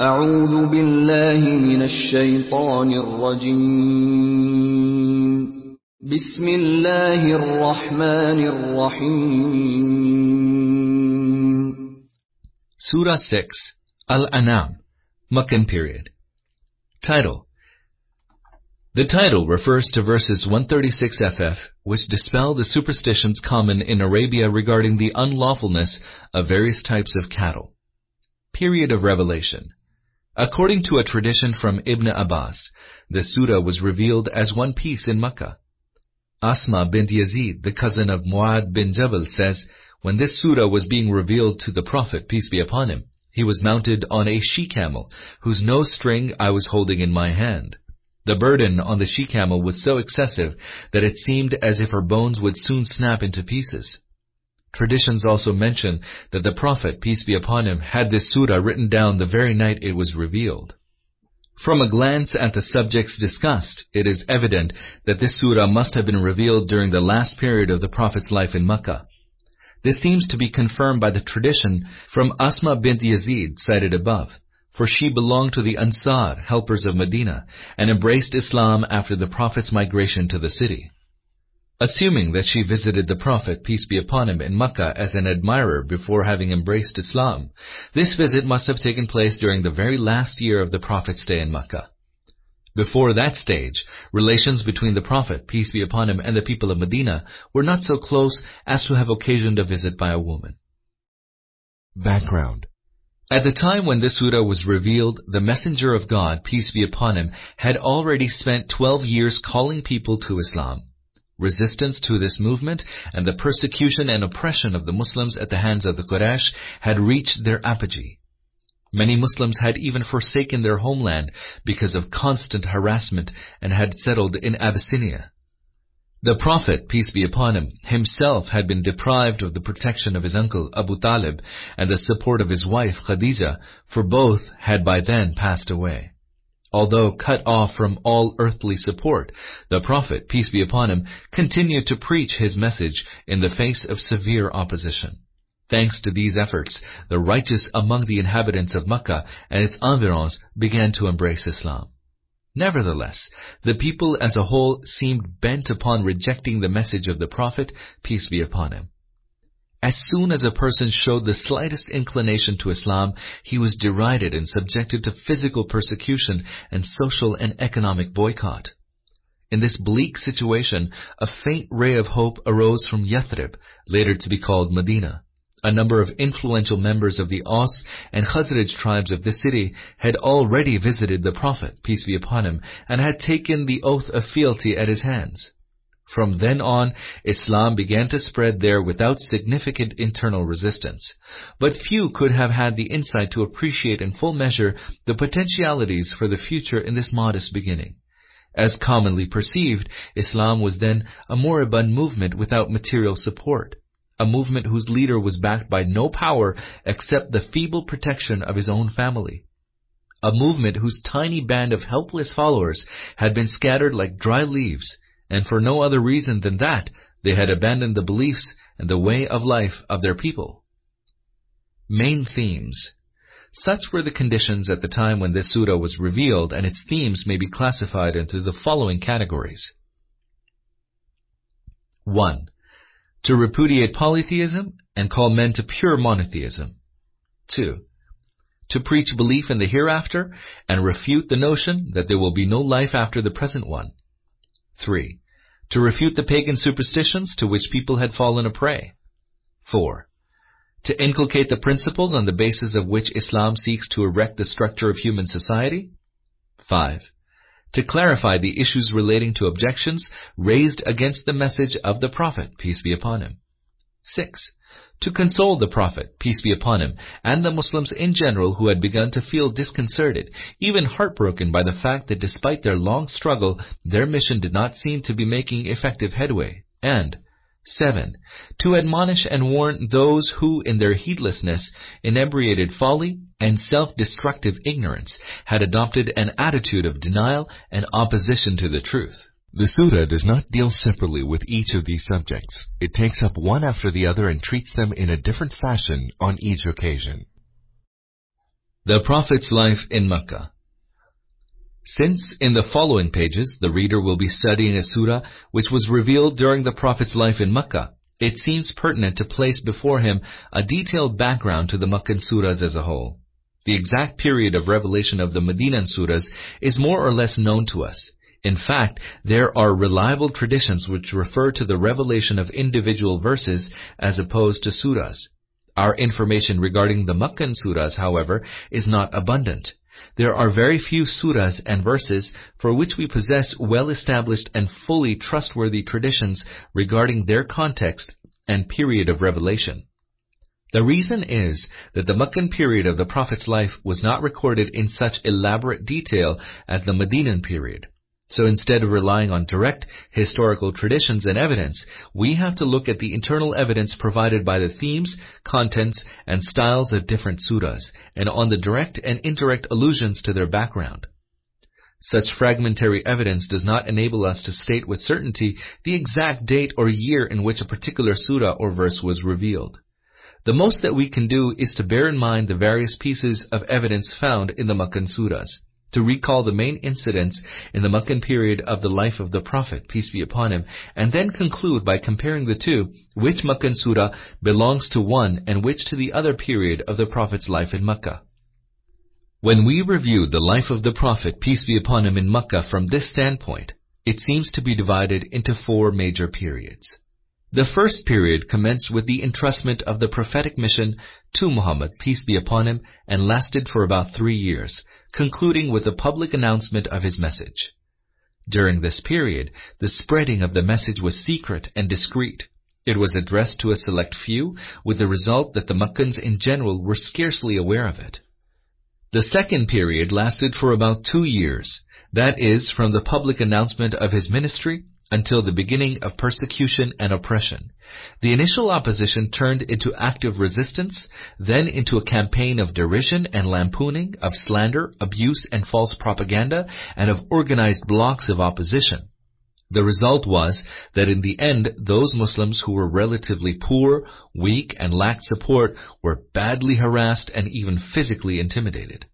أعوذ بالله من الشيطان الرجيم بسم الله الرحمن الرحيم Surah 6, Al-An'am, Meccan period. Title The title refers to verses 136 FF, which dispel the superstitions common in Arabia regarding the unlawfulness of various types of cattle. Period of revelation. According to a tradition from Ibn Abbas, the surah was revealed as one piece in Mecca. Asma bint Yazid, the cousin of Muad bin Jabal, says, when this surah was being revealed to the Prophet, peace be upon him, he was mounted on a she-camel, whose nose string I was holding in my hand. The burden on the she-camel was so excessive that it seemed as if her bones would soon snap into pieces. Traditions also mention that the Prophet, peace be upon him, had this surah written down the very night it was revealed. From a glance at the subjects discussed, it is evident that this surah must have been revealed during the last period of the Prophet's life in Mecca. This seems to be confirmed by the tradition from Asma bint Yazid cited above, for she belonged to the Ansar, helpers of Medina, and embraced Islam after the Prophet's migration to the city. Assuming that she visited the Prophet, peace be upon him, in Mecca as an admirer before having embraced Islam, this visit must have taken place during the very last year of the Prophet's stay in Mecca. Before that stage, relations between the Prophet, peace be upon him, and the people of Medina were not so close as to have occasioned a visit by a woman. Background At the time when this surah was revealed, the Messenger of God, peace be upon him, had already spent 12 years calling people to Islam. Resistance to this movement and the persecution and oppression of the Muslims at the hands of the Quraysh had reached their apogee. Many Muslims had even forsaken their homeland because of constant harassment and had settled in Abyssinia. The Prophet, peace be upon him, himself had been deprived of the protection of his uncle Abu Talib and the support of his wife Khadija, for both had by then passed away. Although cut off from all earthly support, the Prophet, peace be upon him, continued to preach his message in the face of severe opposition. Thanks to these efforts, the righteous among the inhabitants of Mecca and its environs began to embrace Islam. Nevertheless, the people as a whole seemed bent upon rejecting the message of the Prophet, peace be upon him. As soon as a person showed the slightest inclination to Islam, he was derided and subjected to physical persecution and social and economic boycott. In this bleak situation, a faint ray of hope arose from Yathrib, later to be called Medina. A number of influential members of the Aus and Khazraj tribes of the city had already visited the Prophet, peace be upon him, and had taken the oath of fealty at his hands. From then on, Islam began to spread there without significant internal resistance. But few could have had the insight to appreciate in full measure the potentialities for the future in this modest beginning. As commonly perceived, Islam was then a moribund movement without material support a movement whose leader was backed by no power except the feeble protection of his own family. A movement whose tiny band of helpless followers had been scattered like dry leaves, and for no other reason than that they had abandoned the beliefs and the way of life of their people. Main themes. Such were the conditions at the time when this surah was revealed, and its themes may be classified into the following categories. 1 to repudiate polytheism and call men to pure monotheism. 2. To preach belief in the hereafter and refute the notion that there will be no life after the present one. 3. To refute the pagan superstitions to which people had fallen a prey. 4. To inculcate the principles on the basis of which Islam seeks to erect the structure of human society. 5 to clarify the issues relating to objections raised against the message of the Prophet, peace be upon him. 6. To console the Prophet, peace be upon him, and the Muslims in general who had begun to feel disconcerted, even heartbroken by the fact that despite their long struggle, their mission did not seem to be making effective headway. And 7. To admonish and warn those who, in their heedlessness, inebriated folly, and self-destructive ignorance, had adopted an attitude of denial and opposition to the truth. The Surah does not deal separately with each of these subjects. It takes up one after the other and treats them in a different fashion on each occasion. The Prophet's life in Mecca. Since in the following pages the reader will be studying a surah which was revealed during the Prophet's life in Mecca, it seems pertinent to place before him a detailed background to the Meccan surahs as a whole. The exact period of revelation of the Medinan surahs is more or less known to us. In fact, there are reliable traditions which refer to the revelation of individual verses as opposed to surahs. Our information regarding the Meccan surahs, however, is not abundant. There are very few surahs and verses for which we possess well-established and fully trustworthy traditions regarding their context and period of revelation. The reason is that the Meccan period of the Prophet's life was not recorded in such elaborate detail as the Medinan period. So instead of relying on direct historical traditions and evidence, we have to look at the internal evidence provided by the themes, contents, and styles of different surahs, and on the direct and indirect allusions to their background. Such fragmentary evidence does not enable us to state with certainty the exact date or year in which a particular surah or verse was revealed. The most that we can do is to bear in mind the various pieces of evidence found in the Meccan surahs to recall the main incidents in the Meccan period of the life of the Prophet, peace be upon him, and then conclude by comparing the two, which Meccan surah belongs to one and which to the other period of the Prophet's life in Mecca. When we review the life of the Prophet, peace be upon him, in Mecca from this standpoint, it seems to be divided into four major periods. The first period commenced with the entrustment of the prophetic mission to Muhammad, peace be upon him, and lasted for about three years, concluding with the public announcement of his message. During this period, the spreading of the message was secret and discreet. It was addressed to a select few, with the result that the Meccans in general were scarcely aware of it. The second period lasted for about two years, that is, from the public announcement of his ministry until the beginning of persecution and oppression. The initial opposition turned into active resistance, then into a campaign of derision and lampooning, of slander, abuse and false propaganda, and of organized blocks of opposition. The result was that in the end, those Muslims who were relatively poor, weak, and lacked support were badly harassed and even physically intimidated.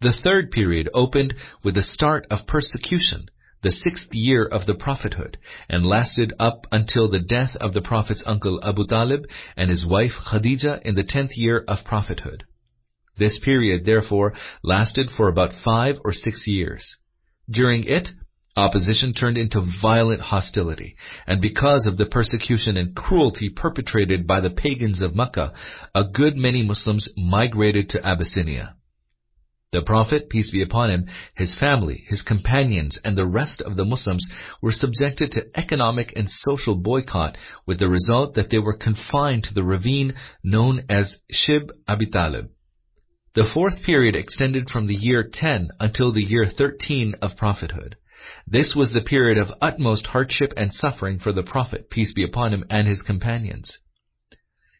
The third period opened with the start of persecution, the sixth year of the prophethood, and lasted up until the death of the Prophet's uncle Abu Talib and his wife Khadija in the tenth year of prophethood. This period, therefore, lasted for about five or six years. During it, opposition turned into violent hostility, and because of the persecution and cruelty perpetrated by the pagans of Mecca, a good many Muslims migrated to Abyssinia. The Prophet, peace be upon him, his family, his companions, and the rest of the Muslims were subjected to economic and social boycott with the result that they were confined to the ravine known as Shib Abi Talib. The fourth period extended from the year 10 until the year 13 of prophethood. This was the period of utmost hardship and suffering for the Prophet, peace be upon him, and his companions.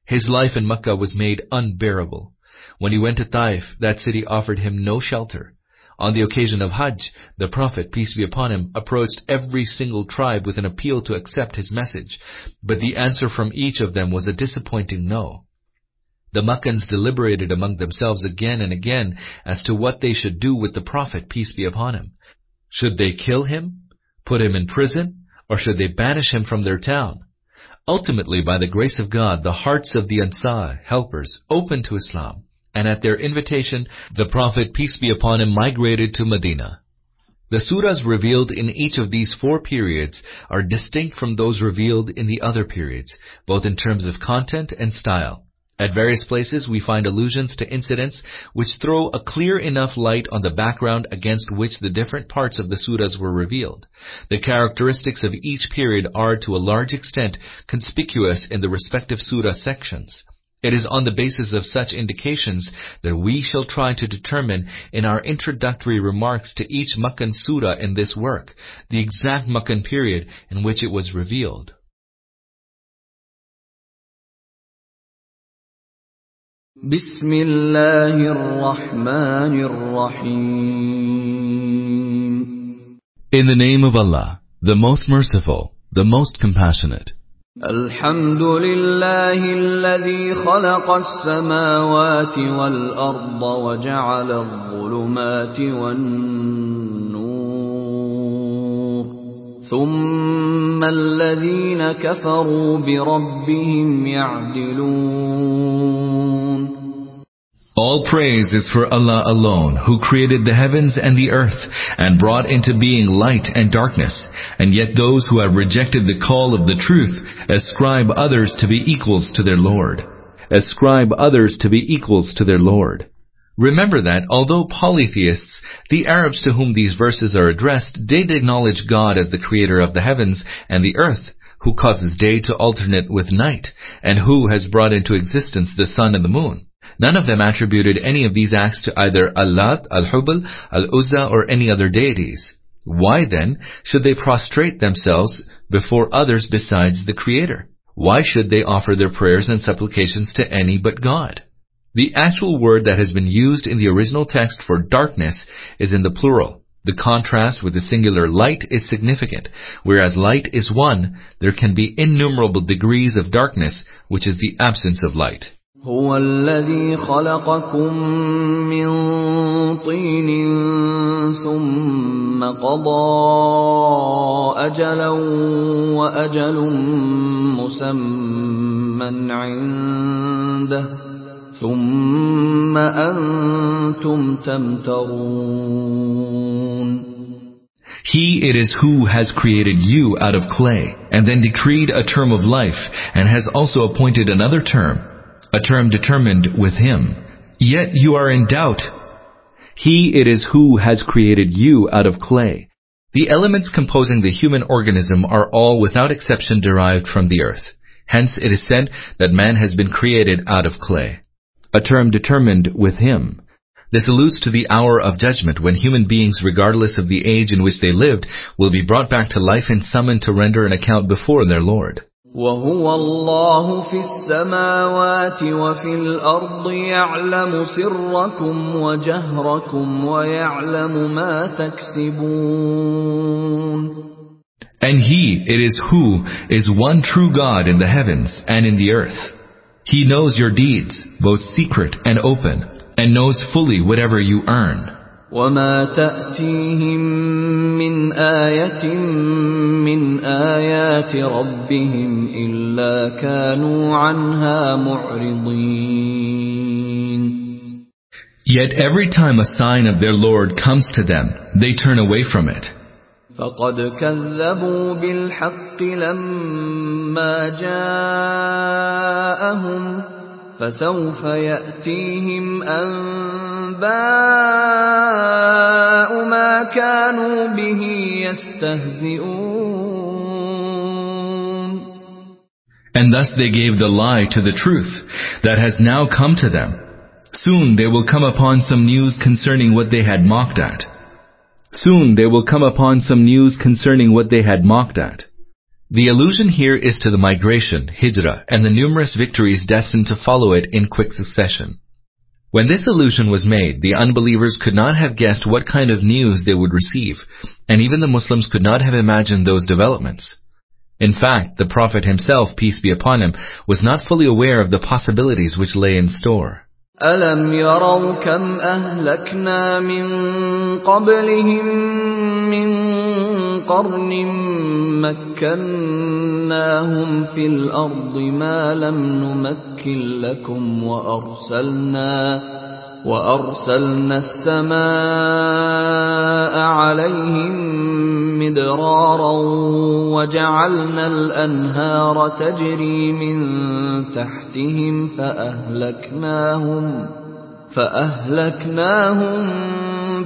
His life in Mecca was made unbearable. When he went to Taif, that city offered him no shelter. On the occasion of Hajj, the Prophet, peace be upon him, approached every single tribe with an appeal to accept his message, but the answer from each of them was a disappointing no. The Meccans deliberated among themselves again and again as to what they should do with the Prophet, peace be upon him. Should they kill him, put him in prison, or should they banish him from their town? Ultimately, by the grace of God, the hearts of the Ansar, helpers, opened to Islam and at their invitation, the Prophet, peace be upon him, migrated to Medina. The surahs revealed in each of these four periods are distinct from those revealed in the other periods, both in terms of content and style. At various places we find allusions to incidents which throw a clear enough light on the background against which the different parts of the surahs were revealed. The characteristics of each period are to a large extent conspicuous in the respective surah sections. It is on the basis of such indications that we shall try to determine in our introductory remarks to each Meccan surah in this work, the exact Meccan period in which it was revealed. بسم الله الرحمن الرحيم In the name of Allah, the most merciful, the most compassionate. الحمد لله الذي خلق السماوات والأرض وجعل الظلمات والنور ثم الذين كفروا بربهم يعدلون All praise is for Allah alone, who created the heavens and the earth, and brought into being light and darkness. And yet those who have rejected the call of the truth ascribe others to be equals to their Lord. Ascribe others to be equals to their Lord. Remember that, although polytheists, the Arabs to whom these verses are addressed did acknowledge God as the creator of the heavens and the earth, who causes day to alternate with night, and who has brought into existence the sun and the moon. None of them attributed any of these acts to either Allat, Al-Hubal, Al-Uzza, or any other deities. Why then should they prostrate themselves before others besides the Creator? Why should they offer their prayers and supplications to any but God? The actual word that has been used in the original text for darkness is in the plural. The contrast with the singular light is significant. Whereas light is one, there can be innumerable degrees of darkness, which is the absence of light. هو الذي خلقكم من طين ثم قضى أجلا وأجل مسمى عنده ثم أنتم تمترون He it is who has created you out of clay, and then decreed a term of life, and has also appointed another term, a term determined with him. Yet you are in doubt. He it is who has created you out of clay. The elements composing the human organism are all without exception derived from the earth. Hence it is said that man has been created out of clay. A term determined with him. This alludes to the hour of judgment when human beings, regardless of the age in which they lived, will be brought back to life and summoned to render an account before their Lord. وهو الله في السماوات وفي الأرض يعلم سركم وجهركم ويعلم ما تكسبون And He it is who is one true God in the heavens and in the earth. He knows your deeds, both secret and open, and knows fully whatever you earn. وما تأتيهم من آية من آيات ربهم إلا كانوا عنها معرضين Yet every time a sign of their Lord comes to them, they turn away from it. فقد كذبوا بالحق لما جاءهم فسوف يأتيهم أنباء ما كانوا به يستهزئون And thus they gave the lie to the truth that has now come to them. Soon they will come upon some news concerning what they had mocked at. Soon they will come upon some news concerning what they had mocked at. The allusion here is to the migration, hijrah, and the numerous victories destined to follow it in quick succession. When this allusion was made, the unbelievers could not have guessed what kind of news they would receive, and even the Muslims could not have imagined those developments. In fact, the Prophet himself, peace be upon him, was not fully aware of the possibilities which lay in store. ألم يروا كم أهلكنا من قبلهم من قرن مكناهم في الأرض ما لم نمكن لكم وأرسلنا وأرسلنا السماء عليهم مدرارا وجعلنا الأنهار تجري من تحتهم فأهلكناهم فأهلكناهم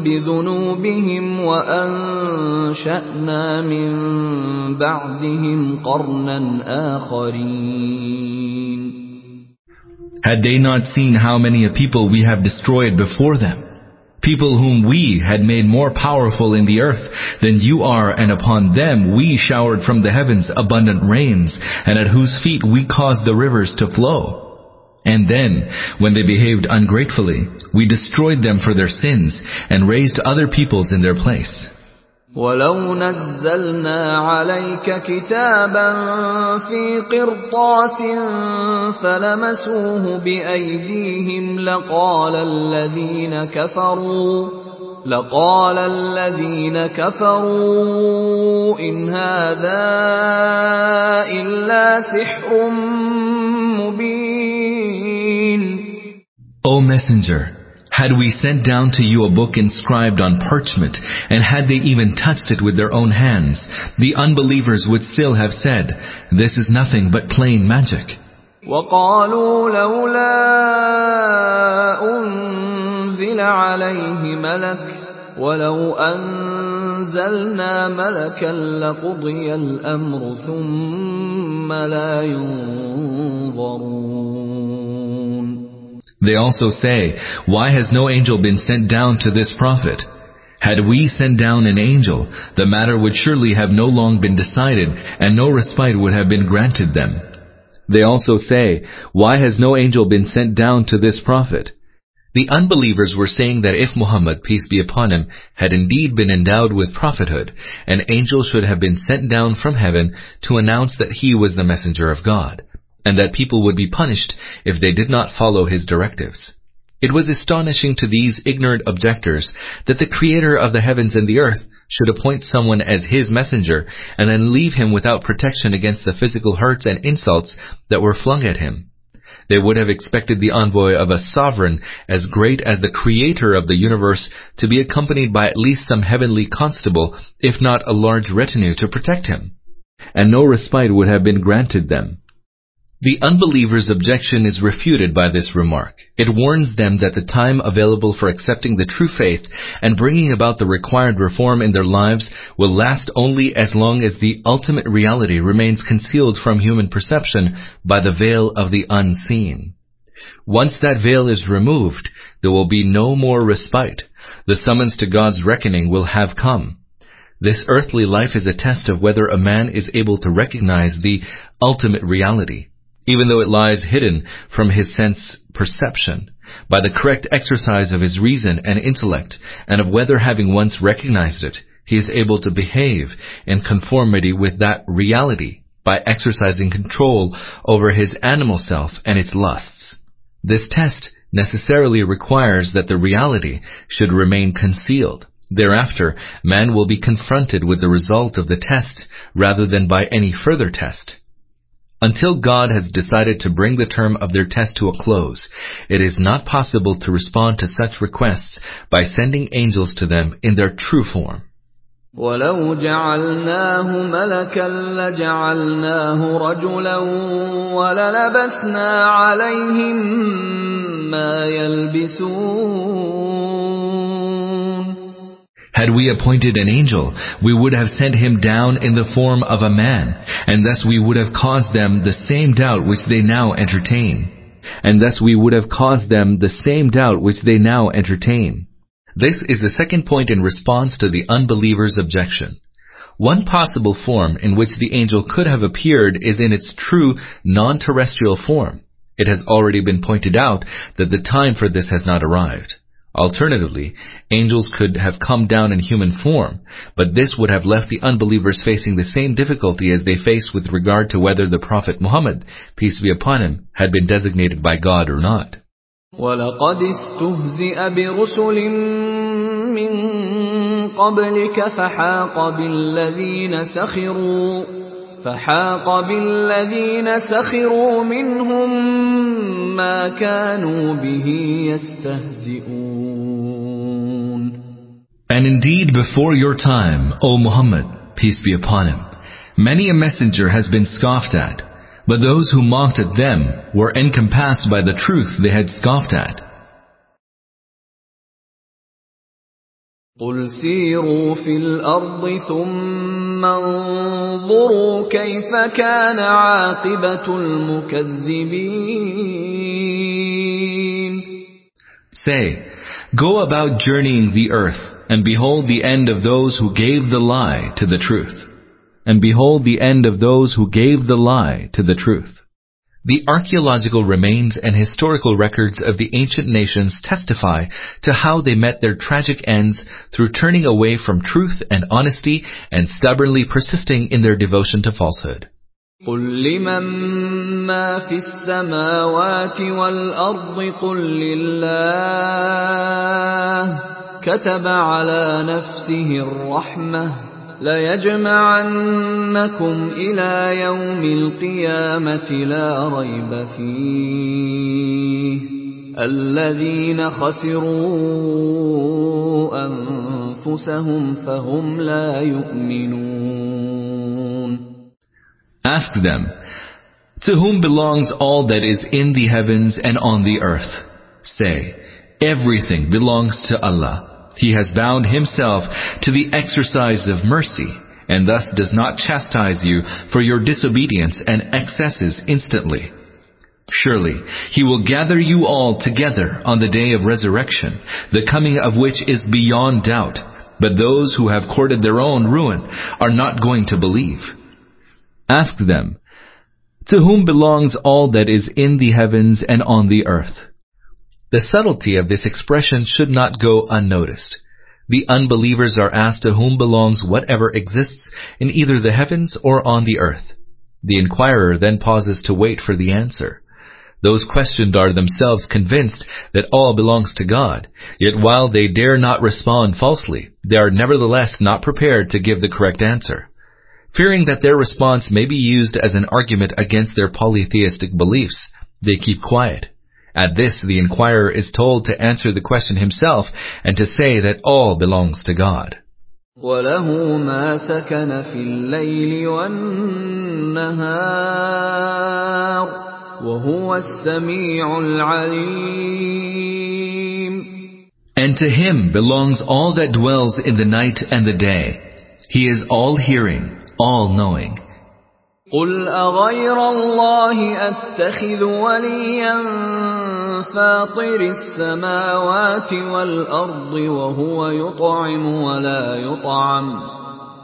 بذنوبهم وأنشأنا من بعدهم قرنا آخرين Had they not seen how many a people we have destroyed before them? People whom we had made more powerful in the earth than you are, and upon them we showered from the heavens abundant rains, and at whose feet we caused the rivers to flow. And then, when they behaved ungratefully, we destroyed them for their sins, and raised other peoples in their place. ولو نزلنا عليك كتابا في قرطاس فلمسوه بأيديهم لقال الذين كفروا لقال الذين كفروا إن هذا إلا سحر مبين O Messenger, had we sent down to you a book inscribed on parchment, and had they even touched it with their own hands, the unbelievers would still have said, This is nothing but plain magic. وقالوا لولا أنزل عليه ملك ولو أنزلنا ملكا لقضي الأمر ثم لا ينظرون They also say, Why has no angel been sent down to this prophet? Had we sent down an angel, the matter would surely have no long been decided, and no respite would have been granted them. They also say, Why has no angel been sent down to this prophet? The unbelievers were saying that if Muhammad, peace be upon him, had indeed been endowed with prophethood, an angel should have been sent down from heaven to announce that he was the messenger of God, and that people would be punished if they did not follow his directives. It was astonishing to these ignorant objectors that the creator of the heavens and the earth should appoint someone as his messenger and then leave him without protection against the physical hurts and insults that were flung at him. They would have expected the envoy of a sovereign as great as the creator of the universe to be accompanied by at least some heavenly constable, if not a large retinue to protect him. And no respite would have been granted them. The unbeliever's objection is refuted by this remark. It warns them that the time available for accepting the true faith and bringing about the required reform in their lives will last only as long as the ultimate reality remains concealed from human perception by the veil of the unseen. Once that veil is removed, there will be no more respite. The summons to God's reckoning will have come. This earthly life is a test of whether a man is able to recognize the ultimate reality even though it lies hidden from his sense perception, by the correct exercise of his reason and intellect, and of whether having once recognized it, he is able to behave in conformity with that reality by exercising control over his animal self and its lusts. This test necessarily requires that the reality should remain concealed. Thereafter, man will be confronted with the result of the test rather than by any further test. Until God has decided to bring the term of their test to a close, it is not possible to respond to such requests by sending angels to them in their true form. ولو جعلناه ملكا لجعلناه رجلا وللبسنا عليهم ما يلبسون had we appointed an angel, we would have sent him down in the form of a man, and thus we would have caused them the same doubt which they now entertain. And thus we would have caused them the same doubt which they now entertain. This is the second point in response to the unbeliever's objection. One possible form in which the angel could have appeared is in its true non-terrestrial form. It has already been pointed out that the time for this has not arrived. Alternatively, angels could have come down in human form, but this would have left the unbelievers facing the same difficulty as they face with regard to whether the Prophet Muhammad, peace be upon him, had been designated by God or not. ولقد استهزئ برسل من قبلك فحاق بالذين سخروا فحاق بالذين سخروا منهم ما كانوا به يستهزئون And indeed before your time, O Muhammad, peace be upon him, many a messenger has been scoffed at, but those who mocked at them were encompassed by the truth they had scoffed at. قل سيروا في الأرض ثم انظروا كيف كان عاقبة المكذبين Say, go about journeying the earth, and behold the end of those who gave the lie to the truth. And behold the end of those who gave the lie to the truth. The archaeological remains and historical records of the ancient nations testify to how they met their tragic ends through turning away from truth and honesty and stubbornly persisting in their devotion to falsehood. قل لمن ما في السماوات والأرض قل لله كتب على نفسه الرحمة ليجمعنكم إلى يوم القيامة لا ريب فيه الذين خسروا أنفسهم فهم لا يؤمنون Ask them, To whom belongs all that is in the heavens and on the earth? Say, Everything belongs to Allah. He has bound Himself to the exercise of mercy, and thus does not chastise you for your disobedience and excesses instantly. Surely, He will gather you all together on the day of resurrection, the coming of which is beyond doubt. But those who have courted their own ruin are not going to believe. Ask them, To whom belongs all that is in the heavens and on the earth? The subtlety of this expression should not go unnoticed. The unbelievers are asked to whom belongs whatever exists in either the heavens or on the earth. The inquirer then pauses to wait for the answer. Those questioned are themselves convinced that all belongs to God, yet while they dare not respond falsely, they are nevertheless not prepared to give the correct answer. Fearing that their response may be used as an argument against their polytheistic beliefs, they keep quiet. At this, the inquirer is told to answer the question himself and to say that all belongs to God. وله ما سكن في الليل والنهار وهو السميع العليم And to him belongs all that dwells in the night and the day. He is all-hearing, all-knowing. قل أغير الله أتخذ وليا فاطر السماوات والأرض وهو يطعم ولا يطعم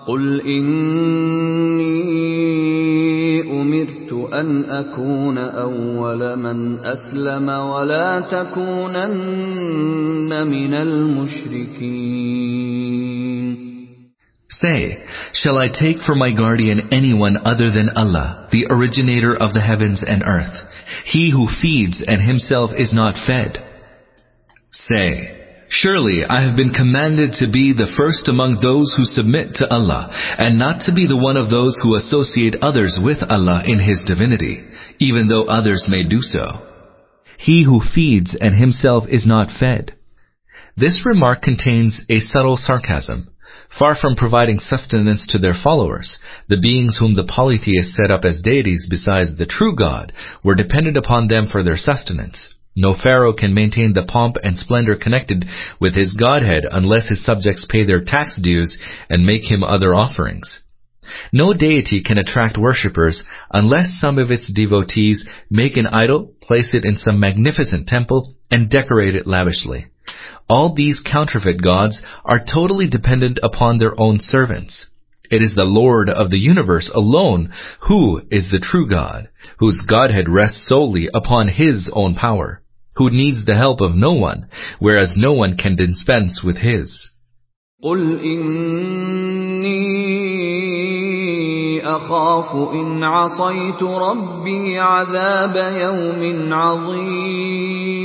قل إني أمرت أن أكون أول من أسلم ولا تكونن من المشركين Say, shall I take for my guardian anyone other than Allah, the originator of the heavens and earth, he who feeds and himself is not fed? Say, surely I have been commanded to be the first among those who submit to Allah, and not to be the one of those who associate others with Allah in His divinity, even though others may do so. He who feeds and himself is not fed. This remark contains a subtle sarcasm. Far from providing sustenance to their followers, the beings whom the polytheists set up as deities besides the true God were dependent upon them for their sustenance. No pharaoh can maintain the pomp and splendor connected with his godhead unless his subjects pay their tax dues and make him other offerings. No deity can attract worshippers unless some of its devotees make an idol, place it in some magnificent temple, and decorate it lavishly. All these counterfeit gods are totally dependent upon their own servants. It is the Lord of the universe alone who is the true God, whose Godhead rests solely upon His own power, who needs the help of no one, whereas no one can dispense with His. قل إني أخاف إن عصيت ربي عذاب يوم عظيم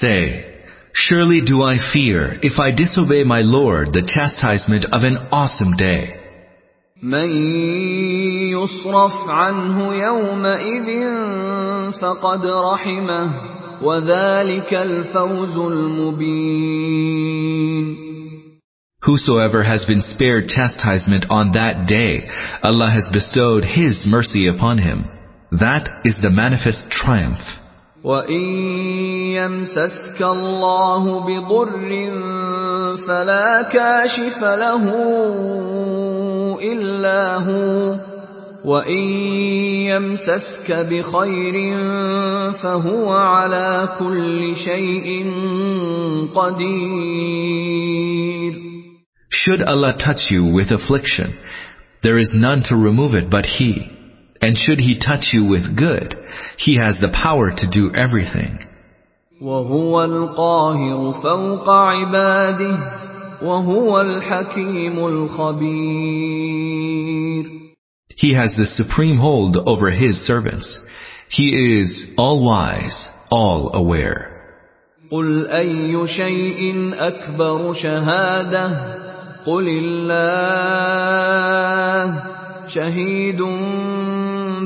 Say, surely do I fear, if I disobey my Lord, the chastisement of an awesome day. من يصرف عنه يومئذ فقد رحمه وذلك الفوز المبين Whosoever has been spared chastisement on that day, Allah has bestowed His mercy upon him. That is the manifest triumph. وإن يمسسك الله بضر فلا كاشف له إلا هو وإن يمسسك بخير فهو على كل شيء قدير Should Allah touch you with affliction, there is none to remove it but He. And should he touch you with good, he has the power to do everything. وهو القاهر فوق عباده وهو الحكيم الخبير He has the supreme hold over his servants. He is all wise, all aware. قل أي شيء أكبر شهادة قل الله شهيد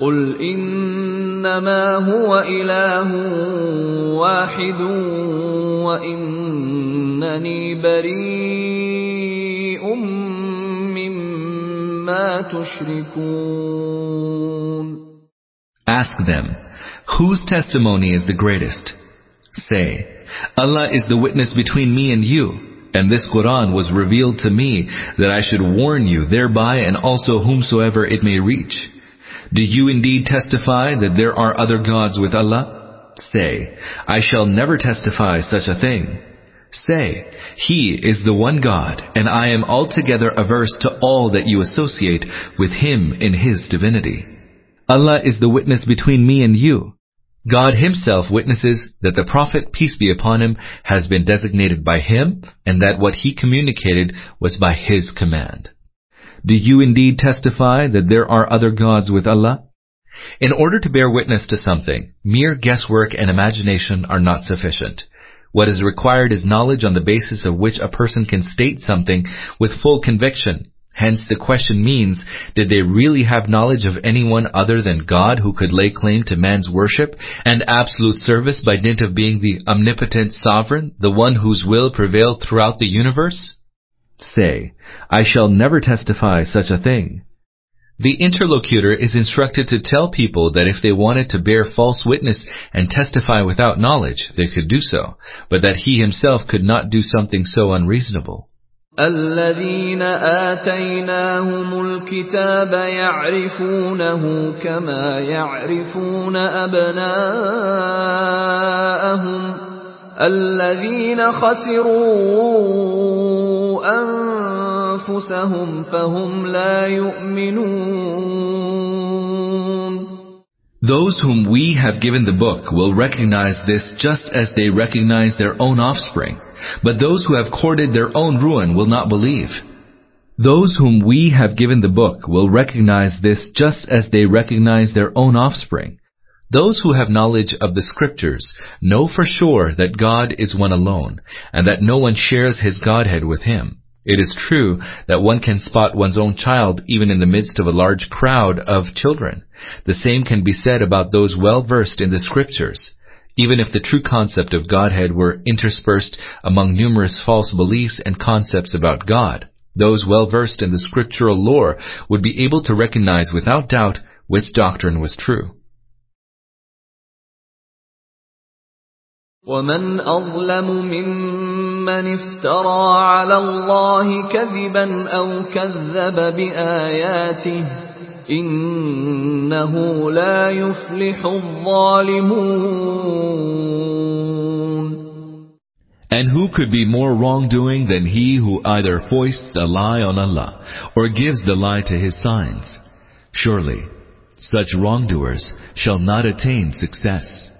قل إنما هو إله واحد وإنني بريء مما تشركون Ask them, whose testimony is the greatest? Say, Allah is the witness between me and you, and this Quran was revealed to me that I should warn you thereby and also whomsoever it may reach. Do you indeed testify that there are other gods with Allah? Say, I shall never testify such a thing. Say, He is the one God, and I am altogether averse to all that you associate with Him in His divinity. Allah is the witness between me and you. God himself witnesses that the Prophet, peace be upon him, has been designated by him, and that what he communicated was by his command. Do you indeed testify that there are other gods with Allah? In order to bear witness to something, mere guesswork and imagination are not sufficient. What is required is knowledge on the basis of which a person can state something with full conviction, Hence the question means, did they really have knowledge of anyone other than God who could lay claim to man's worship and absolute service by dint of being the omnipotent sovereign, the one whose will prevailed throughout the universe? Say, I shall never testify such a thing. The interlocutor is instructed to tell people that if they wanted to bear false witness and testify without knowledge, they could do so, but that he himself could not do something so unreasonable. الذين آتيناهم الكتاب يعرفونه كما يعرفون أبناءهم الذين خسروا أنفسهم فهم لا يؤمنون Those whom we have given the book will recognize this just as they recognize their own offspring. But those who have courted their own ruin will not believe. Those whom we have given the book will recognize this just as they recognize their own offspring. Those who have knowledge of the scriptures know for sure that God is one alone, and that no one shares his Godhead with him. It is true that one can spot one's own child even in the midst of a large crowd of children. The same can be said about those well versed in the scriptures. Even if the true concept of Godhead were interspersed among numerous false beliefs and concepts about God, those well versed in the scriptural lore would be able to recognize without doubt which doctrine was true. ومن أظلم ممن افترى على الله كذبا أو كذب بآياته إنه لا يفلح الظالمون And who could be more wrongdoing than he who either foists a lie on Allah or gives the lie to his signs? Surely, such wrongdoers shall not attain success.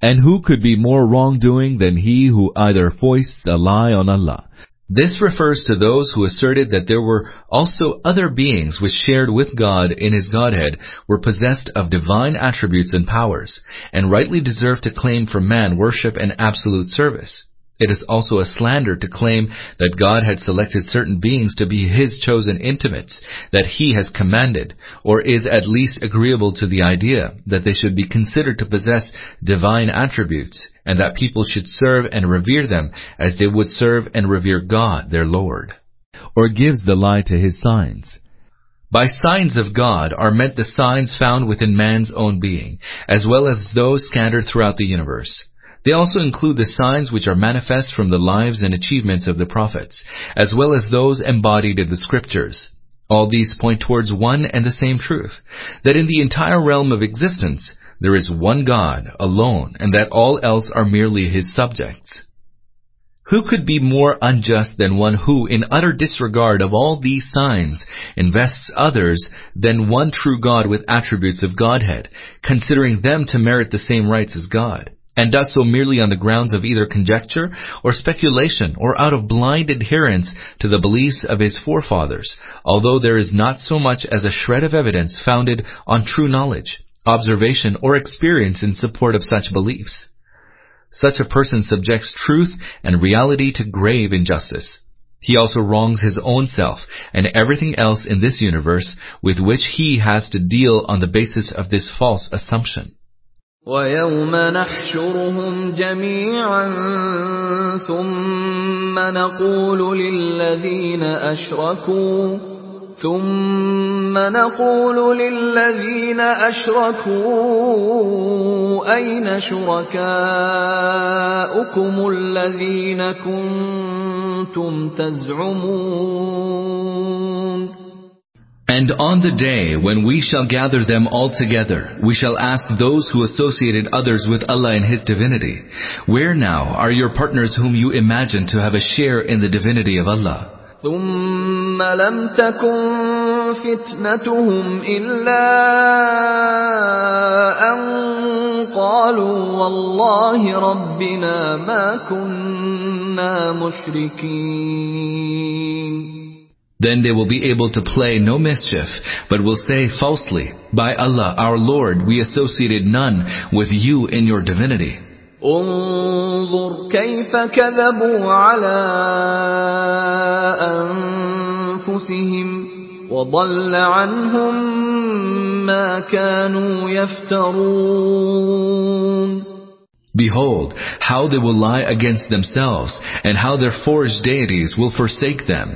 And who could be more wrongdoing than he who either foists a lie on Allah? This refers to those who asserted that there were also other beings which shared with God in His Godhead, were possessed of divine attributes and powers, and rightly deserved to claim from man worship and absolute service. It is also a slander to claim that God had selected certain beings to be His chosen intimates, that He has commanded, or is at least agreeable to the idea that they should be considered to possess divine attributes, and that people should serve and revere them as they would serve and revere God, their Lord. Or gives the lie to His signs. By signs of God are meant the signs found within man's own being, as well as those scattered throughout the universe. They also include the signs which are manifest from the lives and achievements of the prophets, as well as those embodied in the scriptures. All these point towards one and the same truth, that in the entire realm of existence, there is one God alone, and that all else are merely his subjects. Who could be more unjust than one who, in utter disregard of all these signs, invests others than one true God with attributes of Godhead, considering them to merit the same rights as God, and does so merely on the grounds of either conjecture or speculation or out of blind adherence to the beliefs of his forefathers, although there is not so much as a shred of evidence founded on true knowledge, observation, or experience in support of such beliefs? Such a person subjects truth and reality to grave injustice. He also wrongs his own self and everything else in this universe with which he has to deal on the basis of this false assumption. ويوم نحشرهم جميعا ثم نقول للذين أشركوا ثم نقول للذين أشركوا أين شركاؤكم الذين كنتم تزعمون؟ And on the day when we shall gather them all together, we shall ask those who associated others with Allah in His divinity, Where now are your partners whom you imagine to have a share in the divinity of Allah? ثم لم تكن فتنتهم إلا أن قالوا والله ربنا ما كنا مشركين Then they will be able to play no mischief, but will say falsely, By Allah, our Lord, we associated none with you in your divinity. انظر كيف كذبوا على أنفسهم وضل عنهم ما كانوا يفترون Behold, how they will lie against themselves, and how their forged deities will forsake them.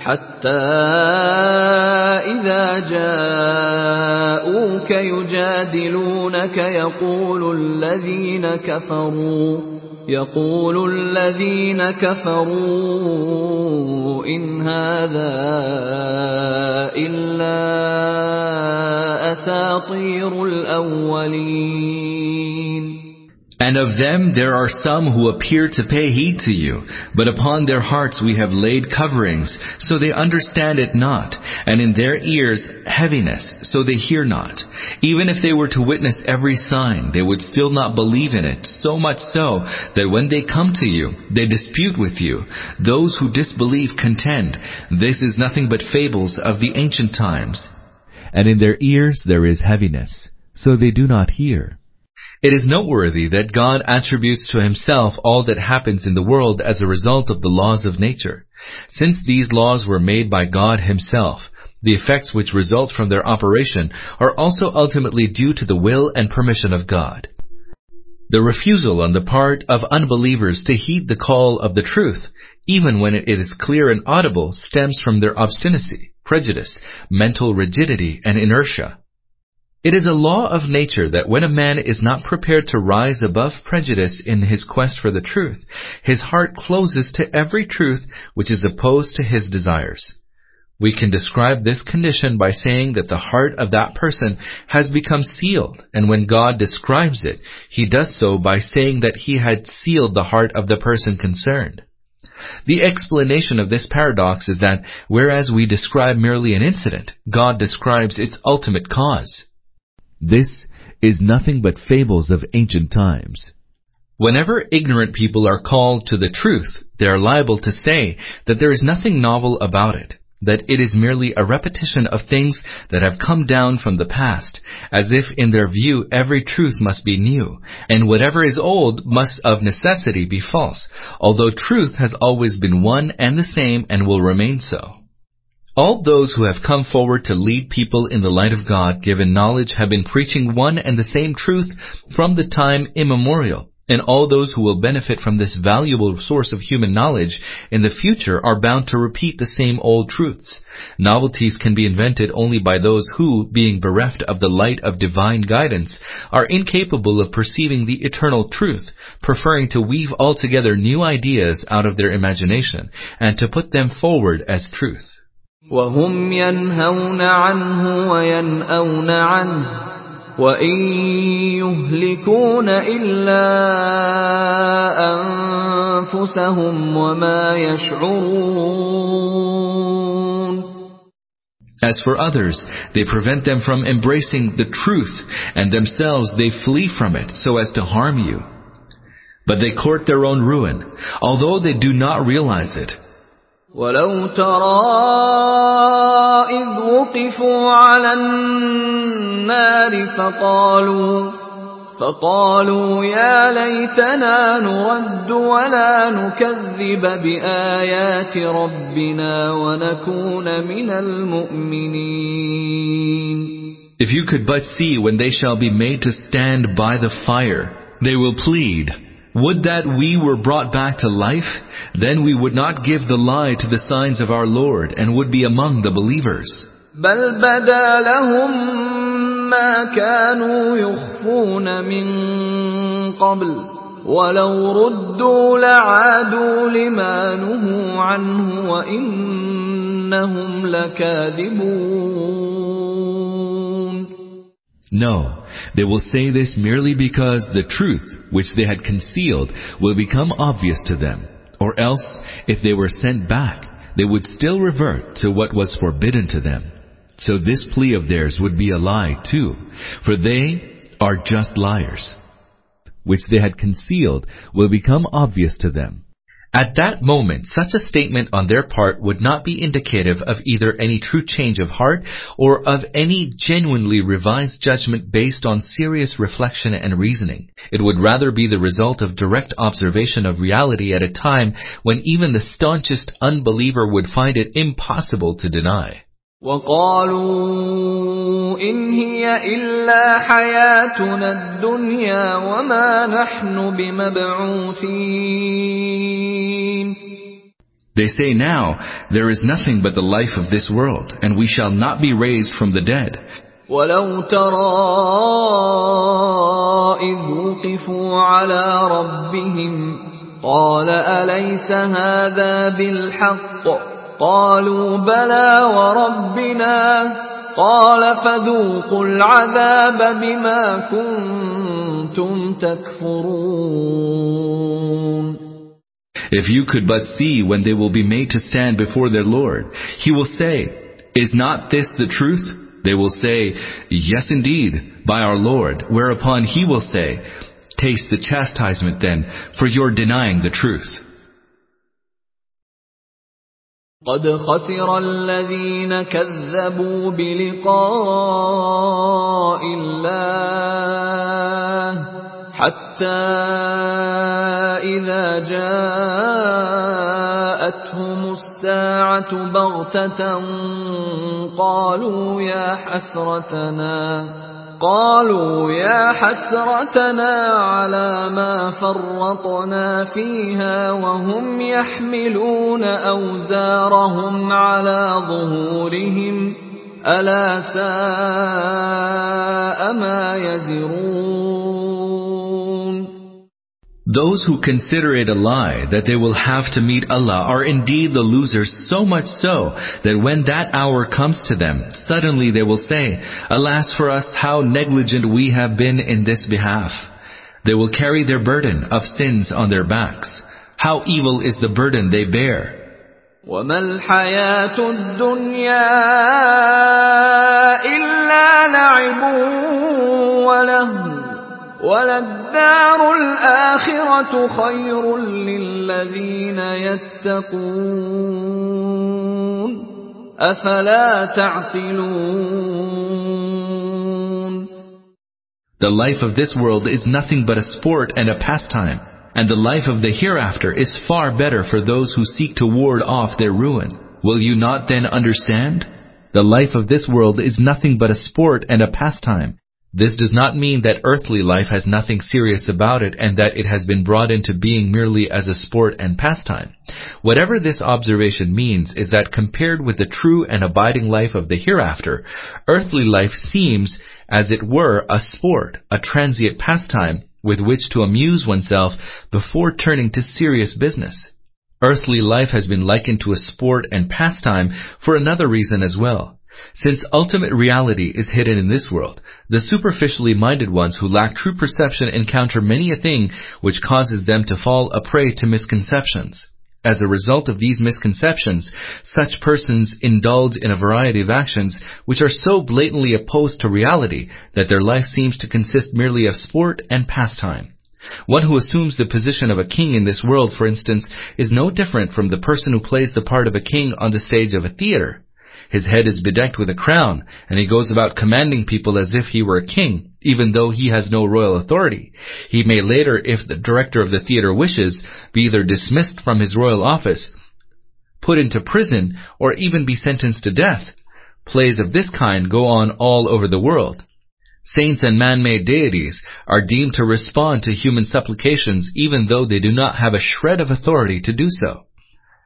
حتى إذا جاءوك يجادلونك يقول الذين كفروا يقول الذين كفروا إن هذا إلا أساطير الأولين. And of them there are some who appear to pay heed to you, but upon their hearts we have laid coverings, so they understand it not, and in their ears heaviness, so they hear not. Even if they were to witness every sign, they would still not believe in it, so much so that when they come to you, they dispute with you. Those who disbelieve contend, this is nothing but fables of the ancient times. And in their ears there is heaviness, so they do not hear. It is noteworthy that God attributes to himself all that happens in the world as a result of the laws of nature. Since these laws were made by God himself, the effects which result from their operation are also ultimately due to the will and permission of God. The refusal on the part of unbelievers to heed the call of the truth, even when it is clear and audible, stems from their obstinacy, prejudice, mental rigidity, and inertia. It is a law of nature that when a man is not prepared to rise above prejudice in his quest for the truth, his heart closes to every truth which is opposed to his desires. We can describe this condition by saying that the heart of that person has become sealed, and when God describes it, He does so by saying that He had sealed the heart of the person concerned. The explanation of this paradox is that whereas we describe merely an incident, God describes its ultimate cause. This is nothing but fables of ancient times. Whenever ignorant people are called to the truth, they are liable to say that there is nothing novel about it. that it is merely a repetition of things that have come down from the past, as if in their view every truth must be new, and whatever is old must of necessity be false, although truth has always been one and the same and will remain so. All those who have come forward to lead people in the light of God given knowledge have been preaching one and the same truth from the time immemorial and all those who will benefit from this valuable source of human knowledge in the future are bound to repeat the same old truths. Novelties can be invented only by those who, being bereft of the light of divine guidance, are incapable of perceiving the eternal truth, preferring to weave altogether new ideas out of their imagination, and to put them forward as truth. وهم ينهون عنه وينأون عنه وإن يهلكون إلا أنفسهم وما يشعرون As for others, they prevent them from embracing the truth, and themselves they flee from it so as to harm you. But they court their own ruin, although they do not realize it. ولو ترى إذ وقفوا على النار فقالوا فقالوا يا ليتنا نرد ولا نكذب بآيات ربنا ونكون من المؤمنين. If you could but see when they shall be made to stand by the fire, they will plead, Would that we were brought back to life, then we would not give the lie to the signs of our Lord and would be among the believers. بل بدا لهم ما كانوا يخفون من قبل ولو ردوا لعادوا لما نهوا عنه وإنهم لكاذبون no, they will say this merely because the truth which they had concealed will become obvious to them. Or else, if they were sent back, they would still revert to what was forbidden to them. So this plea of theirs would be a lie too, for they are just liars. Which they had concealed will become obvious to them. At that moment, such a statement on their part would not be indicative of either any true change of heart or of any genuinely revised judgment based on serious reflection and reasoning. It would rather be the result of direct observation of reality at a time when even the staunchest unbeliever would find it impossible to deny. وقالوا إن هي إلا حياتنا الدنيا وما نحن بمبعوثين They say now, there is nothing but the life of this world, and we shall not be raised from the dead. ولو ترى إذ وقفوا على ربهم قال أليس هذا بالحق قالوا بلى وربنا قال فذوقوا العذاب بما كنتم تكفرون If you could but see when they will be made to stand before their Lord, He will say, Is not this the truth? They will say, Yes indeed, by our Lord, whereupon He will say, Taste the chastisement then, for your denying the truth. قد خسر الذين كذبوا بلقاء الله حتى إذا جاءتهم الساعة بغتة قالوا يا حسرتنا قالوا يا حسرتنا على ما فرطنا فيها وهم يحملون أوزارهم على ظهورهم ألا ساء ما يزرون Those who consider it a lie that they will have to meet Allah are indeed the losers so much so that when that hour comes to them, suddenly they will say, Alas for us, how negligent we have been in this behalf. They will carry their burden of sins on their backs. How evil is the burden they bear. وما الحياة الدنيا إلا لعب ولهو وللدار الآخرة خير للذين يتقون أفلا تعقلون The life of this world is nothing but a sport and a pastime, and the life of the hereafter is far better for those who seek to ward off their ruin. Will you not then understand? The life of this world is nothing but a sport and a pastime. this does not mean that earthly life has nothing serious about it and that it has been brought into being merely as a sport and pastime. Whatever this observation means is that compared with the true and abiding life of the hereafter, earthly life seems, as it were, a sport, a transient pastime with which to amuse oneself before turning to serious business. Earthly life has been likened to a sport and pastime for another reason as well. Since ultimate reality is hidden in this world, the superficially minded ones who lack true perception encounter many a thing which causes them to fall a prey to misconceptions. As a result of these misconceptions, such persons indulge in a variety of actions which are so blatantly opposed to reality that their life seems to consist merely of sport and pastime. One who assumes the position of a king in this world, for instance, is no different from the person who plays the part of a king on the stage of a theater. His head is bedecked with a crown, and he goes about commanding people as if he were a king, even though he has no royal authority. He may later, if the director of the theater wishes, be either dismissed from his royal office, put into prison, or even be sentenced to death. Plays of this kind go on all over the world. Saints and man-made deities are deemed to respond to human supplications even though they do not have a shred of authority to do so.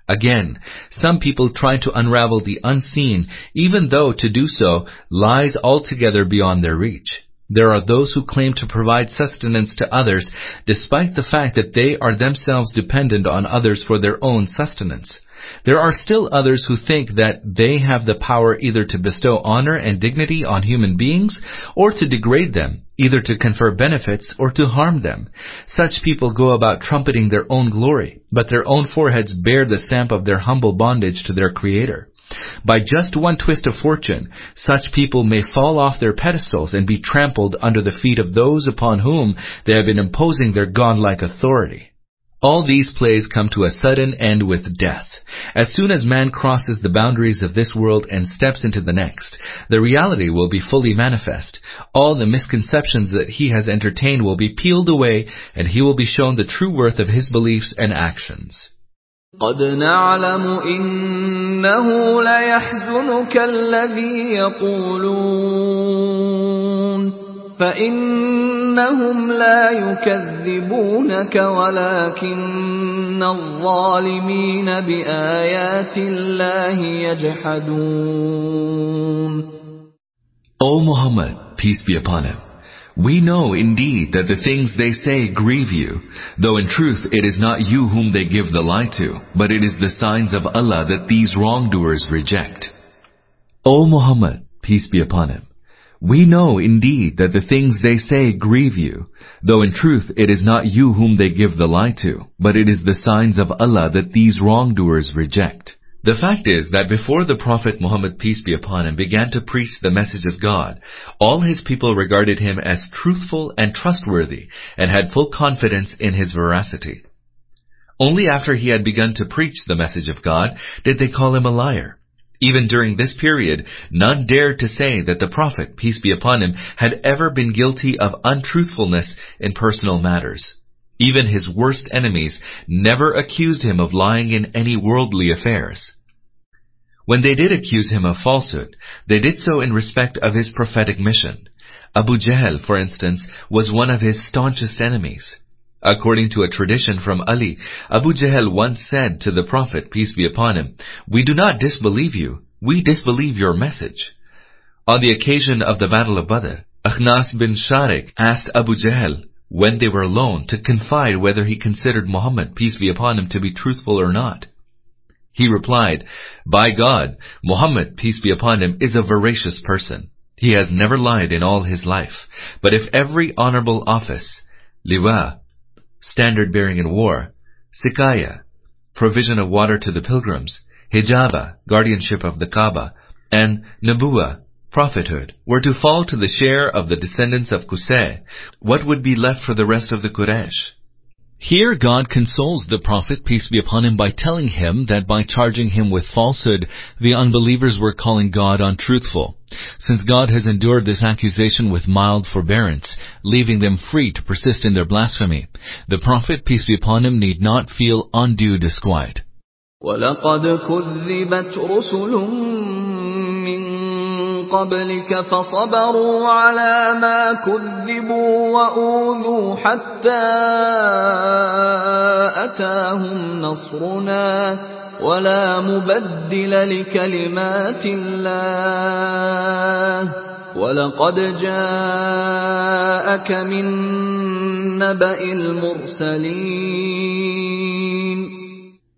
Again, some people try to unravel the unseen even though to do so lies altogether beyond their reach. There are those who claim to provide sustenance to others despite the fact that they are themselves dependent on others for their own sustenance. There are still others who think that they have the power either to bestow honor and dignity on human beings or to degrade them, either to confer benefits or to harm them. Such people go about trumpeting their own glory, but their own foreheads bear the stamp of their humble bondage to their Creator. By just one twist of fortune, such people may fall off their pedestals and be trampled under the feet of those upon whom they have been imposing their godlike authority. All these plays come to a sudden end with death. As soon as man crosses the boundaries of this world and steps into the next, the reality will be fully manifest. All the misconceptions that he has entertained will be peeled away and he will be shown the true worth of his beliefs and actions. قد نعلم إنه ليحزنك الذي يقولون فإنهم لا يكذبونك ولكن الظالمين بآيات الله يجحدون O Muhammad, peace be upon him, we know indeed that the things they say grieve you, though in truth it is not you whom they give the lie to, but it is the signs of Allah that these wrongdoers reject. O Muhammad, peace be upon him, we know indeed that the things they say grieve you, though in truth it is not you whom they give the lie to, but it is the signs of Allah that these wrongdoers reject. The fact is that before the Prophet Muhammad peace be upon him began to preach the message of God, all his people regarded him as truthful and trustworthy and had full confidence in his veracity. Only after he had begun to preach the message of God did they call him a liar. Even during this period, none dared to say that the Prophet, peace be upon him, had ever been guilty of untruthfulness in personal matters. Even his worst enemies never accused him of lying in any worldly affairs. When they did accuse him of falsehood, they did so in respect of his prophetic mission. Abu Jahl, for instance, was one of his staunchest enemies. According to a tradition from Ali, Abu Jahl once said to the Prophet, peace be upon him, We do not disbelieve you, we disbelieve your message. On the occasion of the Battle of Badr, Akhnas bin Sharik asked Abu Jahl, when they were alone, to confide whether he considered Muhammad, peace be upon him, to be truthful or not. He replied, By God, Muhammad, peace be upon him, is a veracious person. He has never lied in all his life. But if every honorable office, liwa, standard bearing in war, sikaya, provision of water to the pilgrims, hijaba, guardianship of the Kaaba, and nabuwa, prophethood, were to fall to the share of the descendants of Qusay, what would be left for the rest of the Quraysh? Here God consoles the Prophet, peace be upon him, by telling him that by charging him with falsehood, the unbelievers were calling God untruthful. Since God has endured this accusation with mild forbearance, leaving them free to persist in their blasphemy, the Prophet, peace be upon him, need not feel undue disquiet. قبلك فصبروا على ما كذبوا وأوذوا حتى أتاهم نصرنا ولا مبدل لكلمات الله. ولقد جاءك من نبأ المرسلين.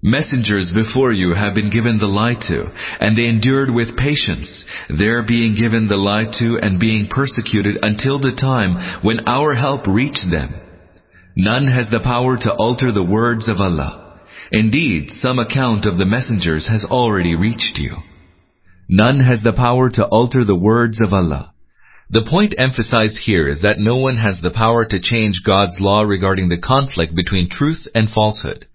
Messengers before you have been given the lie to, and they endured with patience, their being given the lie to and being persecuted until the time when our help reached them. None has the power to alter the words of Allah. Indeed, some account of the messengers has already reached you. None has the power to alter the words of Allah. The point emphasized here is that no one has the power to change God's law regarding the conflict between truth and falsehood.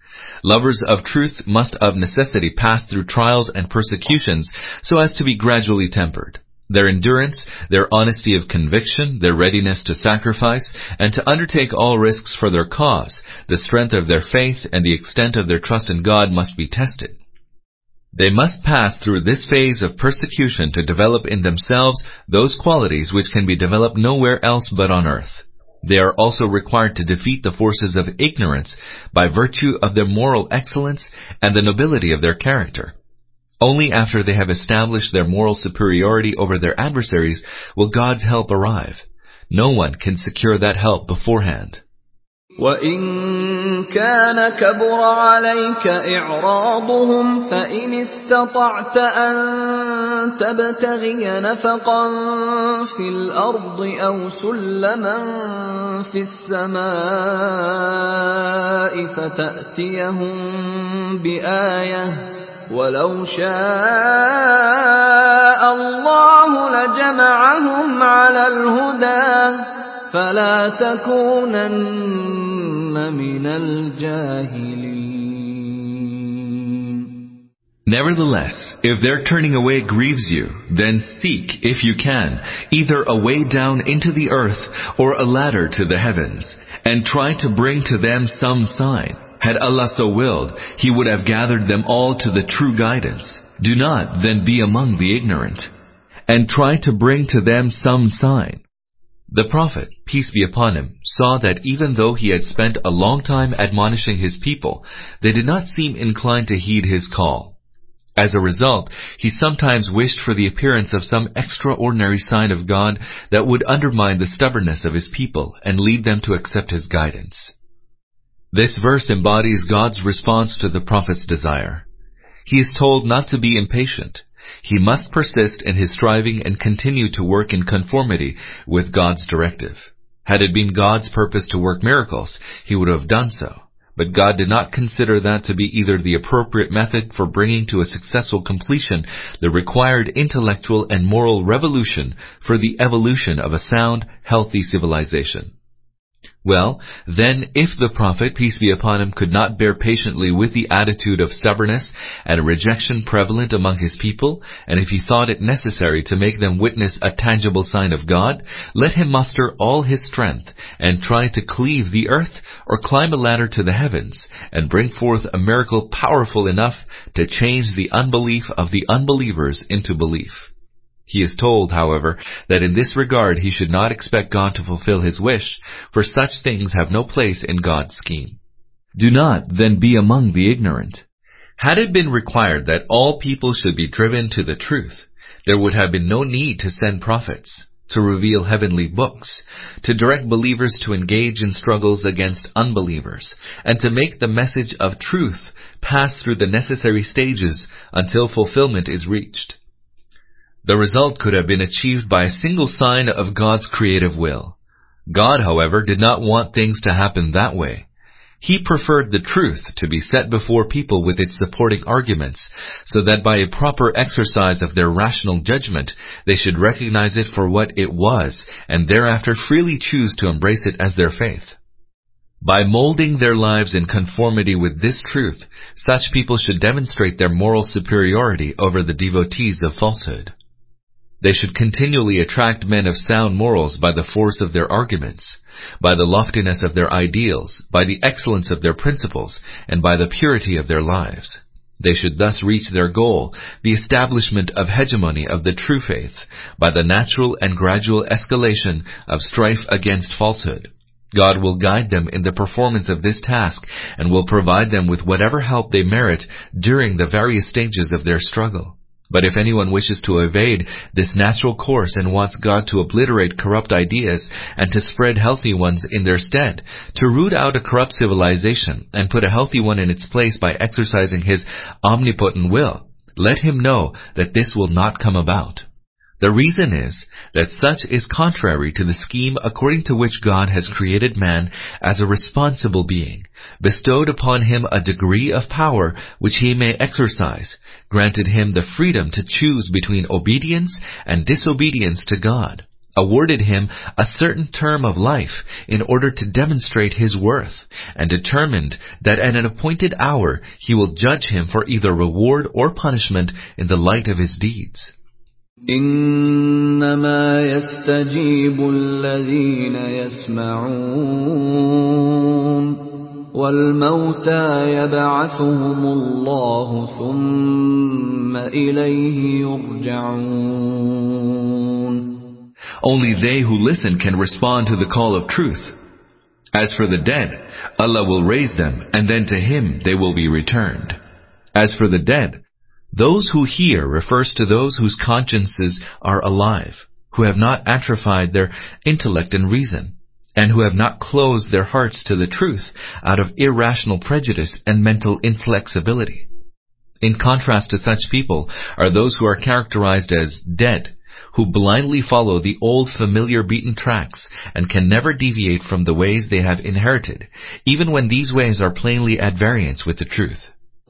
Lovers of truth must of necessity pass through trials and persecutions so as to be gradually tempered. Their endurance, their honesty of conviction, their readiness to sacrifice, and to undertake all risks for their cause, the strength of their faith, and the extent of their trust in God must be tested. They must pass through this phase of persecution to develop in themselves those qualities which can be developed nowhere else but on earth. They are also required to defeat the forces of ignorance by virtue of their moral excellence and the nobility of their character. Only after they have established their moral superiority over their adversaries will God's help arrive. No one can secure that help beforehand. وإن كان كبر عليك إعراضهم فإن استطعت أن تبتغي نفقا في الأرض أو سلما في السماء فتأتيهم بآية ولو شاء الله لجمعهم على الهدى فلا تكونن من الجاهلين Nevertheless, if their turning away grieves you, then seek, if you can, either a way down into the earth or a ladder to the heavens, and try to bring to them some sign. Had Allah so willed, He would have gathered them all to the true guidance. Do not then be among the ignorant. And try to bring to them some sign. The Prophet, peace be upon him, saw that even though he had spent a long time admonishing his people, they did not seem inclined to heed his call. As a result, he sometimes wished for the appearance of some extraordinary sign of God that would undermine the stubbornness of his people and lead them to accept his guidance. This verse embodies God's response to the Prophet's desire. He is told not to be impatient, he must persist in his striving and continue to work in conformity with God's directive. Had it been God's purpose to work miracles, he would have done so. But God did not consider that to be either the appropriate method for bringing to a successful completion the required intellectual and moral revolution for the evolution of a sound, healthy civilization. Well, then, if the Prophet, peace be upon him, could not bear patiently with the attitude of stubbornness and rejection prevalent among his people, and if he thought it necessary to make them witness a tangible sign of God, let him muster all his strength and try to cleave the earth or climb a ladder to the heavens and bring forth a miracle powerful enough to change the unbelief of the unbelievers into belief. He is told, however, that in this regard he should not expect God to fulfill his wish, for such things have no place in God's scheme. Do not then be among the ignorant. Had it been required that all people should be driven to the truth, there would have been no need to send prophets, to reveal heavenly books, to direct believers to engage in struggles against unbelievers, and to make the message of truth pass through the necessary stages until fulfillment is reached. The result could have been achieved by a single sign of God's creative will. God, however, did not want things to happen that way. He preferred the truth to be set before people with its supporting arguments, so that by a proper exercise of their rational judgment, they should recognize it for what it was, and thereafter freely choose to embrace it as their faith. By molding their lives in conformity with this truth, such people should demonstrate their moral superiority over the devotees of falsehood. They should continually attract men of sound morals by the force of their arguments, by the loftiness of their ideals, by the excellence of their principles, and by the purity of their lives. They should thus reach their goal, the establishment of hegemony of the true faith, by the natural and gradual escalation of strife against falsehood. God will guide them in the performance of this task and will provide them with whatever help they merit during the various stages of their struggle. But if anyone wishes to evade this natural course and wants God to obliterate corrupt ideas and to spread healthy ones in their stead, to root out a corrupt civilization and put a healthy one in its place by exercising His omnipotent will, let him know that this will not come about. The reason is that such is contrary to the scheme according to which God has created man as a responsible being, bestowed upon him a degree of power which he may exercise, granted him the freedom to choose between obedience and disobedience to God, awarded him a certain term of life in order to demonstrate his worth, and determined that at an appointed hour he will judge him for either reward or punishment in the light of his deeds. إنما يستجيب الذين يسمعون والموتى يبعثهم الله ثم إليه يرجعون Only they who listen can respond to the call of truth. As for the dead, Allah will raise them and then to Him they will be returned. As for the dead, those who hear refers to those whose consciences are alive, who have not atrophied their intellect and reason, and who have not closed their hearts to the truth out of irrational prejudice and mental inflexibility. In contrast to such people are those who are characterized as dead, who blindly follow the old familiar beaten tracks and can never deviate from the ways they have inherited, even when these ways are plainly at variance with the truth.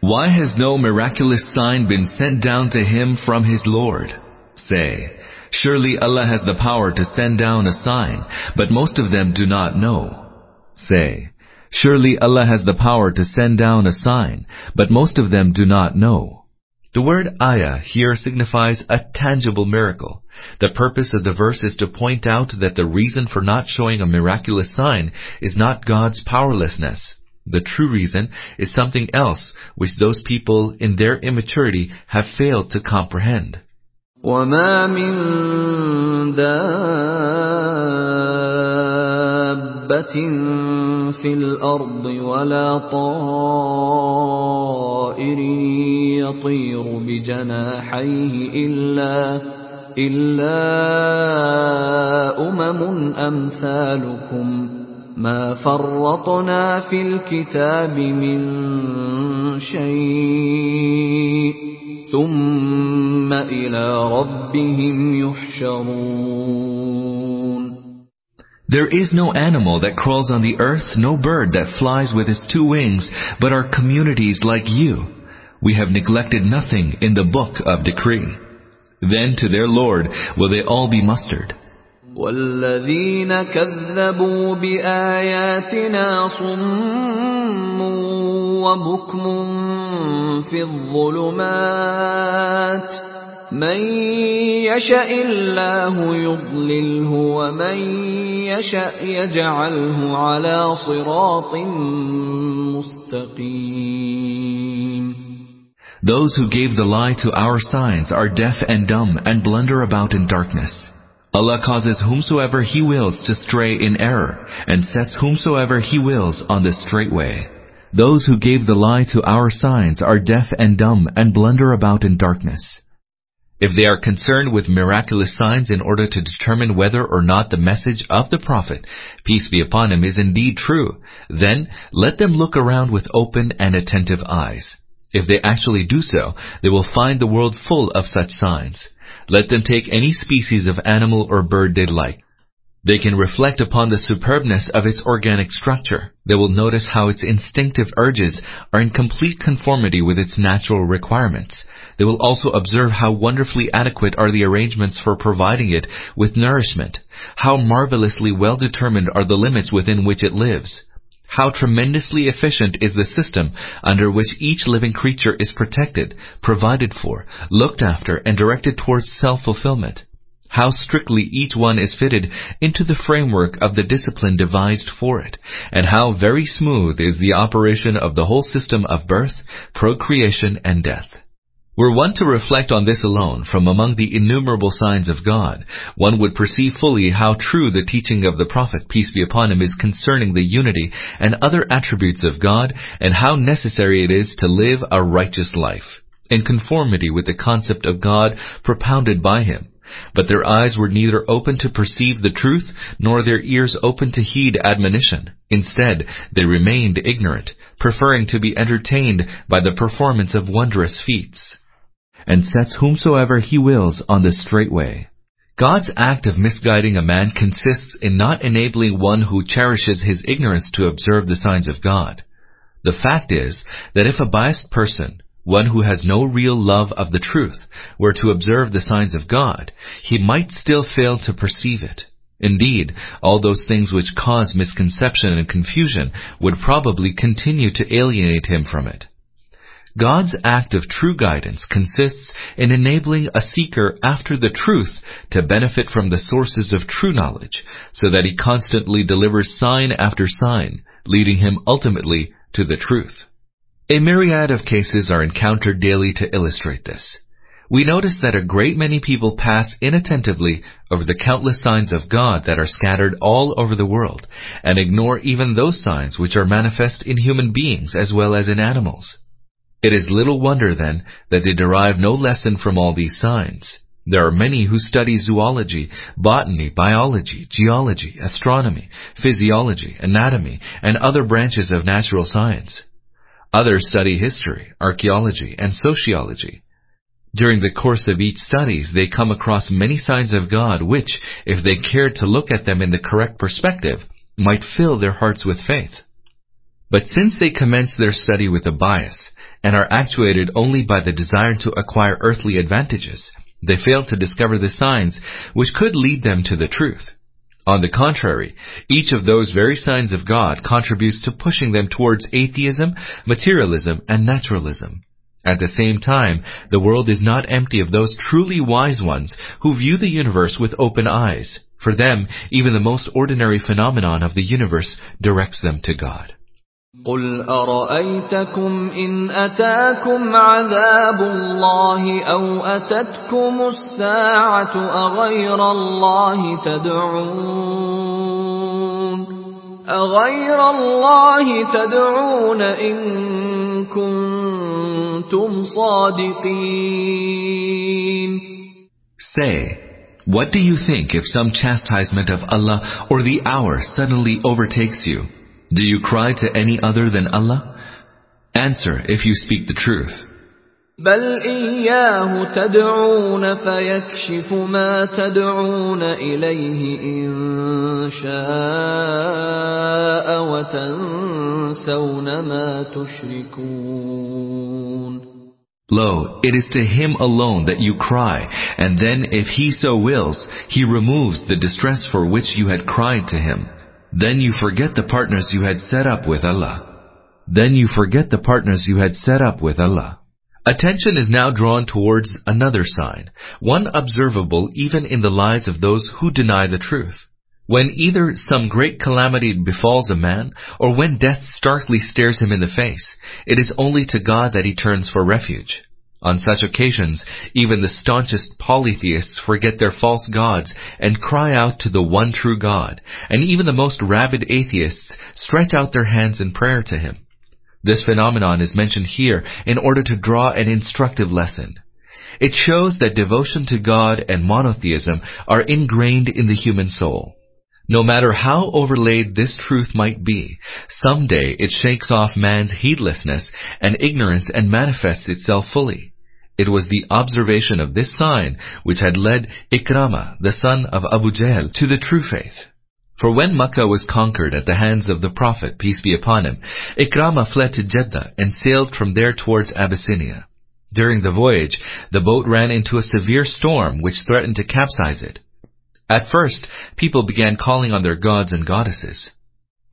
why has no miraculous sign been sent down to him from his Lord? Say, surely Allah has the power to send down a sign, but most of them do not know. Say, surely Allah has the power to send down a sign, but most of them do not know. The word ayah here signifies a tangible miracle. The purpose of the verse is to point out that the reason for not showing a miraculous sign is not God's powerlessness. The true reason is something else which those people in their immaturity have failed to comprehend. وما من دابة في الأرض ولا طائر يطير بجناحيه إلا إلا أمم أمثالكم ما فرطنا في الكتاب من شيء ثم إلى ربهم يحشرون There is no animal that crawls on the earth, no bird that flies with its two wings, but are communities like you. We have neglected nothing in the book of decree. Then to their Lord will they all be mustered. والذين كذبوا بآياتنا صم وبكم في الظلمات من يشاء الله يضلله ومن يشاء يجعله على صراط مستقيم Those who gave the lie to our signs are deaf and dumb and blunder about in darkness. Allah causes whomsoever He wills to stray in error, and sets whomsoever He wills on the straight way. Those who gave the lie to our signs are deaf and dumb and blunder about in darkness. If they are concerned with miraculous signs in order to determine whether or not the message of the Prophet, peace be upon him, is indeed true, then let them look around with open and attentive eyes. If they actually do so, they will find the world full of such signs. Let them take any species of animal or bird they like. They can reflect upon the superbness of its organic structure. They will notice how its instinctive urges are in complete conformity with its natural requirements. They will also observe how wonderfully adequate are the arrangements for providing it with nourishment, how marvelously well determined are the limits within which it lives, how tremendously efficient is the system under which each living creature is protected, provided for, looked after, and directed towards self-fulfillment how strictly each one is fitted into the framework of the discipline devised for it, and how very smooth is the operation of the whole system of birth, procreation, and death. Were one to reflect on this alone from among the innumerable signs of God, one would perceive fully how true the teaching of the Prophet, peace be upon him, is concerning the unity and other attributes of God, and how necessary it is to live a righteous life, in conformity with the concept of God propounded by him. But their eyes were neither open to perceive the truth, nor their ears open to heed admonition. Instead, they remained ignorant, preferring to be entertained by the performance of wondrous feats. And sets whomsoever he wills on the straight way. God's act of misguiding a man consists in not enabling one who cherishes his ignorance to observe the signs of God. The fact is that if a biased person, one who has no real love of the truth, were to observe the signs of God, he might still fail to perceive it. Indeed, all those things which cause misconception and confusion would probably continue to alienate him from it. God's act of true guidance consists in enabling a seeker after the truth to benefit from the sources of true knowledge, so that he constantly delivers sign after sign, leading him ultimately to the truth. A myriad of cases are encountered daily to illustrate this. We notice that a great many people pass inattentively over the countless signs of God that are scattered all over the world, and ignore even those signs which are manifest in human beings as well as in animals. It is little wonder, then, that they derive no lesson from all these signs. There are many who study zoology, botany, biology, geology, astronomy, physiology, anatomy, and other branches of natural science. Others study history, archaeology, and sociology. During the course of each studies, they come across many signs of God which, if they cared to look at them in the correct perspective, might fill their hearts with faith. But since they commence their study with a bias, and are actuated only by the desire to acquire earthly advantages, they fail to discover the signs which could lead them to the truth. On the contrary, each of those very signs of God contributes to pushing them towards atheism, materialism, and naturalism. At the same time, the world is not empty of those truly wise ones who view the universe with open eyes. For them, even the most ordinary phenomenon of the universe directs them to God. قل أرأيتكم إن أتاكم عذاب الله أو أتتكم الساعة أغير الله تدعون أغير الله تدعون إن كنتم صادقين Say, what do you think if some chastisement of Allah or the hour suddenly overtakes you? Do you cry to any other than Allah? Answer if you speak the truth. بل إياه تدعون فيكشف ما تدعون إليه إن شاء وتنسون ما تشركون Lo, it is to him alone that you cry, and then if he so wills, he removes the distress for which you had cried to him. Then you forget the partners you had set up with Allah. Then you forget the partners you had set up with Allah. Attention is now drawn towards another sign, one observable even in the lives of those who deny the truth. When either some great calamity befalls a man, or when death starkly stares him in the face, it is only to God that he turns for refuge. On such occasions, even the staunchest polytheists forget their false gods and cry out to the one true God, and even the most rabid atheists stretch out their hands in prayer to Him. This phenomenon is mentioned here in order to draw an instructive lesson. It shows that devotion to God and monotheism are ingrained in the human soul. No matter how overlaid this truth might be, someday it shakes off man's heedlessness and ignorance and manifests itself fully. It was the observation of this sign which had led Ikrama, the son of Abu Jahl, to the true faith. For when Makkah was conquered at the hands of the Prophet, peace be upon him, Ikrama fled to Jeddah and sailed from there towards Abyssinia. During the voyage, the boat ran into a severe storm which threatened to capsize it. At first, people began calling on their gods and goddesses.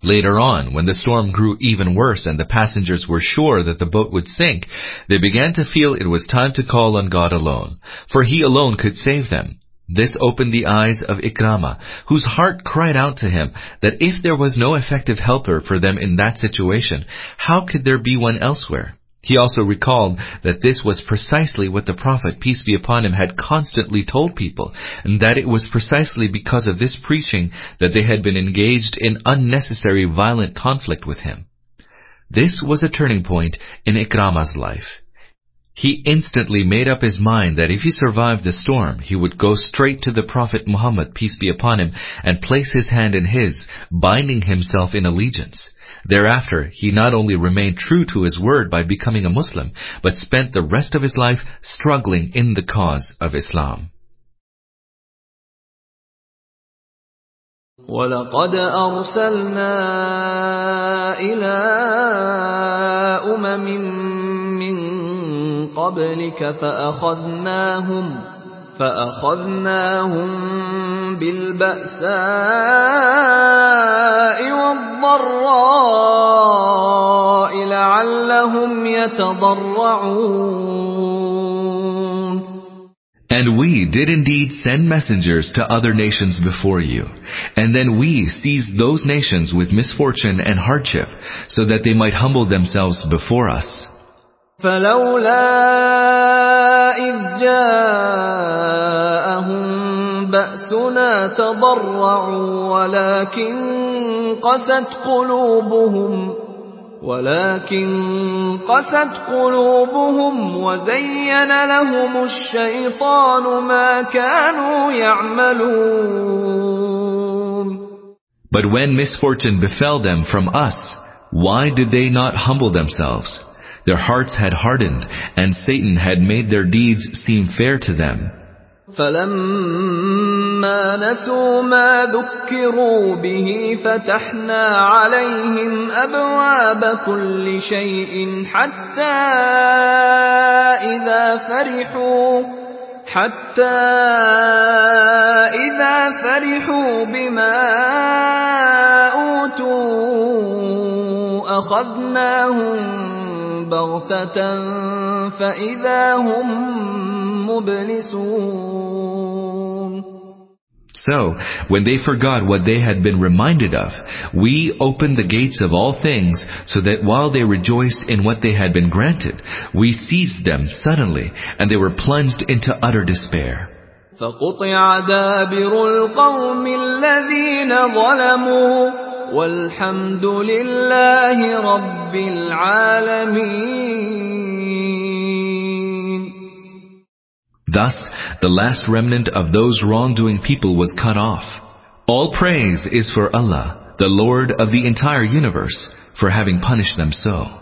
Later on, when the storm grew even worse and the passengers were sure that the boat would sink, they began to feel it was time to call on God alone, for He alone could save them. This opened the eyes of Ikrama, whose heart cried out to him that if there was no effective helper for them in that situation, how could there be one elsewhere? He also recalled that this was precisely what the Prophet, peace be upon him, had constantly told people, and that it was precisely because of this preaching that they had been engaged in unnecessary violent conflict with him. This was a turning point in Ikrama's life. He instantly made up his mind that if he survived the storm, he would go straight to the Prophet Muhammad, peace be upon him, and place his hand in his, binding himself in allegiance. Thereafter, he not only remained true to his word by becoming a Muslim, but spent the rest of his life struggling in the cause of Islam. ولقد أرسلنا إلى أمم من قبلك فأخذناهم فأخذناهم بالبأساء والضراء لعلهم يتضرعون And we did indeed send messengers to other nations before you. And then we seized those nations with misfortune and hardship, so that they might humble themselves before us. فلولا إذ جاءهم بأسنا تضرعوا ولكن قست قلوبهم ولكن قست قلوبهم وزين لهم الشيطان ما كانوا يعملون But when misfortune befell them from us, why did they not humble themselves? Their hearts had hardened, and Satan had made their deeds seem fair to them. فلما نسوا ما ذكروا به فتحنا عليهم أبواب كل شيء حتى إذا فرحوا حتى إذا فرحوا بما أوتوا أخذناهم بغتة فإذا هم مبلسون So, when they forgot what they had been reminded of, we opened the gates of all things so that while they rejoiced in what they had been granted, we seized them suddenly and they were plunged into utter despair. فقطع دابر القوم الذين ظلموا والحمد لله رب العالمين Thus, the last remnant of those wrongdoing people was cut off. All praise is for Allah, the Lord of the entire universe, for having punished them so.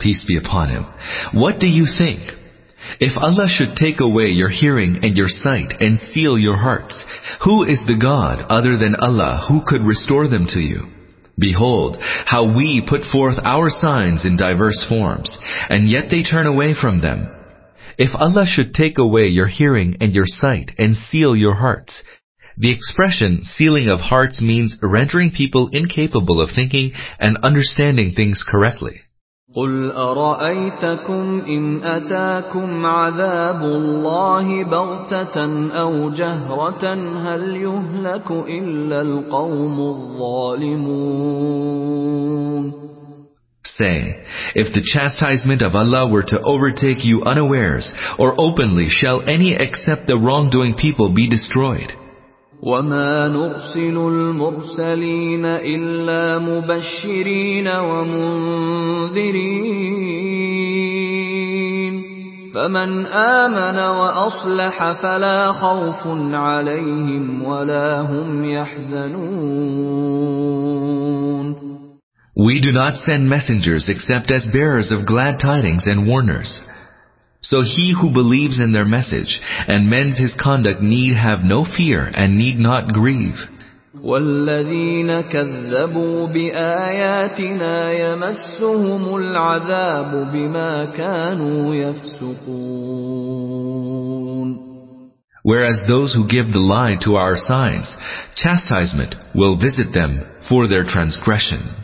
peace be upon him, what do you think? If Allah should take away your hearing and your sight and seal your hearts, who is the God other than Allah who could restore them to you? Behold, how we put forth our signs in diverse forms, and yet they turn away from them. If Allah should take away your hearing and your sight and seal your hearts, the expression sealing of hearts means rendering people incapable of thinking and understanding things correctly. قل أرأيتكم إن أتاكم عذاب الله بغتة أو جهرة هل يهلك إلا القوم الظالمون Say, if the chastisement of Allah were to overtake you unawares, or openly, shall any except the wrongdoing people be destroyed? وما نرسل المرسلين إلا مبشرين ومنذرين فمن آمن وأصلح فلا خوف عليهم ولا هم يحزنون We do not send messengers except as bearers of glad tidings and warners. So he who believes in their message and mends his conduct need have no fear and need not grieve. والذين كذبوا بآياتنا يمسهم العذاب بما كانوا يفسقون Whereas those who give the lie to our signs, chastisement will visit them for their transgression.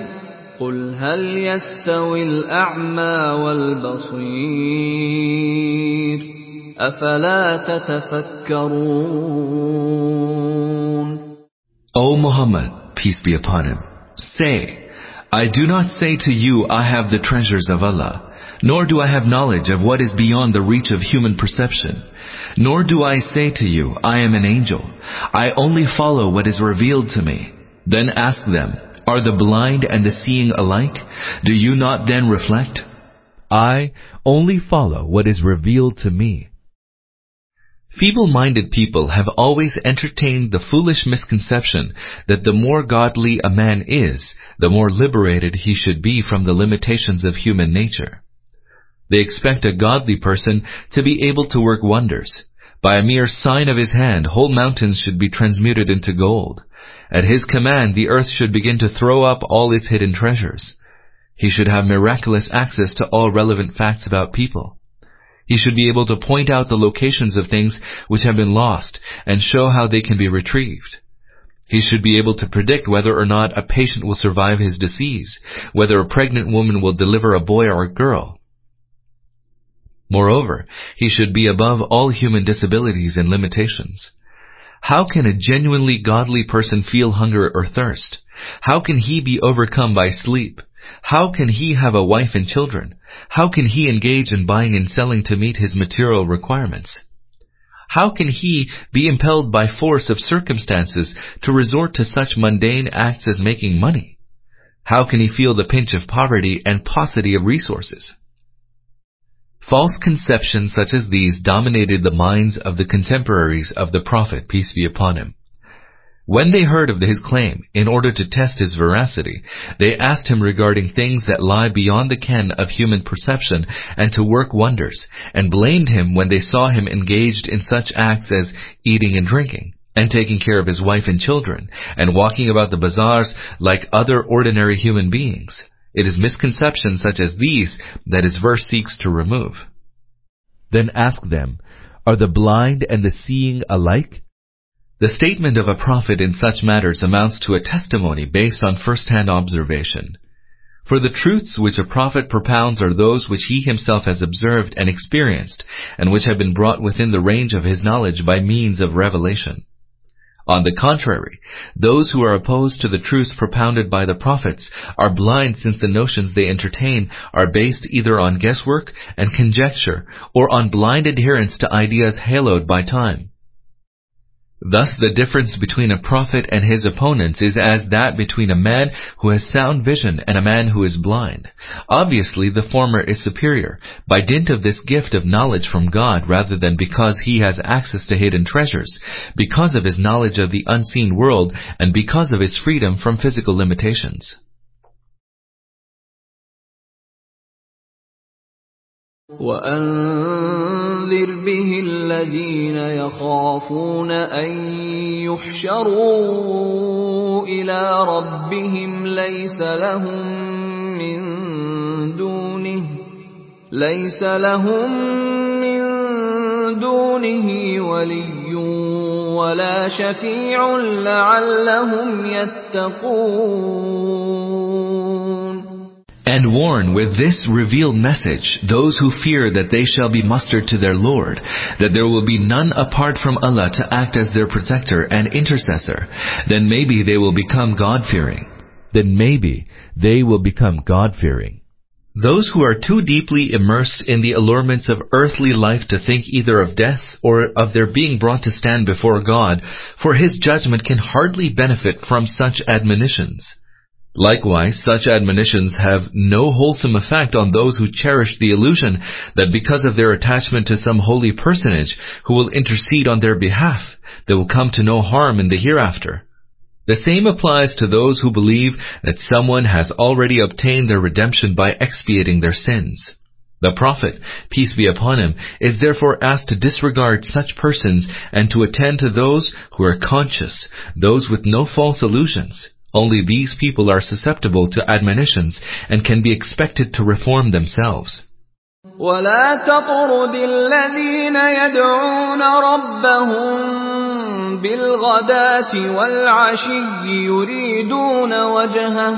قل هل يستوي الأعمى والبصير أفلا تتفكرون O Muhammad, peace be upon him, say, I do not say to you I have the treasures of Allah, nor do I have knowledge of what is beyond the reach of human perception, nor do I say to you I am an angel. I only follow what is revealed to me. Then ask them, are the blind and the seeing alike? Do you not then reflect? I only follow what is revealed to me. Feeble-minded people have always entertained the foolish misconception that the more godly a man is, the more liberated he should be from the limitations of human nature. They expect a godly person to be able to work wonders. By a mere sign of his hand, whole mountains should be transmuted into gold. At his command, the earth should begin to throw up all its hidden treasures. He should have miraculous access to all relevant facts about people. He should be able to point out the locations of things which have been lost and show how they can be retrieved. He should be able to predict whether or not a patient will survive his disease, whether a pregnant woman will deliver a boy or a girl. Moreover, he should be above all human disabilities and limitations. How can a genuinely godly person feel hunger or thirst? How can he be overcome by sleep? How can he have a wife and children? How can he engage in buying and selling to meet his material requirements? How can he be impelled by force of circumstances to resort to such mundane acts as making money? How can he feel the pinch of poverty and paucity of resources? False conceptions such as these dominated the minds of the contemporaries of the Prophet, peace be upon him. When they heard of his claim, in order to test his veracity, they asked him regarding things that lie beyond the ken of human perception and to work wonders, and blamed him when they saw him engaged in such acts as eating and drinking, and taking care of his wife and children, and walking about the bazaars like other ordinary human beings. It is misconceptions such as these that his verse seeks to remove. Then ask them, are the blind and the seeing alike? The statement of a prophet in such matters amounts to a testimony based on first-hand observation. For the truths which a prophet propounds are those which he himself has observed and experienced, and which have been brought within the range of his knowledge by means of revelation. On the contrary, those who are opposed to the truth propounded by the prophets are blind since the notions they entertain are based either on guesswork and conjecture or on blind adherence to ideas haloed by time. Thus the difference between a prophet and his opponents is as that between a man who has sound vision and a man who is blind. Obviously the former is superior, by dint of this gift of knowledge from God rather than because he has access to hidden treasures, because of his knowledge of the unseen world, and because of his freedom from physical limitations. وأنذر بِهِ الَّذِينَ يَخَافُونَ أَن يُحْشَرُوا إِلَى رَبِّهِمْ لَيْسَ لَهُم مِّن دُونِهِ لَيْسَ لَهُم مِّن دُونِهِ وَلِيٌّ وَلَا شَفِيعٌ لَّعَلَّهُمْ يَتَّقُونَ. And warn with this revealed message those who fear that they shall be mustered to their Lord, that there will be none apart from Allah to act as their protector and intercessor. Then maybe they will become God-fearing. Then maybe they will become God-fearing. Those who are too deeply immersed in the allurements of earthly life to think either of death or of their being brought to stand before God, for His judgment can hardly benefit from such admonitions. Likewise, such admonitions have no wholesome effect on those who cherish the illusion that because of their attachment to some holy personage who will intercede on their behalf, they will come to no harm in the hereafter. The same applies to those who believe that someone has already obtained their redemption by expiating their sins. The Prophet, peace be upon him, is therefore asked to disregard such persons and to attend to those who are conscious, those with no false illusions. Only these people are susceptible to admonitions and can be expected to reform themselves. ولا تطرد الذين يدعون ربهم بالغداة والعشي يريدون وجهه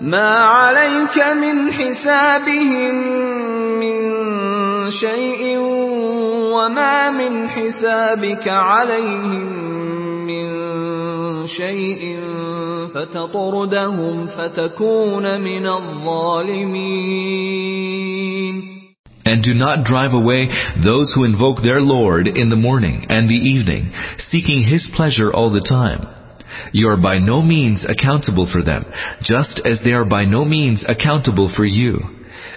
ما عليك من حسابهم من شيء وما من حسابك عليهم من شيء فتطردهم فتكون من الظالمين And do not drive away those who invoke their Lord in the morning and the evening, seeking His pleasure all the time. You are by no means accountable for them, just as they are by no means accountable for you.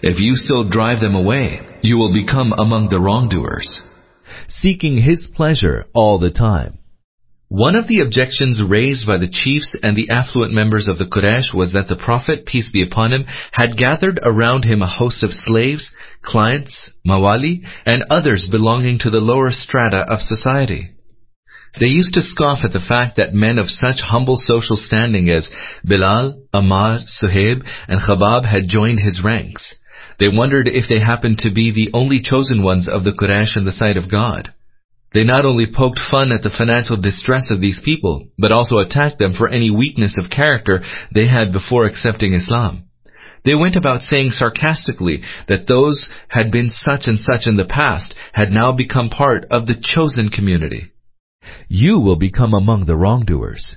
If you still drive them away, you will become among the wrongdoers. Seeking His pleasure all the time. One of the objections raised by the chiefs and the affluent members of the Quraysh was that the Prophet, peace be upon him, had gathered around him a host of slaves, clients, mawali, and others belonging to the lower strata of society. They used to scoff at the fact that men of such humble social standing as Bilal, Ammar, Suhaib, and Khabab had joined his ranks. They wondered if they happened to be the only chosen ones of the Quraysh in the sight of God. They not only poked fun at the financial distress of these people, but also attacked them for any weakness of character they had before accepting Islam. They went about saying sarcastically that those had been such and such in the past had now become part of the chosen community. You will become among the wrongdoers.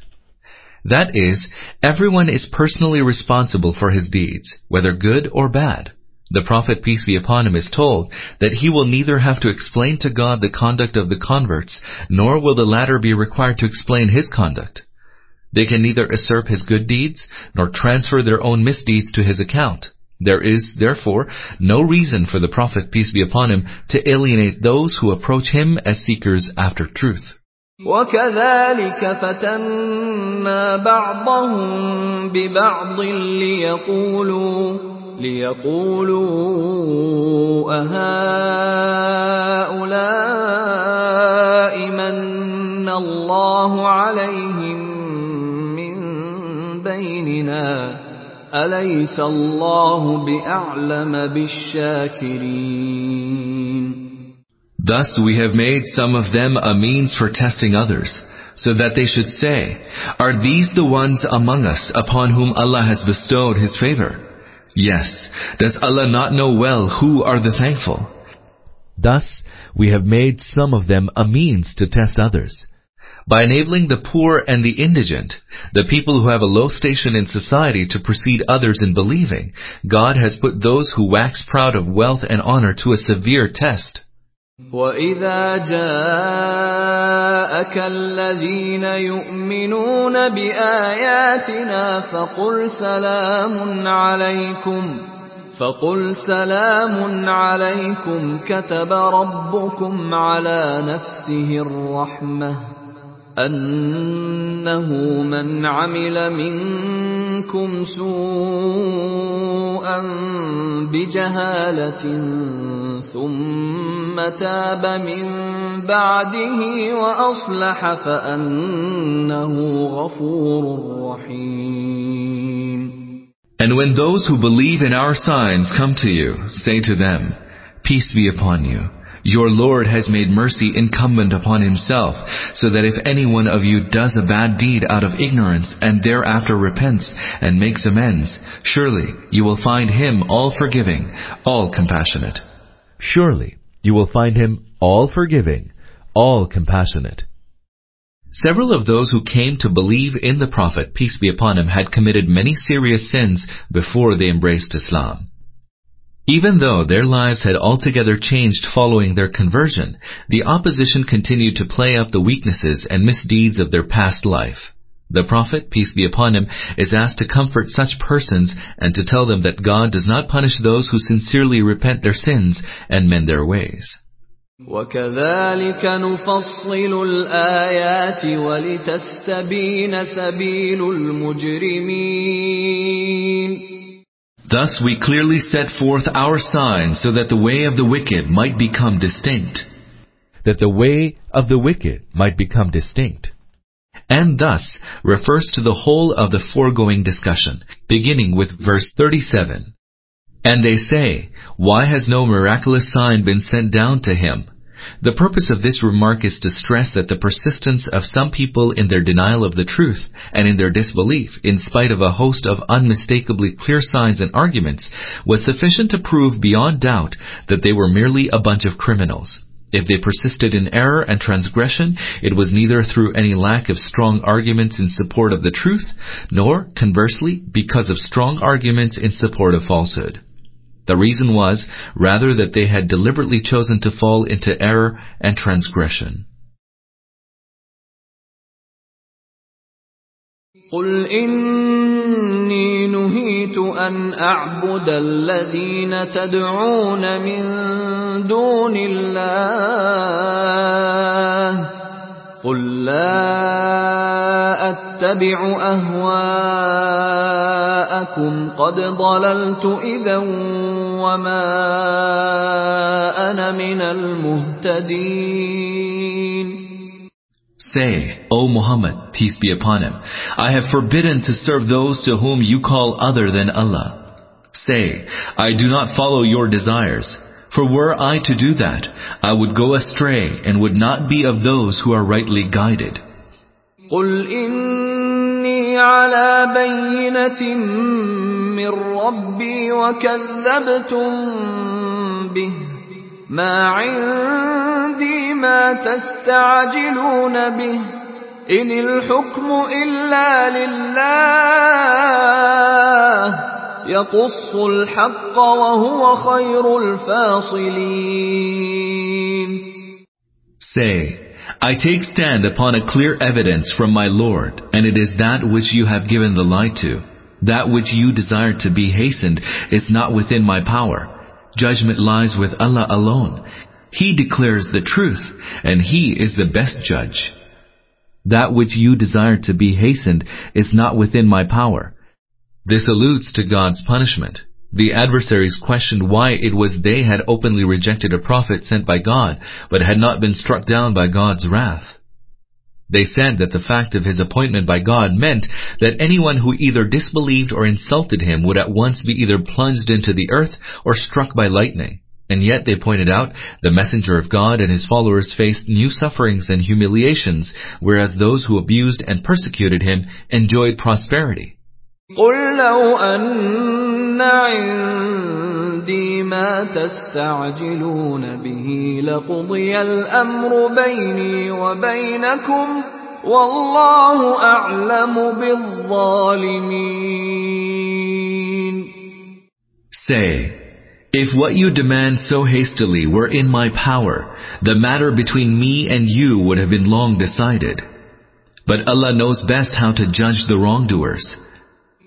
That is, everyone is personally responsible for his deeds, whether good or bad. The Prophet, peace be upon him, is told that he will neither have to explain to God the conduct of the converts, nor will the latter be required to explain his conduct. They can neither usurp his good deeds, nor transfer their own misdeeds to his account. There is, therefore, no reason for the Prophet, peace be upon him, to alienate those who approach him as seekers after truth. وكذلك فتنا بعضهم ببعض ليقولوا ليقولوا أهؤلاء من الله عليهم من بيننا أليس الله بأعلم بالشاكرين Thus we have made some of them a means for testing others, so that they should say, Are these the ones among us upon whom Allah has bestowed His favor? Yes, does Allah not know well who are the thankful? Thus, we have made some of them a means to test others. By enabling the poor and the indigent, the people who have a low station in society to precede others in believing, God has put those who wax proud of wealth and honor to a severe test. وَإِذَا جَاءَكَ الَّذِينَ يُؤْمِنُونَ بِآيَاتِنَا فَقُلْ سَلَامٌ عَلَيْكُمْ فَقُلْ سَلَامٌ عَلَيْكُمْ كَتَبَ رَبُّكُمْ عَلَى نَفْسِهِ الرَّحْمَةَ أَنَّهُ مَنْ عَمِلَ مِنكُمْ سوءا بجهالة ثم تاب من بعده وأصلح فأنه غفور رحيم And when those who believe in our signs come to you, say to them, Peace be upon you. Your Lord has made mercy incumbent upon himself, so that if any one of you does a bad deed out of ignorance and thereafter repents and makes amends, surely you will find him all forgiving, all compassionate. Surely you will find him all forgiving, all compassionate. Several of those who came to believe in the Prophet, peace be upon him, had committed many serious sins before they embraced Islam. Even though their lives had altogether changed following their conversion, the opposition continued to play up the weaknesses and misdeeds of their past life. The Prophet, peace be upon him, is asked to comfort such persons and to tell them that God does not punish those who sincerely repent their sins and mend their ways. وكذلك نفصل الآيات ولتستبين سبيل المجرمين Thus we clearly set forth our signs so that the way of the wicked might become distinct. That the way of the wicked might become distinct. And thus refers to the whole of the foregoing discussion, beginning with verse 37. And they say, Why has no miraculous sign been sent down to him? The purpose of this remark is to stress that the persistence of some people in their denial of the truth and in their disbelief, in spite of a host of unmistakably clear signs and arguments, was sufficient to prove beyond doubt that they were merely a bunch of criminals. If they persisted in error and transgression, it was neither through any lack of strong arguments in support of the truth, nor, conversely, because of strong arguments in support of falsehood. The reason was rather that they had deliberately chosen to fall into error and transgression. قل إني نهيت أن أعبد الذين تدعون من دون الله قل لا أتبع أهواءكم قد ضللت إذا وما أنا من المهتدين Say, O Muhammad, peace be upon him, I have forbidden to serve those to whom you call other than Allah. Say, I do not follow your desires. For were I to do that, I would go astray and would not be of those who are rightly guided. قل إني على بينة من ربي وكذبتم به ما عندي ما تستعجلون به إن الحكم إلا لله يقص الحق وهو خير الفاصلين Say, I take stand upon a clear evidence from my Lord, and it is that which you have given the lie to. That which you desire to be hastened is not within my power. Judgment lies with Allah alone. He declares the truth, and He is the best judge. That which you desire to be hastened is not within my power. This alludes to God's punishment. The adversaries questioned why it was they had openly rejected a prophet sent by God, but had not been struck down by God's wrath. They said that the fact of his appointment by God meant that anyone who either disbelieved or insulted him would at once be either plunged into the earth or struck by lightning. And yet, they pointed out, the messenger of God and his followers faced new sufferings and humiliations, whereas those who abused and persecuted him enjoyed prosperity. قل لو أن عندي ما تستعجلون به لقضي الأمر بيني وبينكم والله أعلم بالظالمين Say, if what you demand so hastily were in my power, the matter between me and you would have been long decided. But Allah knows best how to judge the wrongdoers.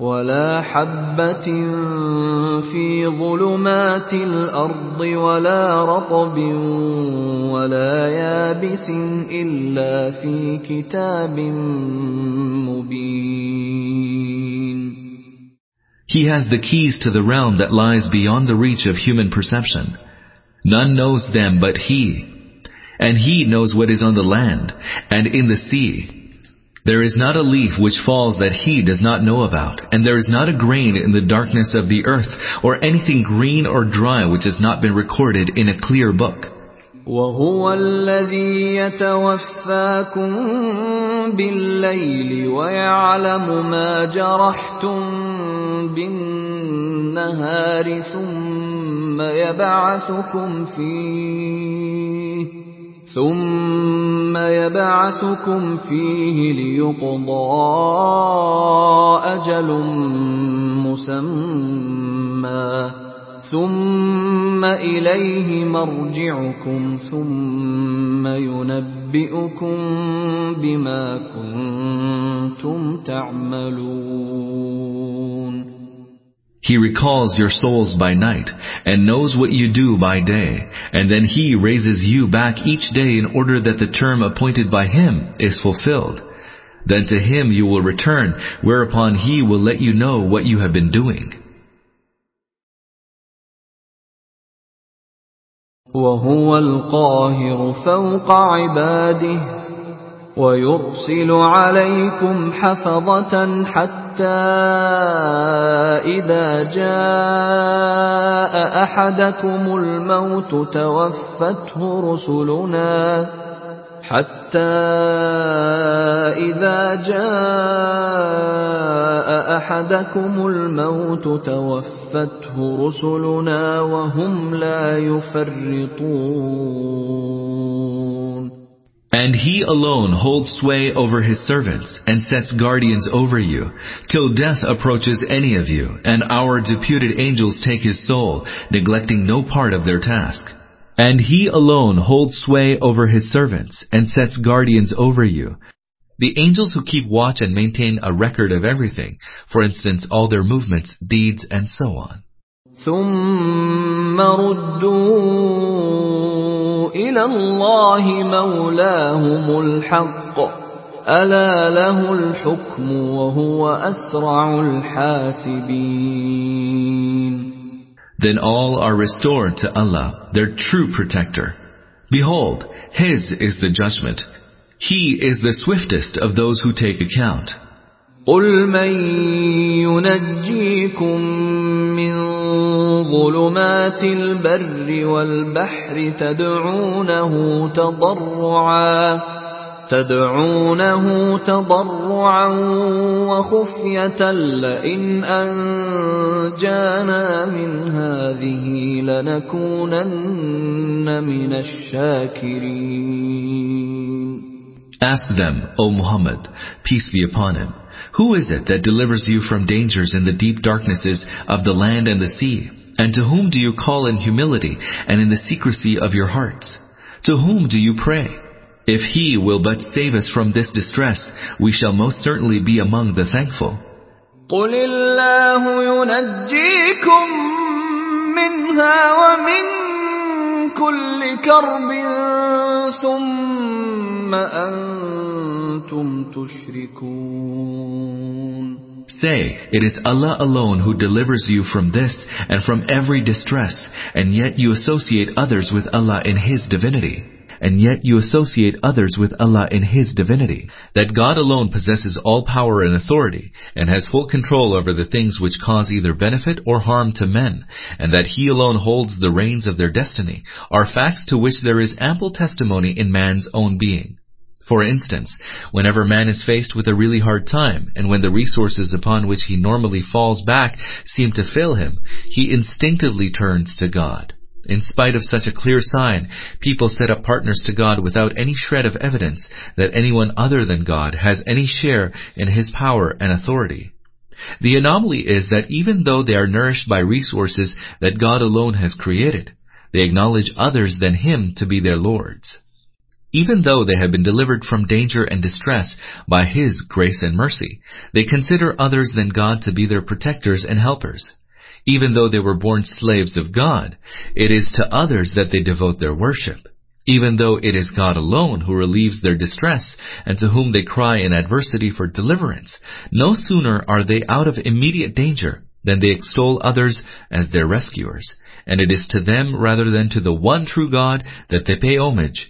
ولا حبة في ظلمات الأرض ولا رطب ولا يابس إلا في كتاب مبين He has the keys to the realm that lies beyond the reach of human perception. None knows them but He. And He knows what is on the land and in the sea. There is not a leaf which falls that He does not know about, and there is not a grain in the darkness of the earth, or anything green or dry which has not been recorded in a clear book. وهو الذي يتوفاكم بالليل ويعلم ما جرحتم بالنهار ثم يبعثكم فيه ثم يبعثكم فيه ليقضى أجل مسمى ثم إليه مرجعكم ثم ينبئكم بما كنتم تعملون He recalls your souls by night and knows what you do by day, and then He raises you back each day in order that the term appointed by Him is fulfilled. Then to Him you will return, whereupon He will let you know what you have been doing. وهو القاهر فوق عباده ويرسل عليكم حفظة حتى إذا جاء أحدكم الموت توفته رسلنا حتى إذا جاء أحدكم الموت توفته رسلنا وهم لا يفرطون. And He alone holds sway over His servants and sets guardians over you, till death approaches any of you, and our deputed angels take His soul, neglecting no part of their task. And He alone holds sway over His servants and sets guardians over you. The angels who keep watch and maintain a record of everything, for instance, all their movements, deeds, and so on. ثم ردوا إلى الله مولاهم الحق ألا له الحكم وهو أسرع الحاسبين Then all are restored to Allah, their true protector. Behold, His is the judgment. He is the swiftest of those who take account. قل من ينجيكم من ظلمات البر والبحر تدعونه تضرعا تدعونه تضرعا وخفية لئن أنجانا من هذه لنكونن من الشاكرين. Ask them, O Muhammad, peace be upon him, who is it that delivers you from dangers in the deep darknesses of the land and the sea? And to whom do you call in humility and in the secrecy of your hearts? To whom do you pray? If he will but save us from this distress, we shall most certainly be among the thankful. قل الله ينجيكم منها ومن كل كرب ثم أنتم تشركون Say, it is Allah alone who delivers you from this and from every distress, and yet you associate others with Allah in His divinity. And yet you associate others with Allah in His divinity. That God alone possesses all power and authority, and has full control over the things which cause either benefit or harm to men, and that He alone holds the reins of their destiny, are facts to which there is ample testimony in man's own being. For instance, whenever man is faced with a really hard time, and when the resources upon which he normally falls back seem to fail him, he instinctively turns to God. In spite of such a clear sign, people set up partners to God without any shred of evidence that anyone other than God has any share in His power and authority. The anomaly is that even though they are nourished by resources that God alone has created, they acknowledge others than Him to be their lords. Even though they have been delivered from danger and distress by His grace and mercy, they consider others than God to be their protectors and helpers. Even though they were born slaves of God, it is to others that they devote their worship. Even though it is God alone who relieves their distress and to whom they cry in adversity for deliverance, no sooner are they out of immediate danger than they extol others as their rescuers. And it is to them rather than to the one true God that they pay homage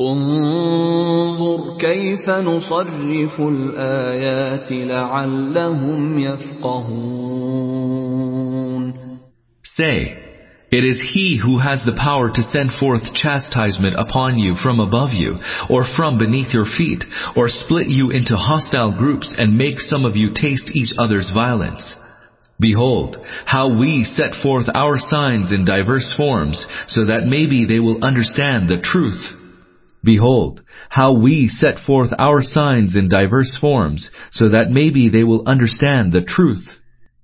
انظر كيف نصرف الآيات لعلهم يفقهون Say, it is He who has the power to send forth chastisement upon you from above you, or from beneath your feet, or split you into hostile groups and make some of you taste each other's violence. Behold, how we set forth our signs in diverse forms, so that maybe they will understand the truth. Behold, how we set forth our signs in diverse forms, so that maybe they will understand the truth.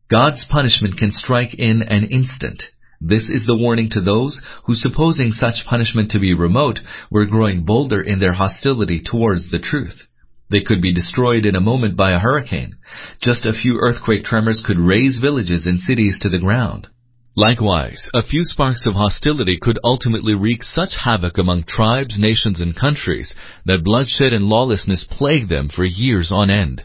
God's punishment can strike in an instant. This is the warning to those who, supposing such punishment to be remote, were growing bolder in their hostility towards the truth. They could be destroyed in a moment by a hurricane. Just a few earthquake tremors could raze villages and cities to the ground. Likewise, a few sparks of hostility could ultimately wreak such havoc among tribes, nations, and countries that bloodshed and lawlessness plague them for years on end.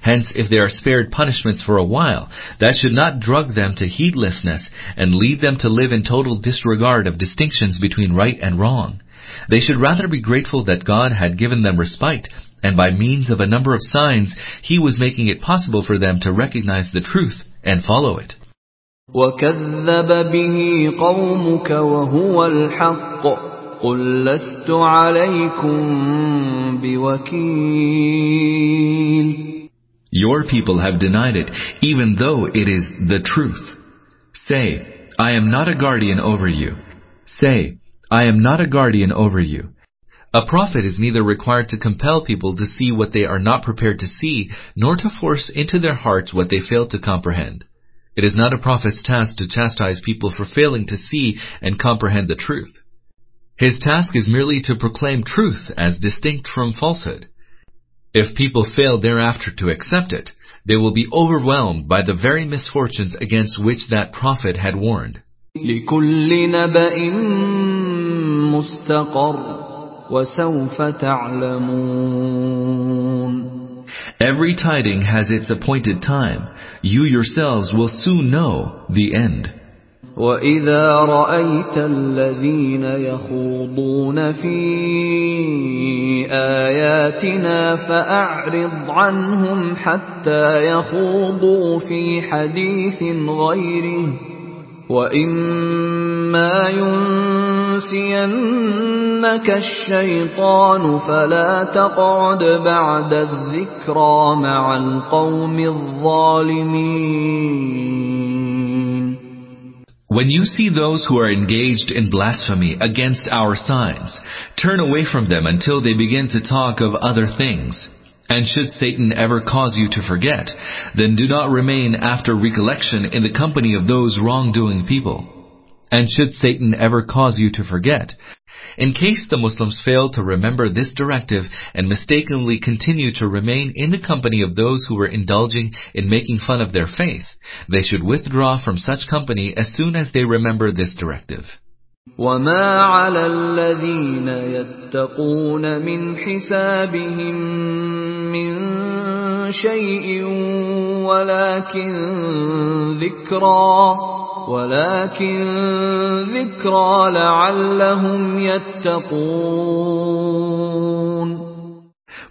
Hence, if they are spared punishments for a while, that should not drug them to heedlessness and lead them to live in total disregard of distinctions between right and wrong. They should rather be grateful that God had given them respite, and by means of a number of signs, He was making it possible for them to recognize the truth and follow it. وكذب به قومك وهو الحق قل لست عليكم بوكيل Your people have denied it, even though it is the truth. Say, I am not a guardian over you. Say, I am not a guardian over you. A prophet is neither required to compel people to see what they are not prepared to see, nor to force into their hearts what they fail to comprehend. It is not a prophet's task to chastise people for failing to see and comprehend the truth. His task is merely to proclaim truth as distinct from falsehood. If people fail thereafter to accept it, they will be overwhelmed by the very misfortunes against which that prophet had warned. لكل نبأ مستقر وسوف تعلمون Every tiding has its appointed time. You yourselves will soon know the end. وإذا رأيت الذين يخوضون في آياتنا فأعرض عنهم حتى يخوضوا في حديث غيره وإما ينسينك الشيطان فلا تقعد بعد الذكرى مع القوم الظالمين When you see those who are engaged in blasphemy against our signs, turn away from them until they begin to talk of other things. And should Satan ever cause you to forget, then do not remain after recollection in the company of those wrongdoing people. And should Satan ever cause you to forget, in case the Muslims fail to remember this directive and mistakenly continue to remain in the company of those who were indulging in making fun of their faith, they should withdraw from such company as soon as they remember this directive. وما على الذين يتقون من حسابهم من شيء ولكن ذكرى ولكن ذكرى لعلهم يتقون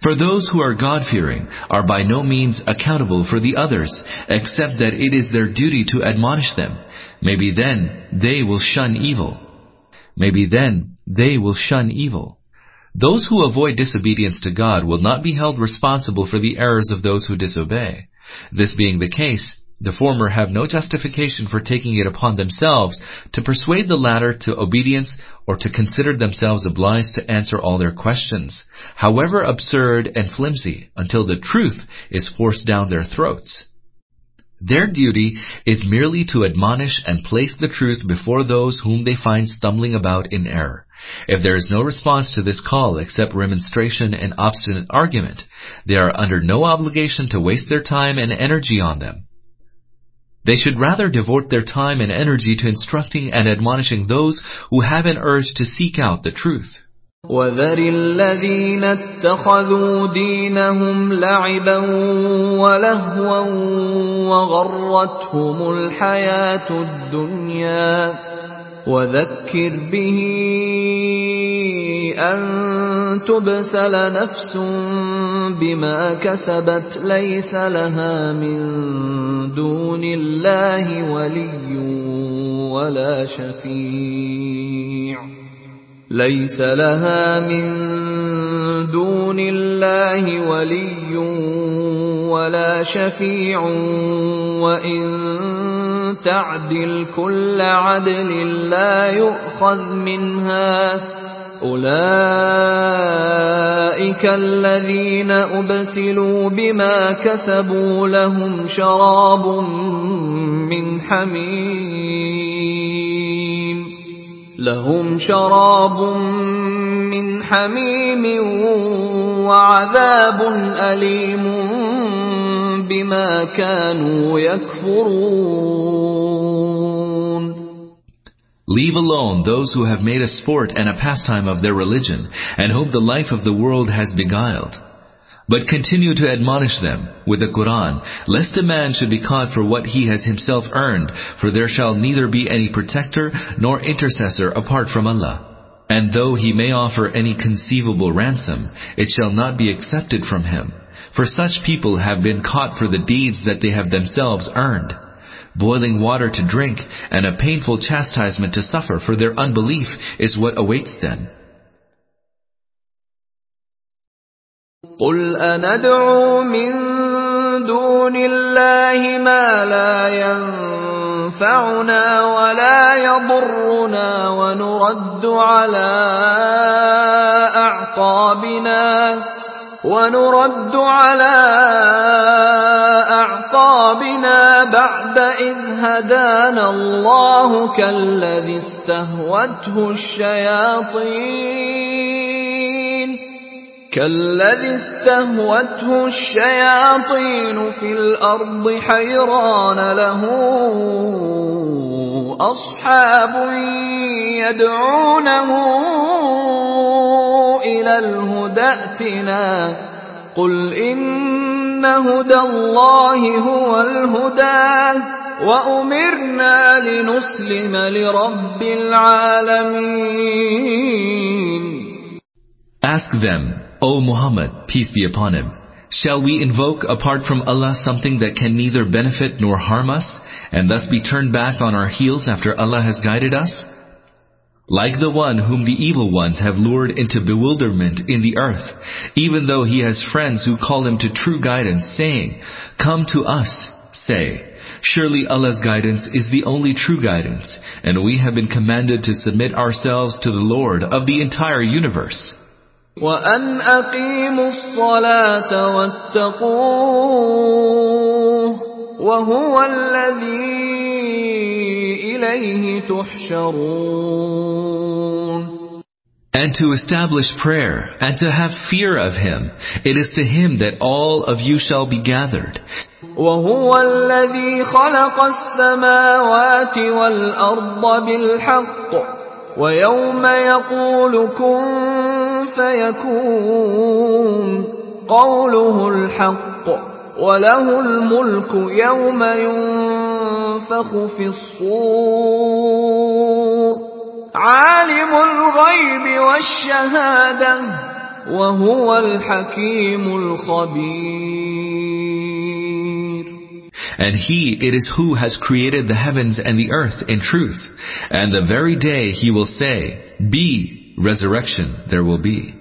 For those who are God-fearing are by no means accountable for the others, except that it is their duty to admonish them. Maybe then they will shun evil. Maybe then they will shun evil. Those who avoid disobedience to God will not be held responsible for the errors of those who disobey. This being the case, the former have no justification for taking it upon themselves to persuade the latter to obedience or to consider themselves obliged to answer all their questions, however absurd and flimsy, until the truth is forced down their throats. Their duty is merely to admonish and place the truth before those whom they find stumbling about in error. If there is no response to this call except remonstration and obstinate argument, they are under no obligation to waste their time and energy on them. They should rather devote their time and energy to instructing and admonishing those who have an urge to seek out the truth. وذر الذين اتخذوا دينهم لعبا ولهوا وغرتهم الحياة الدنيا وذكر به أن تبسل نفس بما كسبت ليس لها من دون الله ولي ولا شفيع. ليس لها من دون الله ولي ولا شفيع. وإن تعدل كل عدل لا يؤخذ منها أولئك الذين أبسلوا بما كسبوا لهم شراب من حميم لهم شراب من حميم وعذاب أليم بما كانوا يكفرون Leave alone those who have made a sport and a pastime of their religion, and whom the life of the world has beguiled. But continue to admonish them with the Quran, lest a man should be caught for what he has himself earned, for there shall neither be any protector nor intercessor apart from Allah. And though he may offer any conceivable ransom, it shall not be accepted from him. For such people have been caught for the deeds that they have themselves earned Boiling water to drink and a painful chastisement to suffer for their unbelief is what awaits them. قل أندعو من دون الله ما لا ينفعنا ولا يضرنا ونرد على أعقابنا ونرد على أعقابنا بعد إذ هدانا الله كالذي استهوته الشياطين. كالذي استهوته الشياطين في الأرض حيران له أصحاب يدعونه إلى الهدى ائتنا قل إن هدى الله هو الهدى وأمرنا لنسلم لرب العالمين Ask them, O Muhammad, peace be upon him, shall we invoke apart from Allah something that can neither benefit nor harm us, and thus be turned back on our heels after Allah has guided us? Like the one whom the evil ones have lured into bewilderment in the earth, even though he has friends who call him to true guidance, saying, Come to us, say, Surely Allah's guidance is the only true guidance, and we have been commanded to submit ourselves to the Lord of the entire universe. وأن أقيموا الصلاة واتقوه وهو الذي إليه تحشرون And to establish prayer, and to have fear of Him. It is to Him that all of you shall be gathered. وهو الذي خلق السماوات والأرض بالحق ويوم يقول كن فيكون قوله الحق وله الملك يوم ينفخ في الصور عالم الغيب والشهادة وهو الحكيم الخبير And He it is who has created the heavens and the earth in truth. And the very day He will say, Be, resurrection there will be.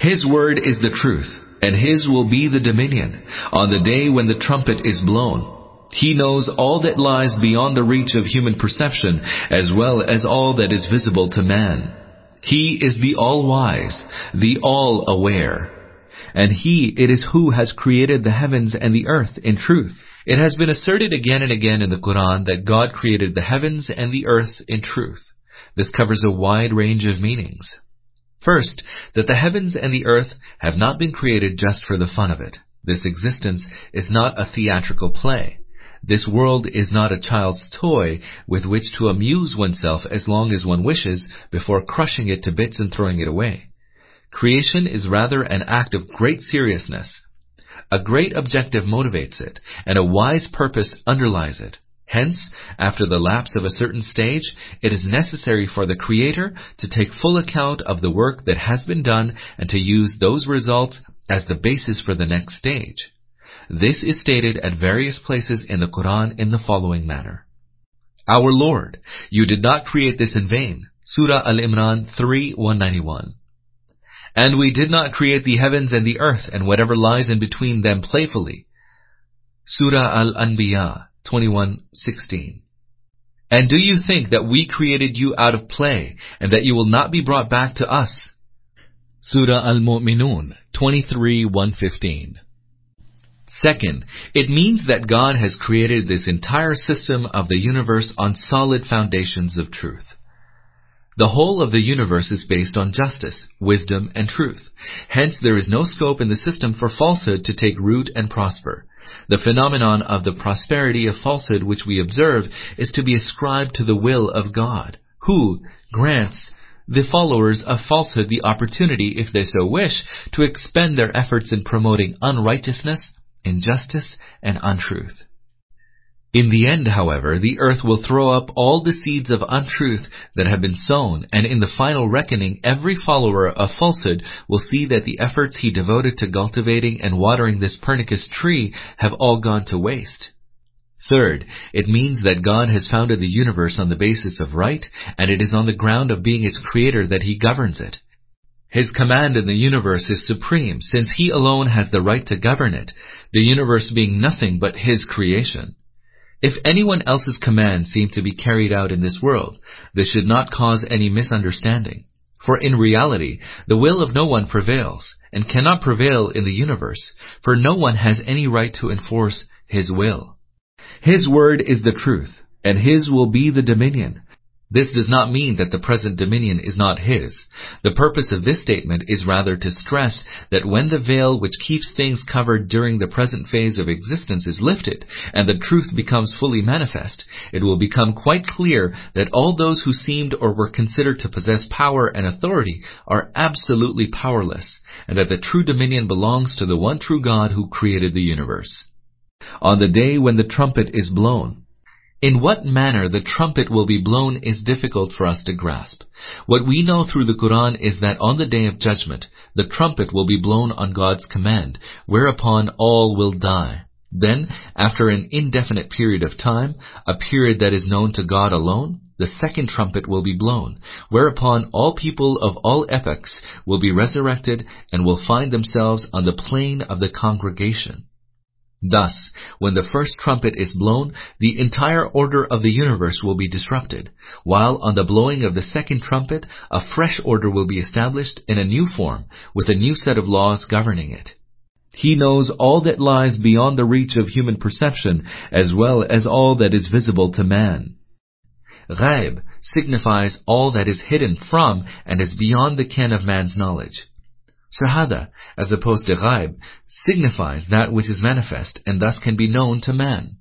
His word is the truth, and His will be the dominion, on the day when the trumpet is blown. He knows all that lies beyond the reach of human perception, as well as all that is visible to man. He is the all-wise, the all-aware. And He it is who has created the heavens and the earth in truth. It has been asserted again and again in the Quran that God created the heavens and the earth in truth. This covers a wide range of meanings. First, that the heavens and the earth have not been created just for the fun of it. This existence is not a theatrical play. This world is not a child's toy with which to amuse oneself as long as one wishes before crushing it to bits and throwing it away. Creation is rather an act of great seriousness. A great objective motivates it, and a wise purpose underlies it. Hence, after the lapse of a certain stage, it is necessary for the Creator to take full account of the work that has been done and to use those results as the basis for the next stage. This is stated at various places in the Quran in the following manner. Our Lord, you did not create this in vain. Surah Al-Imran 3, 191. And we did not create the heavens and the earth and whatever lies in between them playfully. Surah Al-Anbiya 21:16. And do you think that we created you out of play and that you will not be brought back to us? Surah Al-Mu'minun 23:115. Second, it means that God has created this entire system of the universe on solid foundations of truth. The whole of the universe is based on justice, wisdom, and truth. Hence, there is no scope in the system for falsehood to take root and prosper. The phenomenon of the prosperity of falsehood which we observe is to be ascribed to the will of God, who grants the followers of falsehood the opportunity, if they so wish, to expend their efforts in promoting unrighteousness, injustice, and untruth. In the end, however, the earth will throw up all the seeds of untruth that have been sown, and in the final reckoning, every follower of falsehood will see that the efforts he devoted to cultivating and watering this pernicious tree have all gone to waste. Third, it means that God has founded the universe on the basis of right, and it is on the ground of being its creator that he governs it. His command in the universe is supreme, since he alone has the right to govern it, the universe being nothing but his creation. If anyone else's commands seem to be carried out in this world, this should not cause any misunderstanding. For in reality, the will of no one prevails, and cannot prevail in the universe, for no one has any right to enforce his will. His word is the truth, and his will be the dominion, this does not mean that the present dominion is not his. The purpose of this statement is rather to stress that when the veil which keeps things covered during the present phase of existence is lifted, and the truth becomes fully manifest, it will become quite clear that all those who seemed or were considered to possess power and authority are absolutely powerless, and that the true dominion belongs to the one true God who created the universe. On the day when the trumpet is blown, in what manner the trumpet will be blown is difficult for us to grasp. What we know through the Quran is that on the day of judgment, the trumpet will be blown on God's command, whereupon all will die. Then, after an indefinite period of time, a period that is known to God alone, the second trumpet will be blown, whereupon all people of all epochs will be resurrected and will find themselves on the plain of the congregation. Thus, when the first trumpet is blown, the entire order of the universe will be disrupted, while on the blowing of the second trumpet, a fresh order will be established in a new form, with a new set of laws governing it. He knows all that lies beyond the reach of human perception, as well as all that is visible to man. Ghaib signifies all that is hidden from and is beyond the ken of man's knowledge. Shahada, as opposed to ghaib, signifies that which is manifest and thus can be known to man.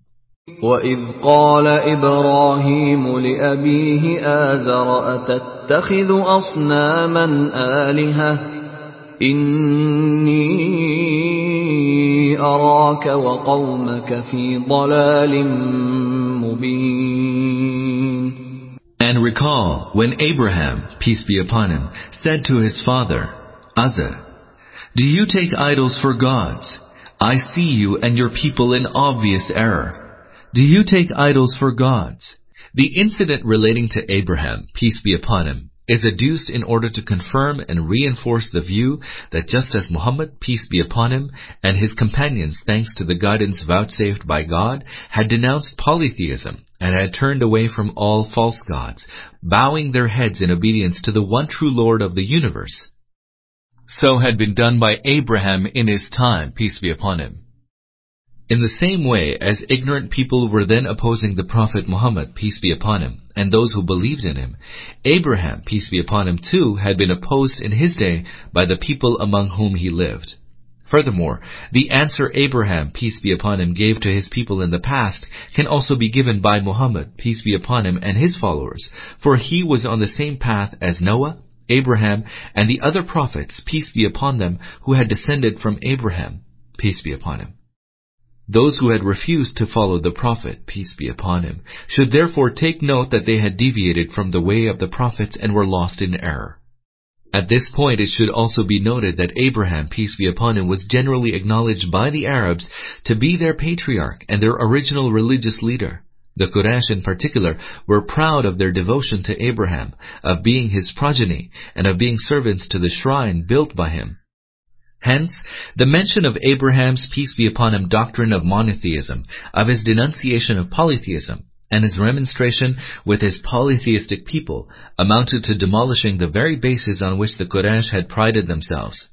وَإِذْ قَالَ إِبْرَاهِيمُ لِأَبِيهِ آزَرَ أَتَتَّخِذُ أَصْنَامًا آلِهَةً إِنِّي أَرَاكَ وَقَوْمَكَ فِي ضَلَالٍ مُبِينٍ And recall when Abraham, peace be upon him, said to his father, Azar, do you take idols for gods? I see you and your people in obvious error. Do you take idols for gods? The incident relating to Abraham, peace be upon him, is adduced in order to confirm and reinforce the view that just as Muhammad, peace be upon him, and his companions, thanks to the guidance vouchsafed by God, had denounced polytheism and had turned away from all false gods, bowing their heads in obedience to the one true Lord of the universe, so had been done by Abraham in his time, peace be upon him. In the same way as ignorant people were then opposing the Prophet Muhammad, peace be upon him, and those who believed in him, Abraham, peace be upon him too, had been opposed in his day by the people among whom he lived. Furthermore, the answer Abraham, peace be upon him, gave to his people in the past can also be given by Muhammad, peace be upon him, and his followers, for he was on the same path as Noah, Abraham, and the other prophets, peace be upon them, who had descended from Abraham, peace be upon him. Those who had refused to follow the Prophet, peace be upon him, should therefore take note that they had deviated from the way of the prophets and were lost in error. At this point it should also be noted that Abraham, peace be upon him, was generally acknowledged by the Arabs to be their patriarch and their original religious leader. The Quraysh in particular were proud of their devotion to Abraham, of being his progeny, and of being servants to the shrine built by him. Hence, the mention of Abraham's peace be upon him doctrine of monotheism, of his denunciation of polytheism, and his remonstration with his polytheistic people amounted to demolishing the very basis on which the Quraysh had prided themselves.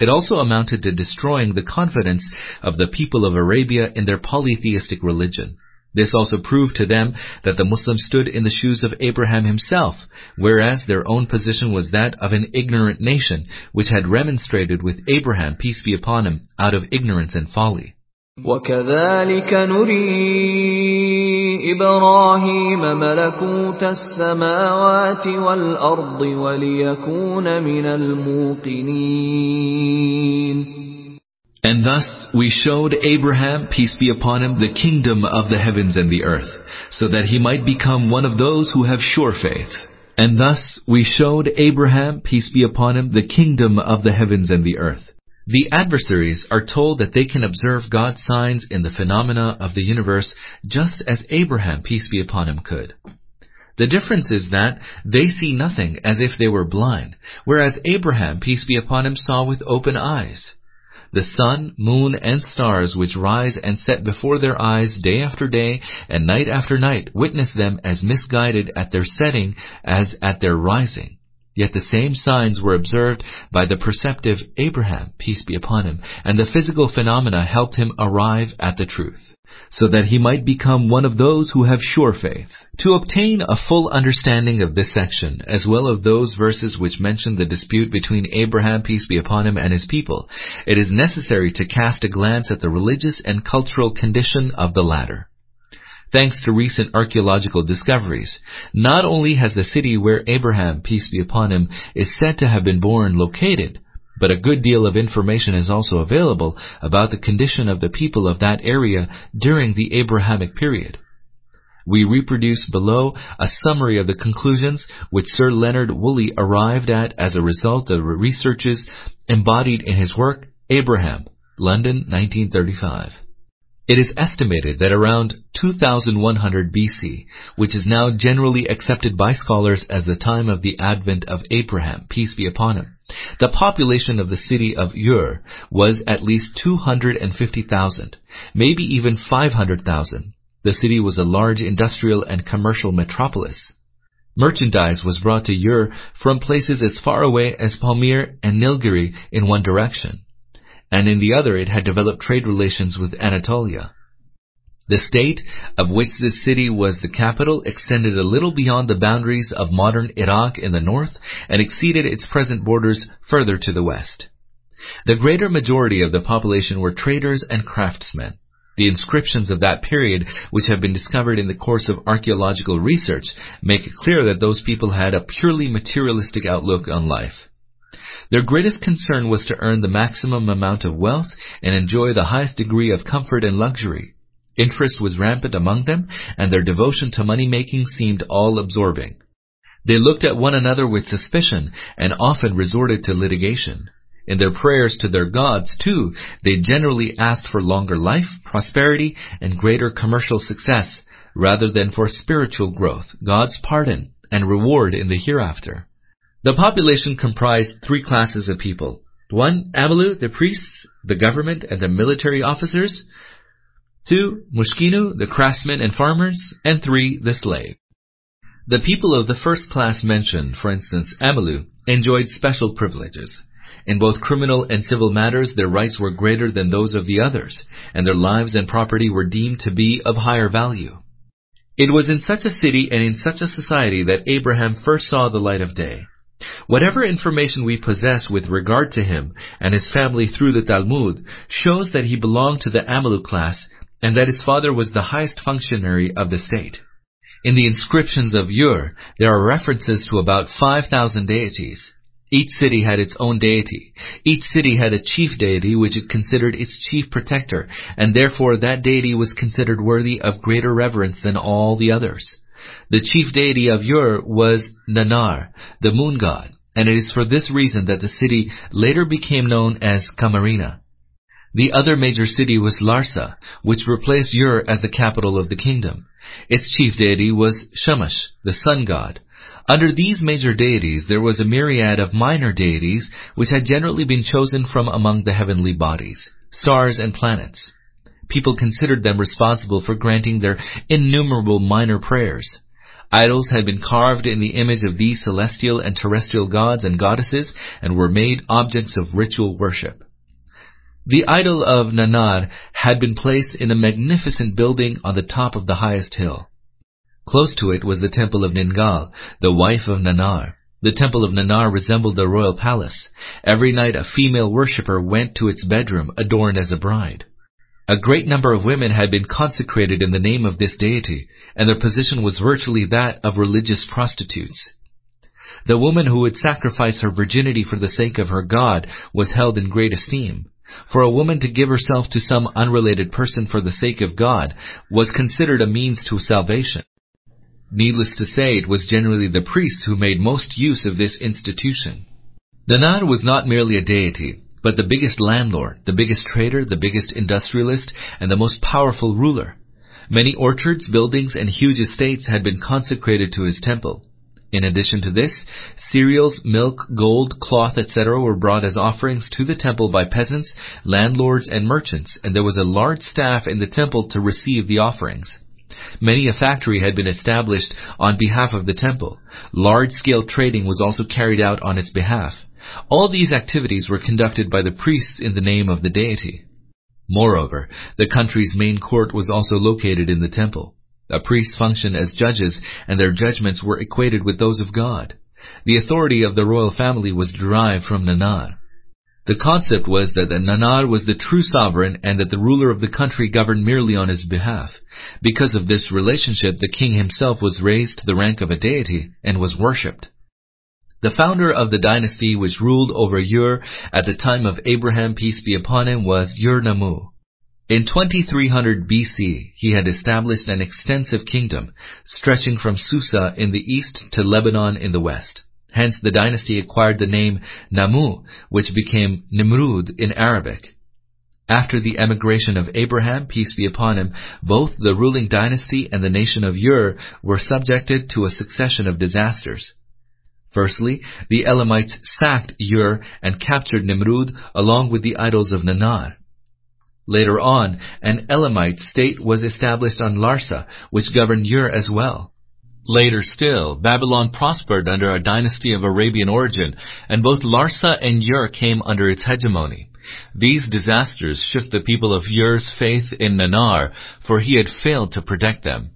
It also amounted to destroying the confidence of the people of Arabia in their polytheistic religion. This also proved to them that the Muslims stood in the shoes of Abraham himself, whereas their own position was that of an ignorant nation, which had remonstrated with Abraham, peace be upon him, out of ignorance and folly. وكذلك نري إبراهيم ملكوت السماوات والأرض وليكون من الموقنين and thus we showed Abraham, peace be upon him, the kingdom of the heavens and the earth, so that he might become one of those who have sure faith. And thus we showed Abraham, peace be upon him, the kingdom of the heavens and the earth. The adversaries are told that they can observe God's signs in the phenomena of the universe just as Abraham, peace be upon him, could. The difference is that they see nothing as if they were blind, whereas Abraham, peace be upon him, saw with open eyes. The sun, moon, and stars which rise and set before their eyes day after day and night after night witness them as misguided at their setting as at their rising. Yet the same signs were observed by the perceptive Abraham, peace be upon him, and the physical phenomena helped him arrive at the truth so that he might become one of those who have sure faith. To obtain a full understanding of this section, as well as those verses which mention the dispute between Abraham, peace be upon him, and his people, it is necessary to cast a glance at the religious and cultural condition of the latter. Thanks to recent archaeological discoveries, not only has the city where Abraham, peace be upon him, is said to have been born located, but a good deal of information is also available about the condition of the people of that area during the Abrahamic period. We reproduce below a summary of the conclusions which Sir Leonard Woolley arrived at as a result of researches embodied in his work Abraham, London, 1935. It is estimated that around 2100 BC, which is now generally accepted by scholars as the time of the advent of Abraham, peace be upon him, the population of the city of Ur was at least 250,000, maybe even 500,000. The city was a large industrial and commercial metropolis. Merchandise was brought to Ur from places as far away as Palmyra and Nilgiri in one direction, and in the other it had developed trade relations with Anatolia. The state of which this city was the capital extended a little beyond the boundaries of modern Iraq in the north and exceeded its present borders further to the west. The greater majority of the population were traders and craftsmen. The inscriptions of that period, which have been discovered in the course of archaeological research, make it clear that those people had a purely materialistic outlook on life. Their greatest concern was to earn the maximum amount of wealth and enjoy the highest degree of comfort and luxury. Interest was rampant among them, and their devotion to money-making seemed all-absorbing. They looked at one another with suspicion and often resorted to litigation. In their prayers to their gods, too, they generally asked for longer life, prosperity, and greater commercial success, rather than for spiritual growth, God's pardon, and reward in the hereafter. The population comprised three classes of people. One, Amalu, the priests, the government, and the military officers. Two, Mushkinu, the craftsmen and farmers. And three, the slave. The people of the first class mentioned, for instance, Amalu, enjoyed special privileges. In both criminal and civil matters, their rights were greater than those of the others, and their lives and property were deemed to be of higher value. It was in such a city and in such a society that Abraham first saw the light of day. Whatever information we possess with regard to him and his family through the Talmud shows that he belonged to the Amalu class and that his father was the highest functionary of the state. In the inscriptions of Ur, there are references to about 5,000 deities. Each city had its own deity. Each city had a chief deity which it considered its chief protector, and therefore that deity was considered worthy of greater reverence than all the others. The chief deity of Ur was Nanar, the moon god, and it is for this reason that the city later became known as Kamarina. The other major city was Larsa, which replaced Ur as the capital of the kingdom. Its chief deity was Shamash, the sun god. Under these major deities there was a myriad of minor deities which had generally been chosen from among the heavenly bodies, stars and planets. People considered them responsible for granting their innumerable minor prayers. Idols had been carved in the image of these celestial and terrestrial gods and goddesses and were made objects of ritual worship. The idol of Nanar had been placed in a magnificent building on the top of the highest hill. Close to it was the temple of Ningal, the wife of Nanar. The temple of Nanar resembled a royal palace. Every night a female worshipper went to its bedroom adorned as a bride. A great number of women had been consecrated in the name of this deity, and their position was virtually that of religious prostitutes. The woman who would sacrifice her virginity for the sake of her God was held in great esteem. For a woman to give herself to some unrelated person for the sake of God was considered a means to salvation. Needless to say, it was generally the priests who made most use of this institution. Nanar was not merely a deity, but the biggest landlord, the biggest trader, the biggest industrialist, and the most powerful ruler. Many orchards, buildings, and huge estates had been consecrated to his temple. In addition to this, cereals, milk, gold, cloth, etc. were brought as offerings to the temple by peasants, landlords, and merchants, and there was a large staff in the temple to receive the offerings. Many a factory had been established on behalf of the temple. Large-scale trading was also carried out on its behalf. All these activities were conducted by the priests in the name of the deity. Moreover, the country's main court was also located in the temple. The priests functioned as judges, and their judgments were equated with those of God. The authority of the royal family was derived from Nanar. The concept was that the Nanar was the true sovereign and that the ruler of the country governed merely on his behalf. Because of this relationship, the king himself was raised to the rank of a deity and was worshipped. The founder of the dynasty which ruled over Ur at the time of Abraham, peace be upon him, was Ur-Nammu. In 2300 BC, he had established an extensive kingdom, stretching from Susa in the east to Lebanon in the west. Hence the dynasty acquired the name Nammu, which became Nimrud in Arabic. After the emigration of Abraham, peace be upon him, both the ruling dynasty and the nation of Ur were subjected to a succession of disasters. Firstly, the Elamites sacked Ur and captured Nimrud along with the idols of Nanar. Later on, an Elamite state was established on Larsa, which governed Ur as well. Later still, Babylon prospered under a dynasty of Arabian origin, and both Larsa and Ur came under its hegemony. These disasters shook the people of Ur's faith in Nanar, for he had failed to protect them.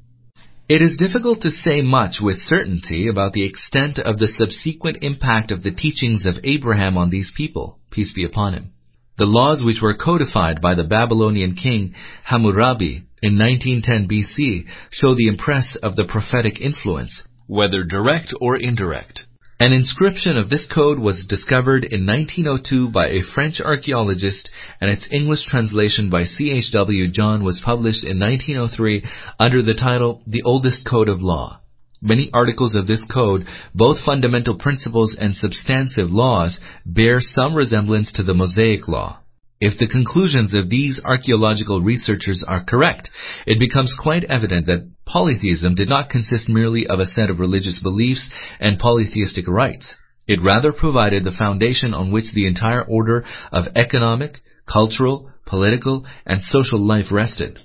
It is difficult to say much with certainty about the extent of the subsequent impact of the teachings of Abraham on these people, peace be upon him. The laws which were codified by the Babylonian king Hammurabi in 1910 BC show the impress of the prophetic influence, whether direct or indirect. An inscription of this code was discovered in 1902 by a French archaeologist and its English translation by C.H.W. Johns was published in 1903 under the title The Oldest Code of Law. Many articles of this code, both fundamental principles and substantive laws, bear some resemblance to the Mosaic Law. If the conclusions of these archaeological researchers are correct, it becomes quite evident that polytheism did not consist merely of a set of religious beliefs and polytheistic rites. It rather provided the foundation on which the entire order of economic, cultural, political, and social life rested.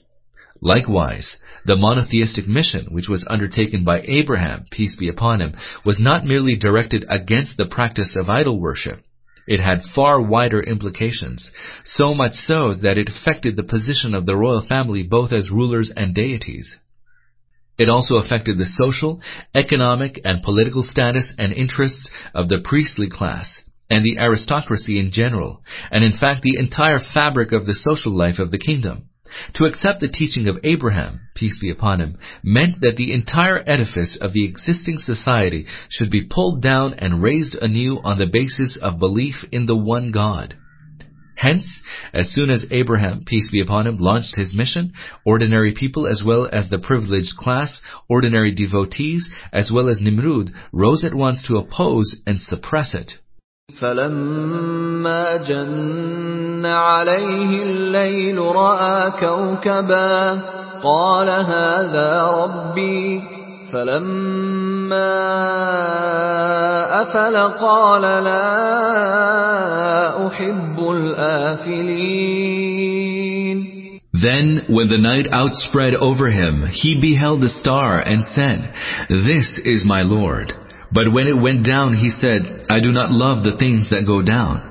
Likewise, the monotheistic mission, which was undertaken by Abraham, peace be upon him, was not merely directed against the practice of idol worship. It had far wider implications, so much so that it affected the position of the royal family both as rulers and deities. It also affected the social, economic, and political status and interests of the priestly class and the aristocracy in general, and in fact the entire fabric of the social life of the kingdom. To accept the teaching of Abraham, peace be upon him, meant that the entire edifice of the existing society should be pulled down and raised anew on the basis of belief in the one God. Hence, as soon as Abraham, peace be upon him, launched his mission, ordinary people as well as the privileged class, ordinary devotees as well as Nimrud, rose at once to oppose and suppress it. فلما جن عليه الليل رأى كوكبا قال هذا ربي فلما أفل قال لا أحب الآفلين Then, when the night outspread over him, he beheld a star and said, This is my Lord. But when it went down, he said, I do not love the things that go down.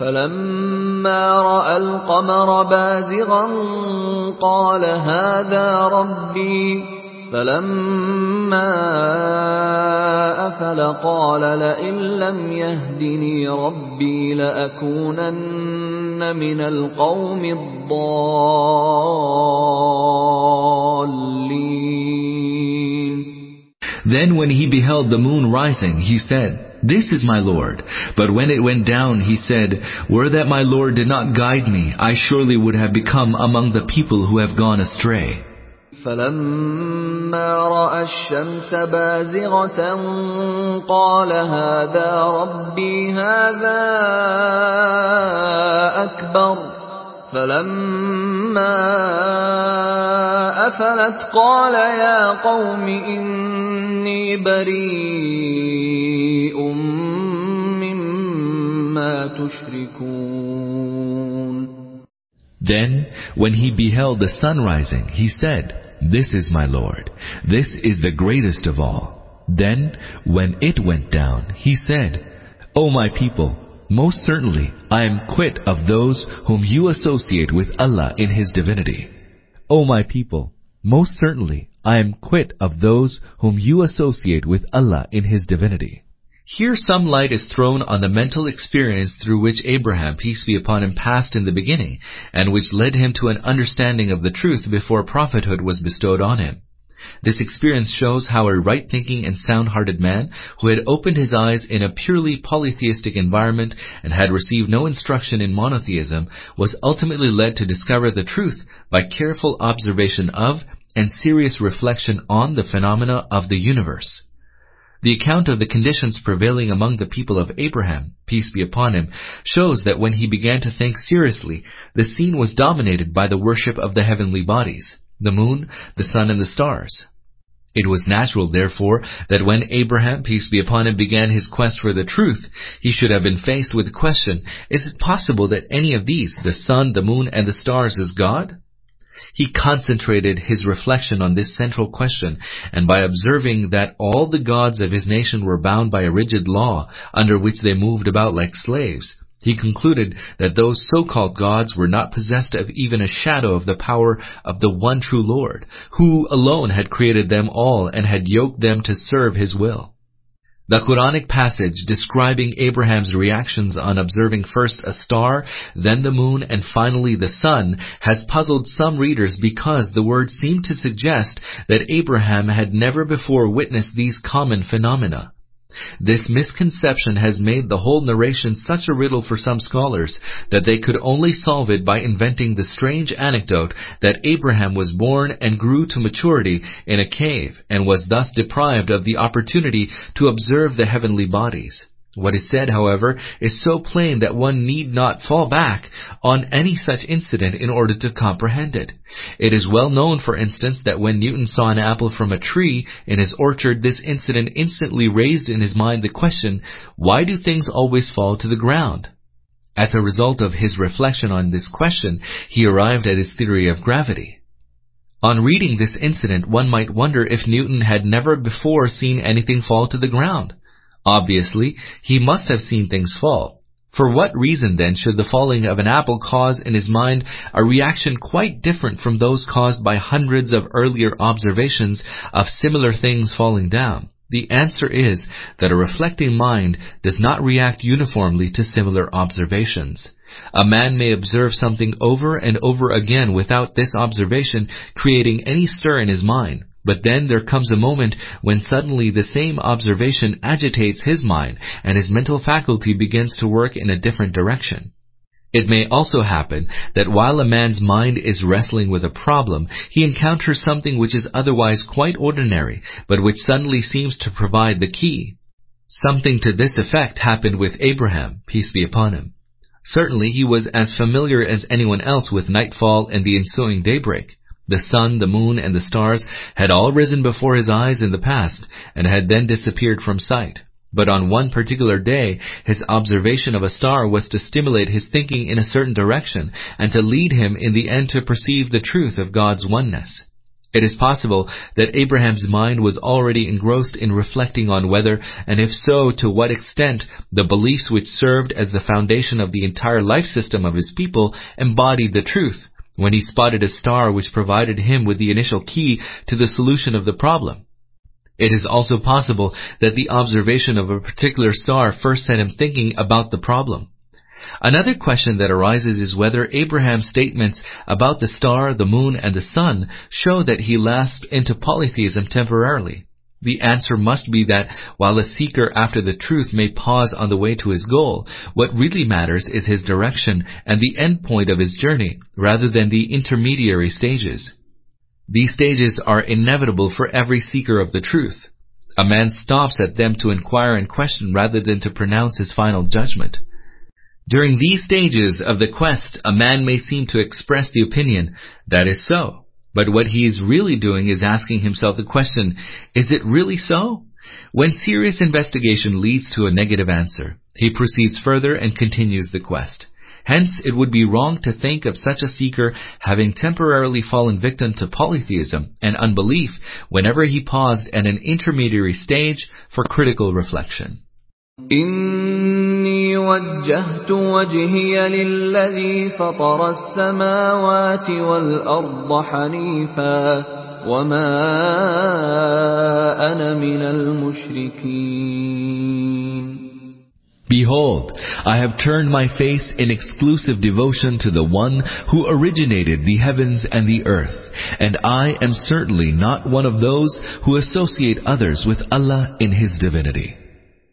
فلما رأى القمر بازغا قال هذا ربي فلما أفل قال لئن لم يهدني ربي لأكونن من القوم الضالين Then when he beheld the moon rising, he said, This is my Lord. But when it went down, he said, Were that my Lord did not guide me, I surely would have become among the people who have gone astray. فلما رأى الشمس بازغة قال هذا ربي هذا أكبر فلما أفلت قال يا قوم إني بريء مما تشركون Then, when he beheld the sun rising, he said, This is my Lord. This is the greatest of all. Then, when it went down, he said, O my people, most certainly I am quit of those whom you associate with Allah in His divinity. O my people, most certainly I am quit of those whom you associate with Allah in His divinity. Here some light is thrown on the mental experience through which Abraham, peace be upon him, passed in the beginning, and which led him to an understanding of the truth before prophethood was bestowed on him. This experience shows how a right-thinking and sound-hearted man, who had opened his eyes in a purely polytheistic environment and had received no instruction in monotheism, was ultimately led to discover the truth by careful observation of and serious reflection on the phenomena of the universe. The account of the conditions prevailing among the people of Abraham, peace be upon him, shows that when he began to think seriously, the scene was dominated by the worship of the heavenly bodies, the moon, the sun, and the stars. It was natural, therefore, that when Abraham, peace be upon him, began his quest for the truth, he should have been faced with the question, is it possible that any of these, the sun, the moon, and the stars, is God? He concentrated his reflection on this central question, and by observing that all the gods of his nation were bound by a rigid law under which they moved about like slaves, he concluded that those so-called gods were not possessed of even a shadow of the power of the one true Lord, who alone had created them all and had yoked them to serve his will. The Quranic passage describing Abraham's reactions on observing first a star, then the moon, and finally the sun has puzzled some readers because the words seem to suggest that Abraham had never before witnessed these common phenomena. This misconception has made the whole narration such a riddle for some scholars that they could only solve it by inventing the strange anecdote that Abraham was born and grew to maturity in a cave and was thus deprived of the opportunity to observe the heavenly bodies. What is said, however, is so plain that one need not fall back on any such incident in order to comprehend it. It is well known, for instance, that when Newton saw an apple from a tree in his orchard, this incident instantly raised in his mind the question, why do things always fall to the ground? As a result of his reflection on this question, he arrived at his theory of gravity. On reading this incident, one might wonder if Newton had never before seen anything fall to the ground. Obviously, he must have seen things fall. For what reason then should the falling of an apple cause in his mind a reaction quite different from those caused by hundreds of earlier observations of similar things falling down? The answer is that a reflecting mind does not react uniformly to similar observations. A man may observe something over and over again without this observation creating any stir in his mind. But then there comes a moment when suddenly the same observation agitates his mind and his mental faculty begins to work in a different direction. It may also happen that while a man's mind is wrestling with a problem, he encounters something which is otherwise quite ordinary, but which suddenly seems to provide the key. Something to this effect happened with Abraham, peace be upon him. Certainly he was as familiar as anyone else with nightfall and the ensuing daybreak. The sun, the moon, and the stars had all risen before his eyes in the past, and had then disappeared from sight. But on one particular day, his observation of a star was to stimulate his thinking in a certain direction, and to lead him in the end to perceive the truth of God's oneness. It is possible that Abraham's mind was already engrossed in reflecting on whether, and if so, to what extent, the beliefs which served as the foundation of the entire life system of his people embodied the truth, when he spotted a star which provided him with the initial key to the solution of the problem. It is also possible that the observation of a particular star first set him thinking about the problem. Another question that arises is whether Abraham's statements about the star, the moon, and the sun show that he lapsed into polytheism temporarily. The answer must be that while a seeker after the truth may pause on the way to his goal, what really matters is his direction and the end point of his journey, rather than the intermediary stages. These stages are inevitable for every seeker of the truth. A man stops at them to inquire and question rather than to pronounce his final judgment. During these stages of the quest, a man may seem to express the opinion, that is so. But what he is really doing is asking himself the question, is it really so? When serious investigation leads to a negative answer, he proceeds further and continues the quest. Hence, it would be wrong to think of such a seeker having temporarily fallen victim to polytheism and unbelief whenever he paused at an intermediary stage for critical reflection. إني وجهت وجهي للذي فطر السماوات والأرض حنيفا وما أنا من المشركين Behold, I have turned my face in exclusive devotion to the one who originated the heavens and the earth, and I am certainly not one of those who associate others with Allah in His divinity.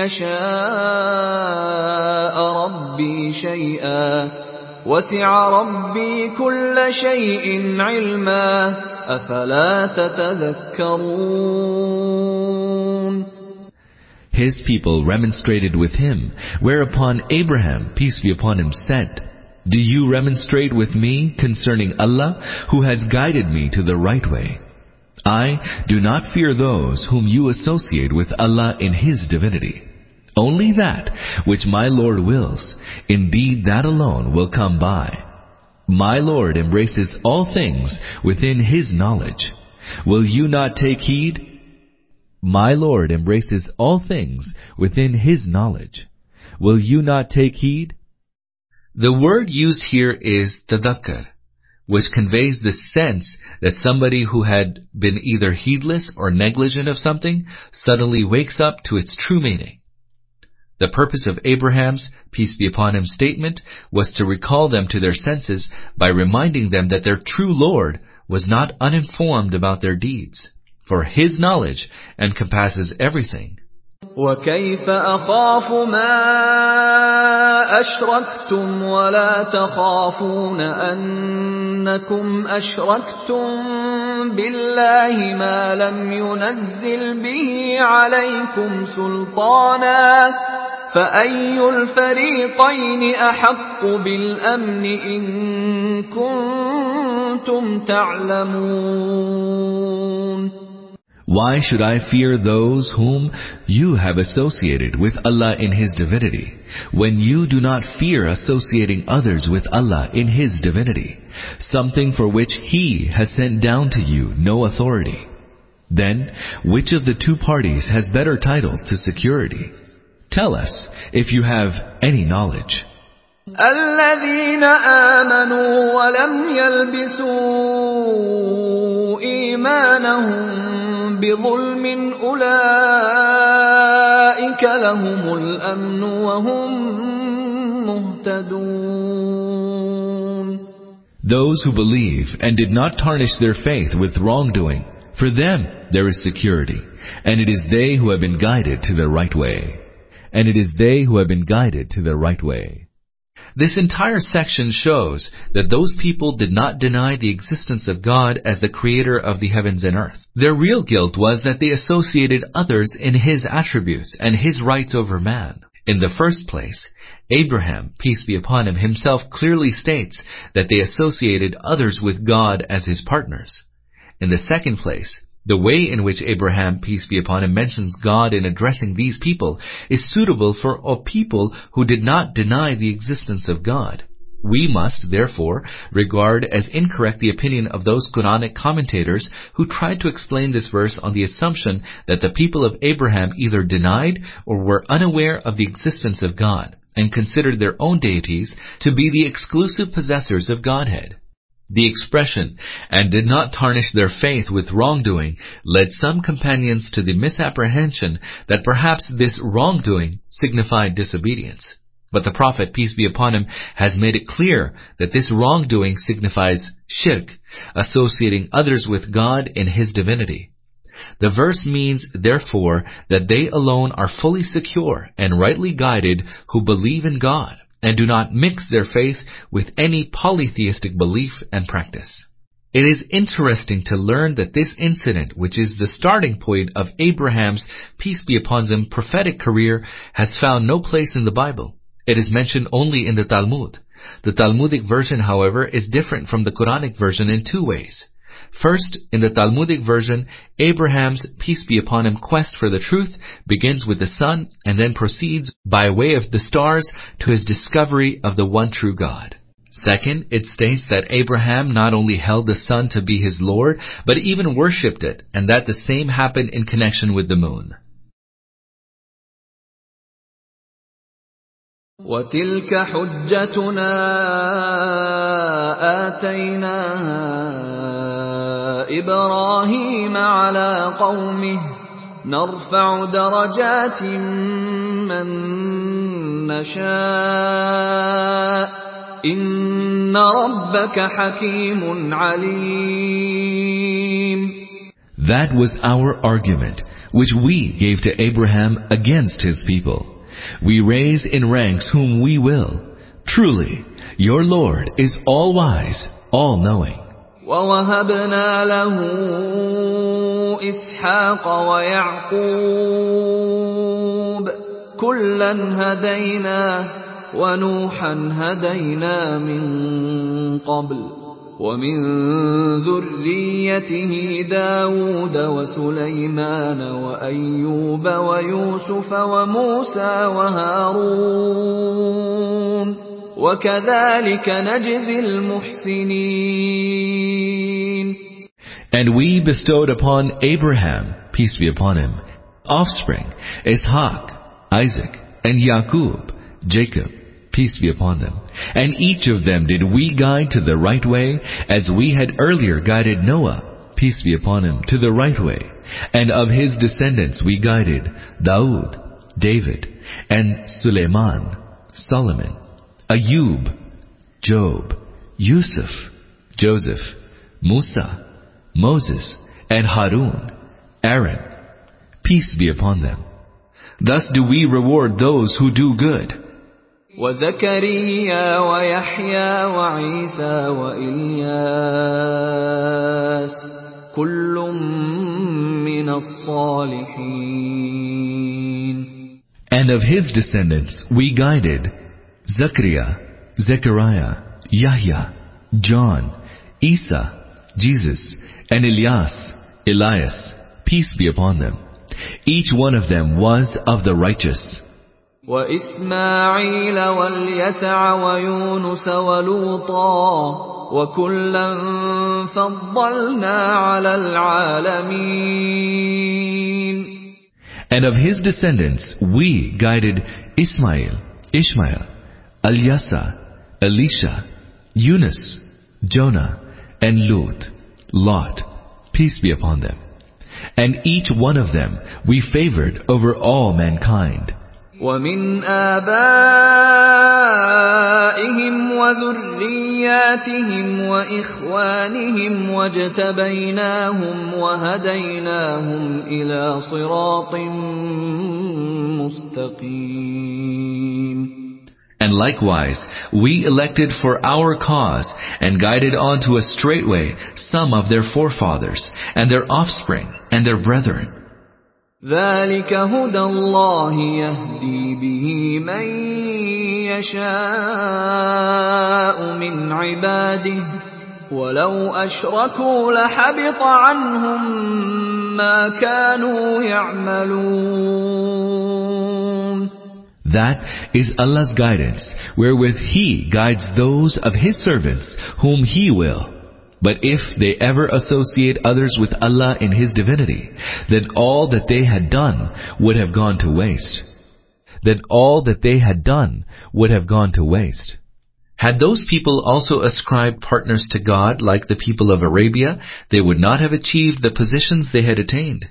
يشاء ربي شيئا وسع ربي كل شيء علما أفلا تتذكرون His people remonstrated with him, whereupon Abraham, peace be upon him, said, Do you remonstrate with me concerning Allah, who has guided me to the right way? I do not fear those whom you associate with Allah in His divinity. Only that which my Lord wills, indeed that alone will come by. My Lord embraces all things within His knowledge. Will you not take heed? My Lord embraces all things within His knowledge. Will you not take heed? The word used here is tadakkar, which conveys the sense that somebody who had been either heedless or negligent of something suddenly wakes up to its true meaning. The purpose of Abraham's, peace be upon him, statement was to recall them to their senses by reminding them that their true Lord was not uninformed about their deeds, for his knowledge encompasses everything. وكيف أخاف ما أشركتم ولا تخافون أنكم أشركتم بالله ما لم ينزل به عليكم سلطانا فأي الفريقين أحق بالأمن إن كنتم تعلمون Why should I fear those whom you have associated with Allah in His divinity, when you do not fear associating others with Allah in His divinity, something for which He has sent down to you no authority? Then, which of the two parties has better title to security? Tell us if you have any knowledge. الذين آمنوا ولم يلبسوا إيمانهم بظلم أولئك لهم الأمن وهم مهتدون Those who believe and did not tarnish their faith with wrongdoing, for them there is security, and it is they who have been guided to the right way. And it is they who have been guided to the right way. This entire section shows that those people did not deny the existence of God as the creator of the heavens and earth. Their real guilt was that they associated others in His attributes and His rights over man. In the first place, Abraham, peace be upon him, himself clearly states that they associated others with God as his partners. In the second place, the way in which Abraham, peace be upon him, mentions God in addressing these people is suitable for a people who did not deny the existence of God. We must, therefore, regard as incorrect the opinion of those Quranic commentators who tried to explain this verse on the assumption that the people of Abraham either denied or were unaware of the existence of God and considered their own deities to be the exclusive possessors of Godhead. The expression, and did not tarnish their faith with wrongdoing, led some companions to the misapprehension that perhaps this wrongdoing signified disobedience. But the Prophet, peace be upon him, has made it clear that this wrongdoing signifies shirk, associating others with God in His divinity. The verse means, therefore, that they alone are fully secure and rightly guided who believe in God and do not mix their faith with any polytheistic belief and practice. It is interesting to learn that this incident, which is the starting point of Abraham's, peace be upon him, prophetic career, has found no place in the Bible. It is mentioned only in the Talmud. The Talmudic version, however, is different from the Quranic version in two ways. First, in the Talmudic version, Abraham's, peace be upon him, quest for the truth begins with the sun and then proceeds by way of the stars to his discovery of the one true God. Second, it states that Abraham not only held the sun to be his Lord, but even worshipped it, and that the same happened in connection with the moon. وتلك حجتنا آتيناها إبراهيم على قومه نرفع درجات من نشاء إن ربك حكيم عليم That was our argument, which we gave to Abraham against his people. We raise in ranks whom we will. Truly, your Lord is all-wise, all-knowing. ووهبنا له إسحاق ويعقوب كلا هدينا ونوحا هدينا من قبل ومن ذريته داود وسليمان وأيوب ويوسف وموسى وهارون وكذلك نجزي المحسنين And we bestowed upon Abraham, peace be upon him, offspring, Ishaq, Isaac, and Yaqub, Jacob, peace be upon them. And each of them did we guide to the right way, as we had earlier guided Noah, peace be upon him, to the right way. And of his descendants we guided Daud, David, and Suleiman, Solomon, Ayub, Job, Yusuf, Joseph, Musa, Moses, and Harun, Aaron, peace be upon them. Thus do we reward those who do good. وزكريا ويحيى وعيسى وإلياس كل من الصالحين And of his descendants we guided Zachariah, Zechariah, Yahya, John, Isa, Jesus, and Ilyas, Elias, peace be upon them. Each one of them was of the righteous. وإسماعيل واليسع ويونس ولوطا وكلا فضلنا على العالمين And of his descendants we guided Ismail, Ishmael, Alyasa, Elisha, Yunus, Jonah, and Lut, Lot, peace be upon them. And each one of them we favored over all mankind. ومن آبائهم وذرياتهم وإخوانهم واجتبيناهم وهديناهم إلى صراط مستقيم And likewise, we elected for our cause and guided onto a straight way some of their forefathers and their offspring and their brethren. ذلك هدى الله يهدي به من يشاء من عباده ولو أشركوا لحبط عنهم ما كانوا يعملون that is Allah's guidance, wherewith He guides those of His servants whom He will. But if they ever associate others with Allah in His divinity, then all that they had done would have gone to waste. Then all that they had done would have gone to waste. Had those people also ascribed partners to God like the people of Arabia, they would not have achieved the positions they had attained.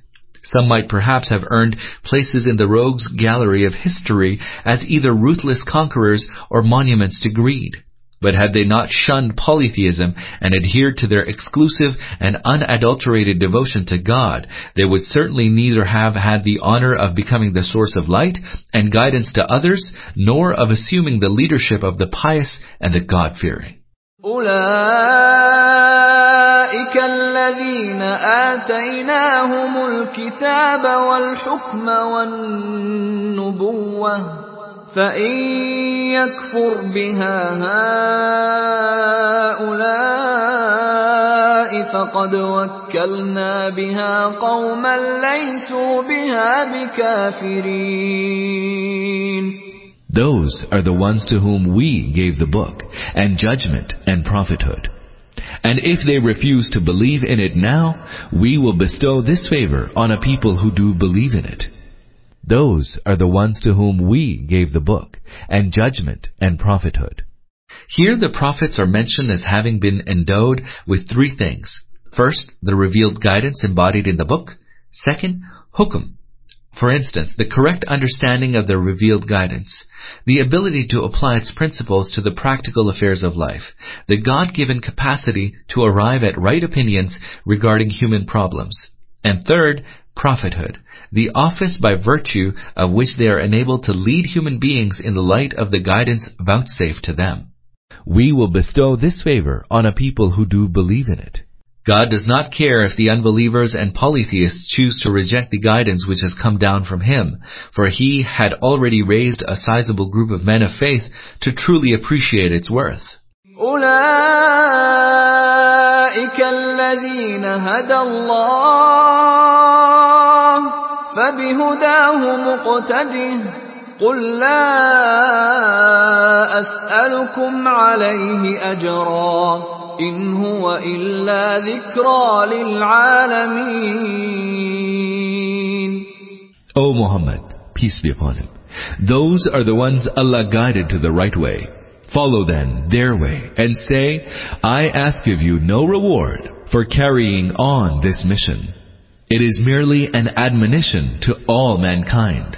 Some might perhaps have earned places in the rogues' gallery of history as either ruthless conquerors or monuments to greed. But had they not shunned polytheism and adhered to their exclusive and unadulterated devotion to God, they would certainly neither have had the honor of becoming the source of light and guidance to others, nor of assuming the leadership of the pious and the God-fearing. أولئك الذين آتيناهم الكتاب والحكم والنبوة فإن يكفر بها هؤلاء فقد وكلنا بها قوما ليسوا بها بكافرين Those are the ones to whom we gave the book, and judgment and prophethood. And if they refuse to believe in it now, we will bestow this favor on a people who do believe in it. Those are the ones to whom we gave the book, and judgment and prophethood. Here the prophets are mentioned as having been endowed with three things. First, the revealed guidance embodied in the book. Second, hukum. For instance, the correct understanding of the revealed guidance, the ability to apply its principles to the practical affairs of life, the God-given capacity to arrive at right opinions regarding human problems, and third, prophethood, the office by virtue of which they are enabled to lead human beings in the light of the guidance vouchsafed to them. We will bestow this favor on a people who do believe in it. God does not care if the unbelievers and polytheists choose to reject the guidance which has come down from Him, for He had already raised a sizable group of men of faith to truly appreciate its worth. أولئك الذين هدى الله فبهداه مقتده قل لا أسألكم عليه أجرا إن هو إلا ذكرى للعالمين O Muhammad, peace be upon him, those are the ones Allah guided to the right way. Follow then their way and say, I ask of you no reward for carrying on this mission. It is merely an admonition to all mankind.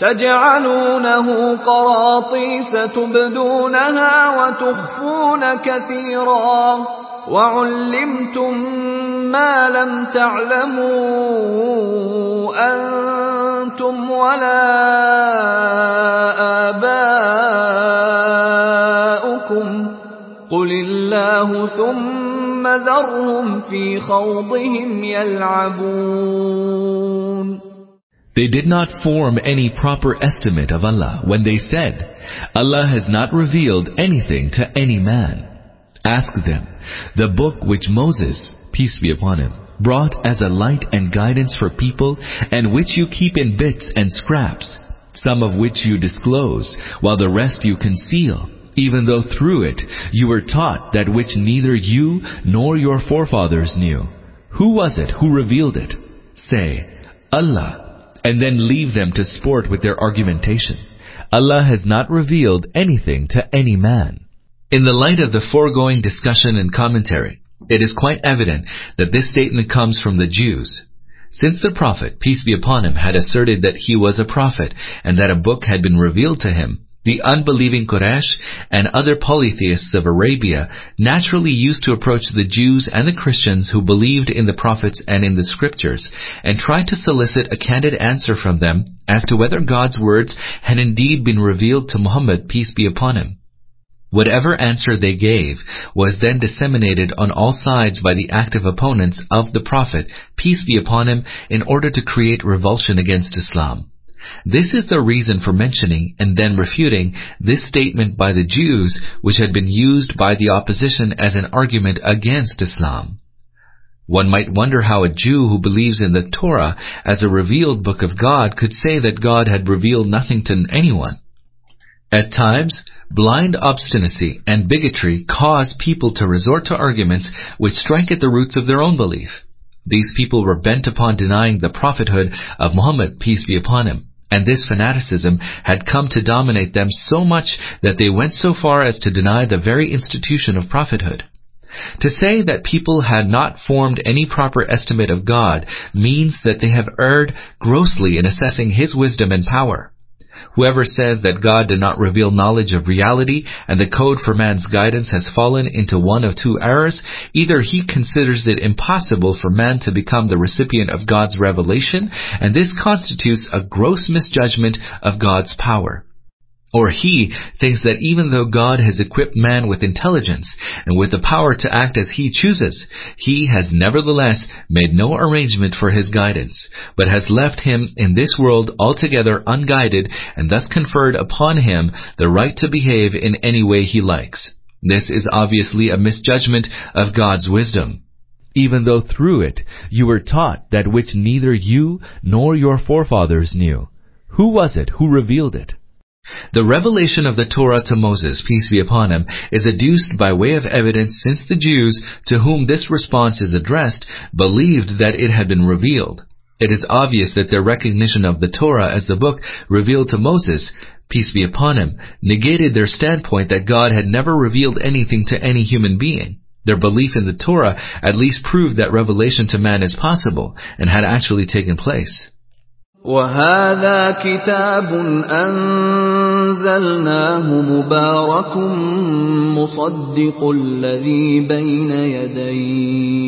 تجعلونه قراطيس تبدونها وتخفون كثيرا. وعلمتم ما لم تعلموا أنتم ولا آباؤكم. قل الله ثم ذرهم في خوضهم يلعبون They did not form any proper estimate of Allah when they said, Allah has not revealed anything to any man. Ask them, the book which Moses, peace be upon him, brought as a light and guidance for people and which you keep in bits and scraps, some of which you disclose, while the rest you conceal, even though through it you were taught that which neither you nor your forefathers knew. Who was it who revealed it? Say, Allah, and then leave them to sport with their argumentation. Allah has not revealed anything to any man. In the light of the foregoing discussion and commentary, it is quite evident that this statement comes from the Jews. Since the Prophet, peace be upon him, had asserted that he was a prophet and that a book had been revealed to him, the unbelieving Quraysh and other polytheists of Arabia naturally used to approach the Jews and the Christians who believed in the prophets and in the scriptures and try to solicit a candid answer from them as to whether God's words had indeed been revealed to Muhammad, peace be upon him. Whatever answer they gave was then disseminated on all sides by the active opponents of the Prophet, peace be upon him, in order to create revulsion against Islam. This is the reason for mentioning and then refuting this statement by the Jews which had been used by the opposition as an argument against Islam. One might wonder how a Jew who believes in the Torah as a revealed book of God could say that God had revealed nothing to anyone. At times, blind obstinacy and bigotry cause people to resort to arguments which strike at the roots of their own belief. These people were bent upon denying the prophethood of Muhammad, peace be upon him. And this fanaticism had come to dominate them so much that they went so far as to deny the very institution of prophethood. To say that people had not formed any proper estimate of God means that they have erred grossly in assessing His wisdom and power. Whoever says that God did not reveal knowledge of reality and the code for man's guidance has fallen into one of two errors, either he considers it impossible for man to become the recipient of God's revelation, and this constitutes a gross misjudgment of God's power. Or he thinks that even though God has equipped man with intelligence and with the power to act as he chooses, he has nevertheless made no arrangement for his guidance, but has left him in this world altogether unguided and thus conferred upon him the right to behave in any way he likes. This is obviously a misjudgment of God's wisdom. Even though through it you were taught that which neither you nor your forefathers knew. Who was it who revealed it? The revelation of the Torah to Moses, peace be upon him, is adduced by way of evidence since the Jews, to whom this response is addressed, believed that it had been revealed. It is obvious that their recognition of the Torah as the book revealed to Moses, peace be upon him, negated their standpoint that God had never revealed anything to any human being. Their belief in the Torah at least proved that revelation to man is possible and had actually taken place. وهذا كتاب أنزلناه مبارك مصدق الذي بين يديه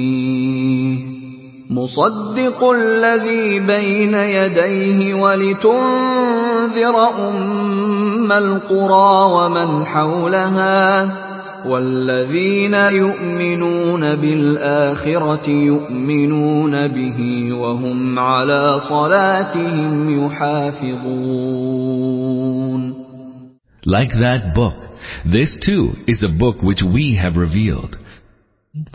مصدق الذي بين يديه ولتنذر أم القرى ومن حولها. والذين يؤمنون بالآخرة يؤمنون به وهم على صلاتهم يحافظون Like that book, this too is a book which we have revealed,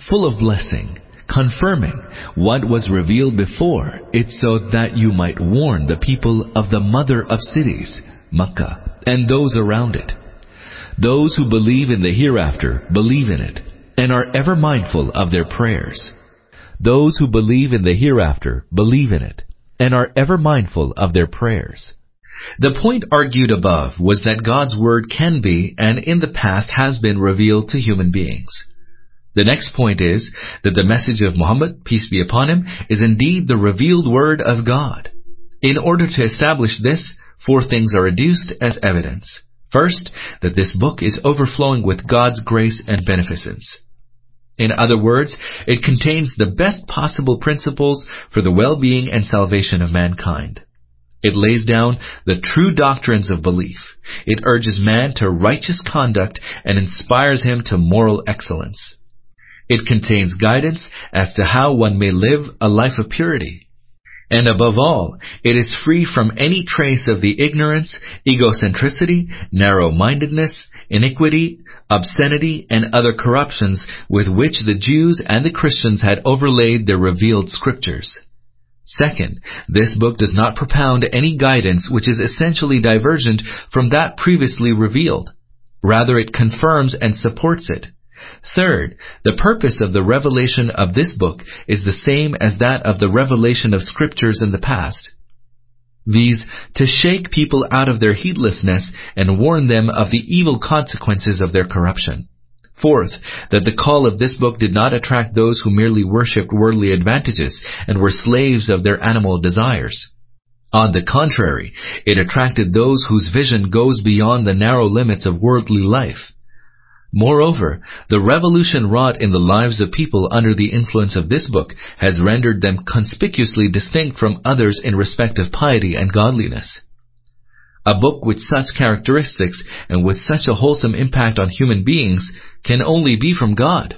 full of blessing, confirming what was revealed before it so that you might warn the people of the mother of cities, Makkah, and those around it. Those who believe in the hereafter believe in it and are ever mindful of their prayers. Those who believe in the hereafter believe in it and are ever mindful of their prayers. The point argued above was that God's Word can be, and in the past has been, revealed to human beings. The next point is that the message of Muhammad, peace be upon him, is indeed the revealed Word of God. In order to establish this, four things are adduced as evidence. First, that this book is overflowing with God's grace and beneficence. In other words, it contains the best possible principles for the well-being and salvation of mankind. It lays down the true doctrines of belief. It urges man to righteous conduct and inspires him to moral excellence. It contains guidance as to how one may live a life of purity. And above all, it is free from any trace of the ignorance, egocentricity, narrow-mindedness, iniquity, obscenity, and other corruptions with which the Jews and the Christians had overlaid their revealed scriptures. Second, this book does not propound any guidance which is essentially divergent from that previously revealed. Rather, it confirms and supports it. Third, the purpose of the revelation of this book is the same as that of the revelation of scriptures in the past. These, to shake people out of their heedlessness and warn them of the evil consequences of their corruption. Fourth, that the call of this book did not attract those who merely worshipped worldly advantages and were slaves of their animal desires. On the contrary, it attracted those whose vision goes beyond the narrow limits of worldly life. Moreover, the revolution wrought in the lives of people under the influence of this book has rendered them conspicuously distinct from others in respect of piety and godliness. A book with such characteristics and with such a wholesome impact on human beings can only be from God.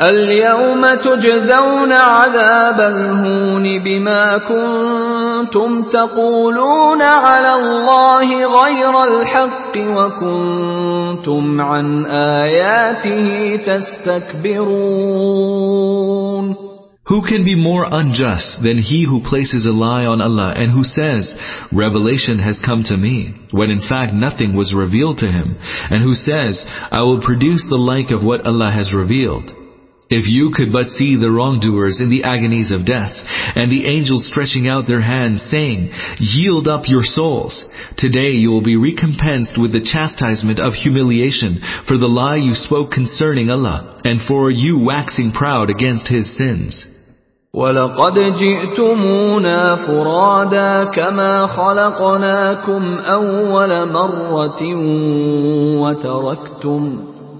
اليوم تجزون عذاب الهون بما كنتم تقولون على الله غير الحق وكنتم عن آياته تستكبرون Who can be more unjust than he who places a lie on Allah and who says, Revelation has come to me, when in fact nothing was revealed to him, and who says, I will produce the like of what Allah has revealed. If you could but see the wrongdoers in the agonies of death, and the angels stretching out their hands, saying, Yield up your souls. Today you will be recompensed with the chastisement of humiliation for the lie you spoke concerning Allah, and for you waxing proud against His sins. ولقد جئتمونا فرادا كما خلقناكم أول مرة وتركتم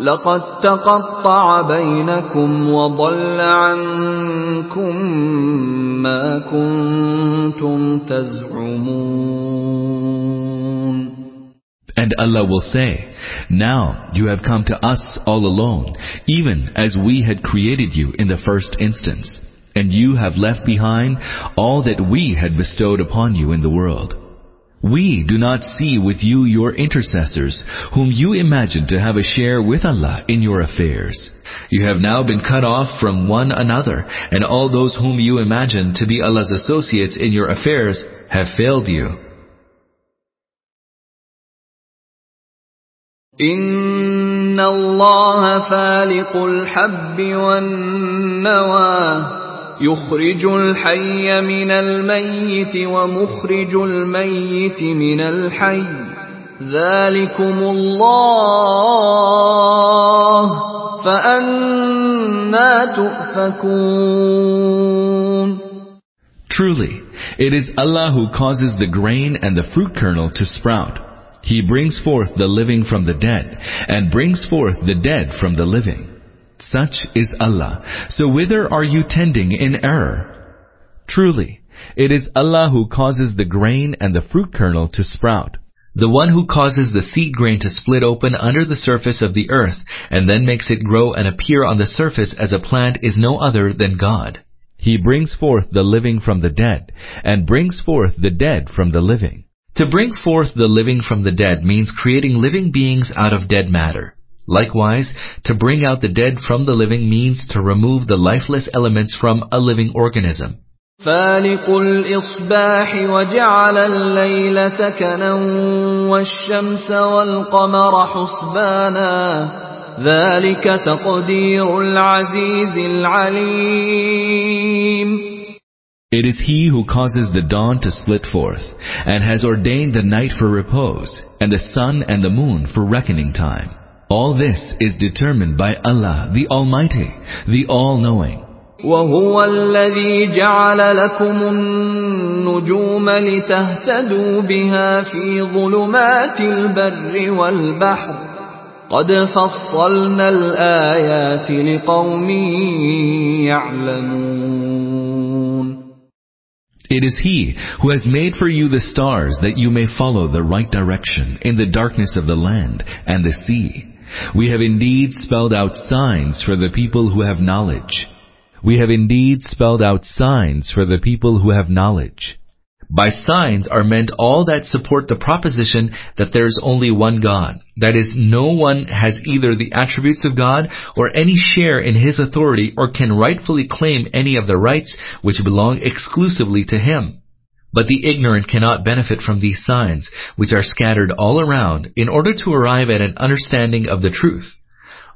لقد تقطع بينكم وضل عنكم ما كنتم تزعمون And Allah will say, Now you have come to us all alone, even as we had created you in the first instance. and you have left behind all that we had bestowed upon you in the world. We do not see with you your intercessors, whom you imagine to have a share with Allah in your affairs. You have now been cut off from one another, and all those whom you imagine to be Allah's associates in your affairs have failed you. إن الله فالق الحب والنوى يخرج الحي من الميت ومخرج الميت من الحي ذلكم الله فأنا تؤفكون Truly, it is Allah who causes the grain and the fruit kernel to sprout. He brings forth the living from the dead, and brings forth the dead from the living. Such is Allah. So whither are you tending in error? Truly, it is Allah who causes the grain and the fruit kernel to sprout. The one who causes the seed grain to split open under the surface of the earth and then makes it grow and appear on the surface as a plant is no other than God. He brings forth the living from the dead, and brings forth the dead from the living. To bring forth the living from the dead means creating living beings out of dead matter. Likewise, to bring out the dead from the living means to remove the lifeless elements from a living organism. فالق الإصباح وجعل الليل سكنا والشمس والقمر حسبانا ذلك تقدير العزيز العليم It is He who causes the dawn to split forth, and has ordained the night for repose, and the sun and the moon for reckoning time. All this is determined by Allah, the Almighty, the All-Knowing. وهو الذي جعل لكم النجوم لتهتدوا بها في ظلمات البر والبحر قد فصلنا الآيات لقوم يعلمون it is He who has made for you the stars that you may follow the right direction in the darkness of the land and the sea. We have indeed spelled out signs for the people who have knowledge. We have indeed spelled out signs for the people who have knowledge. By signs are meant all that support the proposition that there is only one God. That is, no one has either the attributes of God or any share in His authority or can rightfully claim any of the rights which belong exclusively to Him. But the ignorant cannot benefit from these signs, which are scattered all around, in order to arrive at an understanding of the truth.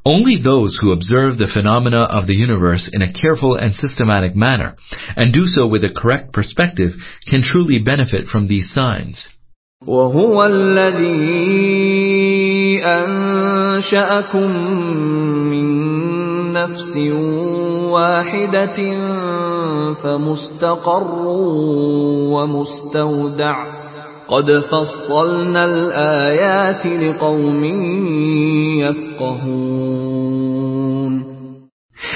Only those who observe the phenomena of the universe in a careful and systematic manner, and do so with a correct perspective, can truly benefit from these signs. وهو الذي أنشأكم من نفس واحدة فمستقر ومستودع قد فصلنا الآيات لقوم يفقهون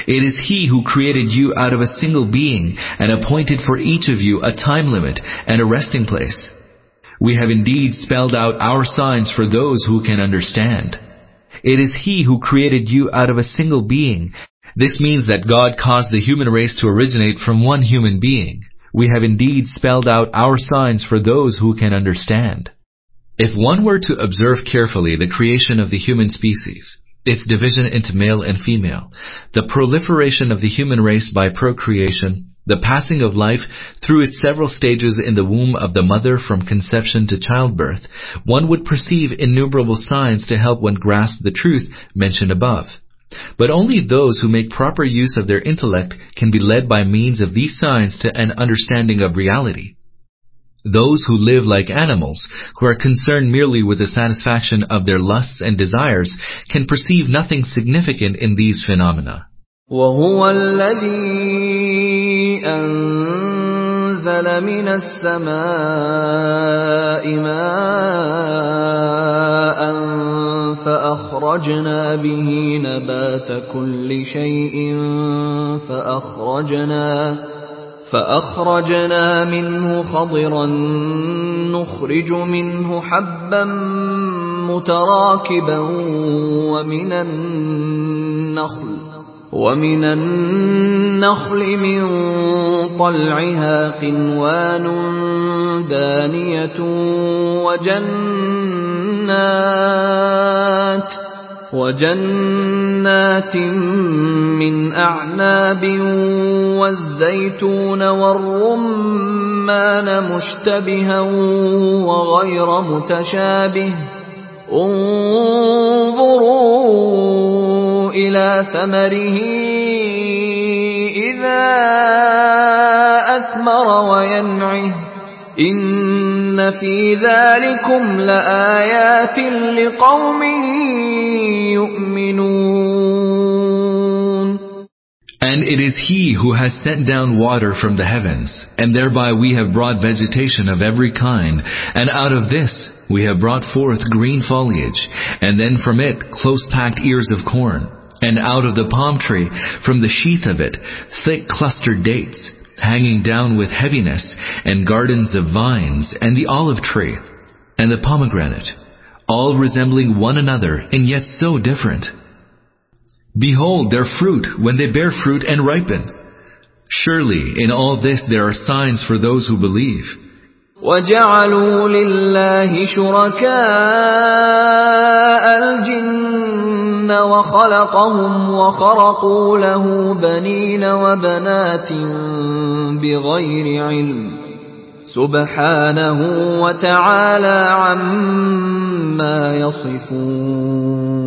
It is He who created you out of a single being and appointed for each of you a time limit and a resting place. We have indeed spelled out our signs for those who can understand. It is He who created you out of a single being. This means that God caused the human race to originate from one human being. We have indeed spelled out our signs for those who can understand. If one were to observe carefully the creation of the human species, its division into male and female, the proliferation of the human race by procreation, the passing of life through its several stages in the womb of the mother from conception to childbirth, one would perceive innumerable signs to help one grasp the truth mentioned above. But only those who make proper use of their intellect can be led by means of these signs to an understanding of reality. Those who live like animals, who are concerned merely with the satisfaction of their lusts and desires, can perceive nothing significant in these phenomena. وهو الذي أنزل من السماء ماء فأخرجنا به نبات كل شيء فأخرجنا فأخرجنا منه خضرا نخرج منه حبا متراكبا ومن النخل ومن النخل من طلعها قنوان دانية وجنات وجنات من أعناب والزيتون والرمان مشتبها وغير متشابه. انظروا إلى ثمره إذا أثمر وينعه إن في ذلكم لآيات لقوم يؤمنون And it is He who has sent down water from the heavens, and thereby we have brought vegetation of every kind, and out of this we have brought forth green foliage, and then from it close-packed ears of corn, and out of the palm tree, from the sheath of it, thick clustered dates, hanging down with heaviness, and gardens of vines, and the olive tree, and the pomegranate, all resembling one another, and yet so different. Behold their fruit when they bear fruit and ripen. Surely in all this there are signs for those who believe. وجعلوا لله شركاء الجن وخلقهم وخرقوا له بنين وبنات بغير علم سبحانه وتعالى عما يصفون.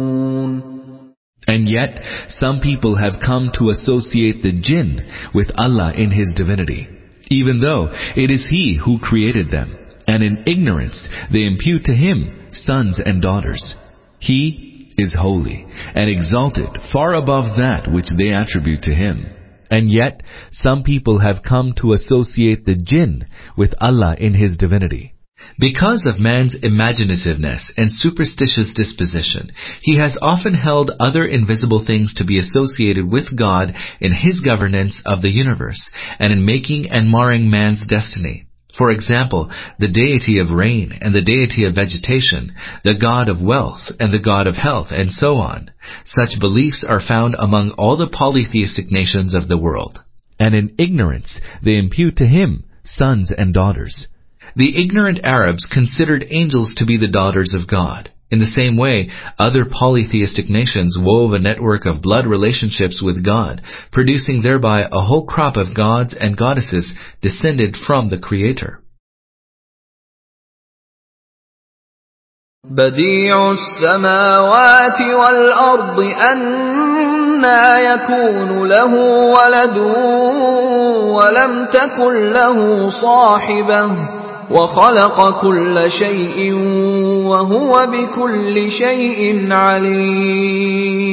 And yet, some people have come to associate the jinn with Allah in His divinity, even though it is He who created them. And in ignorance, they impute to Him sons and daughters. He is holy and exalted far above that which they attribute to Him. And yet, some people have come to associate the jinn with Allah in His divinity. Because of man's imaginativeness and superstitious disposition, he has often held other invisible things to be associated with God in his governance of the universe and in making and marring man's destiny. For example, the deity of rain and the deity of vegetation, the god of wealth and the god of health, and so on. Such beliefs are found among all the polytheistic nations of the world. And in ignorance, they impute to him sons and daughters. The ignorant Arabs considered angels to be the daughters of God. In the same way, other polytheistic nations wove a network of blood relationships with God, producing thereby a whole crop of gods and goddesses descended from the Creator. بديع السماوات والأرض أنا يكون له ولد ولم تكن له صاحبه وخلق كل شيء وهو بكل شيء عليم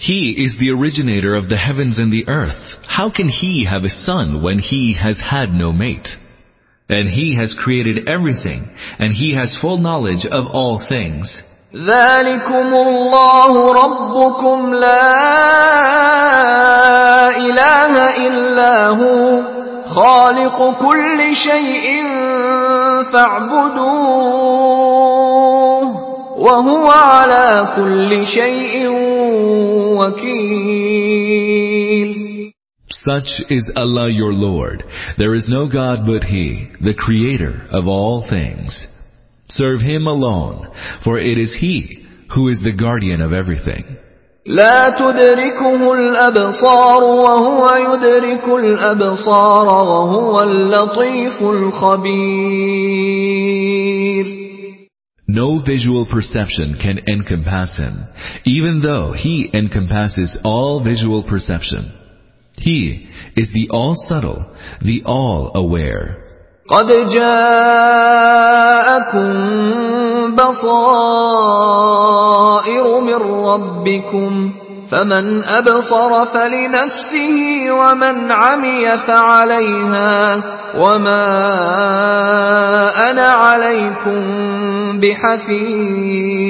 He is the originator of the heavens and the earth. How can he have a son when he has had no mate? And he has created everything, and he has full knowledge of all things. ذلكم الله ربكم لا إله إلا هو خالق كل شيء فاعبدوه وهو على كل شيء وكيل Such is Allah your Lord. There is no God but He, the Creator of all things. Serve Him alone, for it is He who is the guardian of everything. لا تدركه الأبصار وهو يدرك الأبصار وهو اللطيف الخبير No visual perception can encompass him, even though he encompasses all visual perception. He is the all-subtle, the all-aware. قد جاءكم بصائر من ربكم فمن أبصر فلنفسه ومن عمي فعليها وما أنا عليكم بحفيظ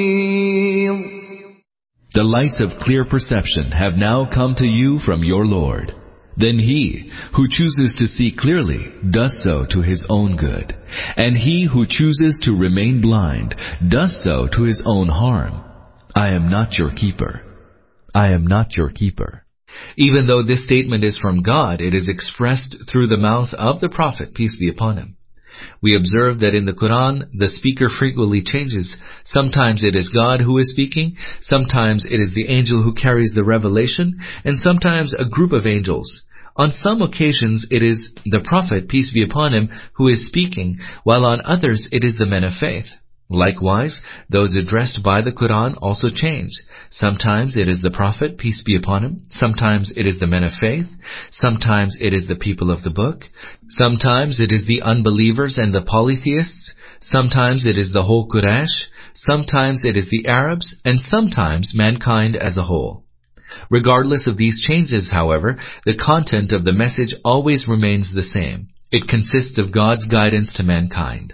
The lights of clear perception have now come to you from your Lord. Then he who chooses to see clearly does so to his own good. And he who chooses to remain blind does so to his own harm. I am not your keeper. I am not your keeper. Even though this statement is from God, it is expressed through the mouth of the Prophet, peace be upon him. We observe that in the Quran, the speaker frequently changes. Sometimes it is God who is speaking, sometimes it is the angel who carries the revelation, and sometimes a group of angels. On some occasions it is the Prophet, peace be upon him, who is speaking, while on others it is the men of faith. Likewise, those addressed by the Quran also change. Sometimes it is the Prophet, peace be upon him. Sometimes it is the men of faith. Sometimes it is the people of the book. Sometimes it is the unbelievers and the polytheists. Sometimes it is the whole Quraysh. Sometimes it is the Arabs. And sometimes mankind as a whole. Regardless of these changes, however, the content of the message always remains the same. It consists of God's guidance to mankind.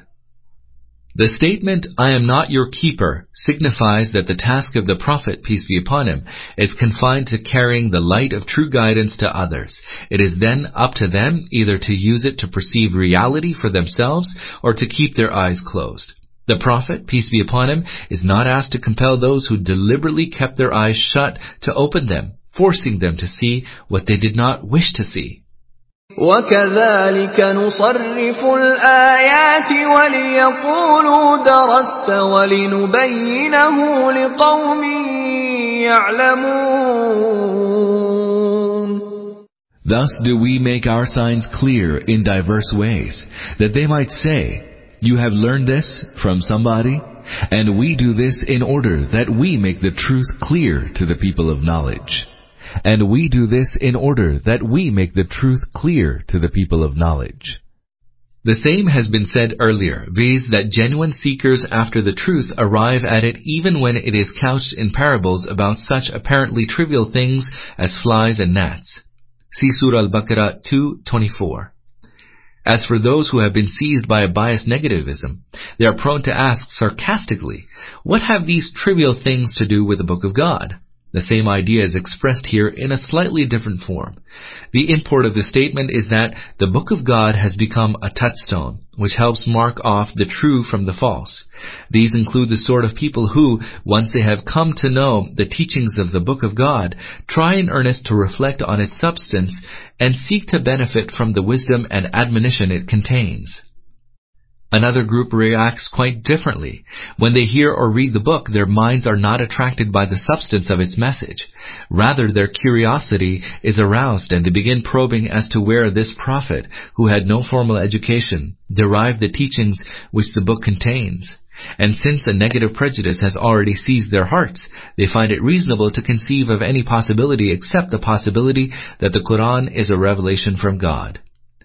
The statement, I am not your keeper, signifies that the task of the Prophet, peace be upon him, is confined to carrying the light of true guidance to others. It is then up to them either to use it to perceive reality for themselves or to keep their eyes closed. The Prophet, peace be upon him, is not asked to compel those who deliberately kept their eyes shut to open them, forcing them to see what they did not wish to see. وكذلك نصرف الآيات وليقولوا درست ولنبينه لقوم يعلمون Thus do we make our signs clear in diverse ways, that they might say, You have learned this from somebody, and we do this in order that we make the truth clear to the people of knowledge. And we do this in order that we make the truth clear to the people of knowledge. The same has been said earlier, viz. that genuine seekers after the truth arrive at it even when it is couched in parables about such apparently trivial things as flies and gnats. See Surah Al-Baqarah 2.24. As for those who have been seized by a biased negativism, they are prone to ask sarcastically, what have these trivial things to do with the Book of God? The same idea is expressed here in a slightly different form. The import of the statement is that the Book of God has become a touchstone, which helps mark off the true from the false. These include the sort of people who, once they have come to know the teachings of the Book of God, try in earnest to reflect on its substance and seek to benefit from the wisdom and admonition it contains. Another group reacts quite differently. When they hear or read the book, their minds are not attracted by the substance of its message. Rather, their curiosity is aroused and they begin probing as to where this prophet, who had no formal education, derived the teachings which the book contains. And since a negative prejudice has already seized their hearts, they find it reasonable to conceive of any possibility except the possibility that the Quran is a revelation from God.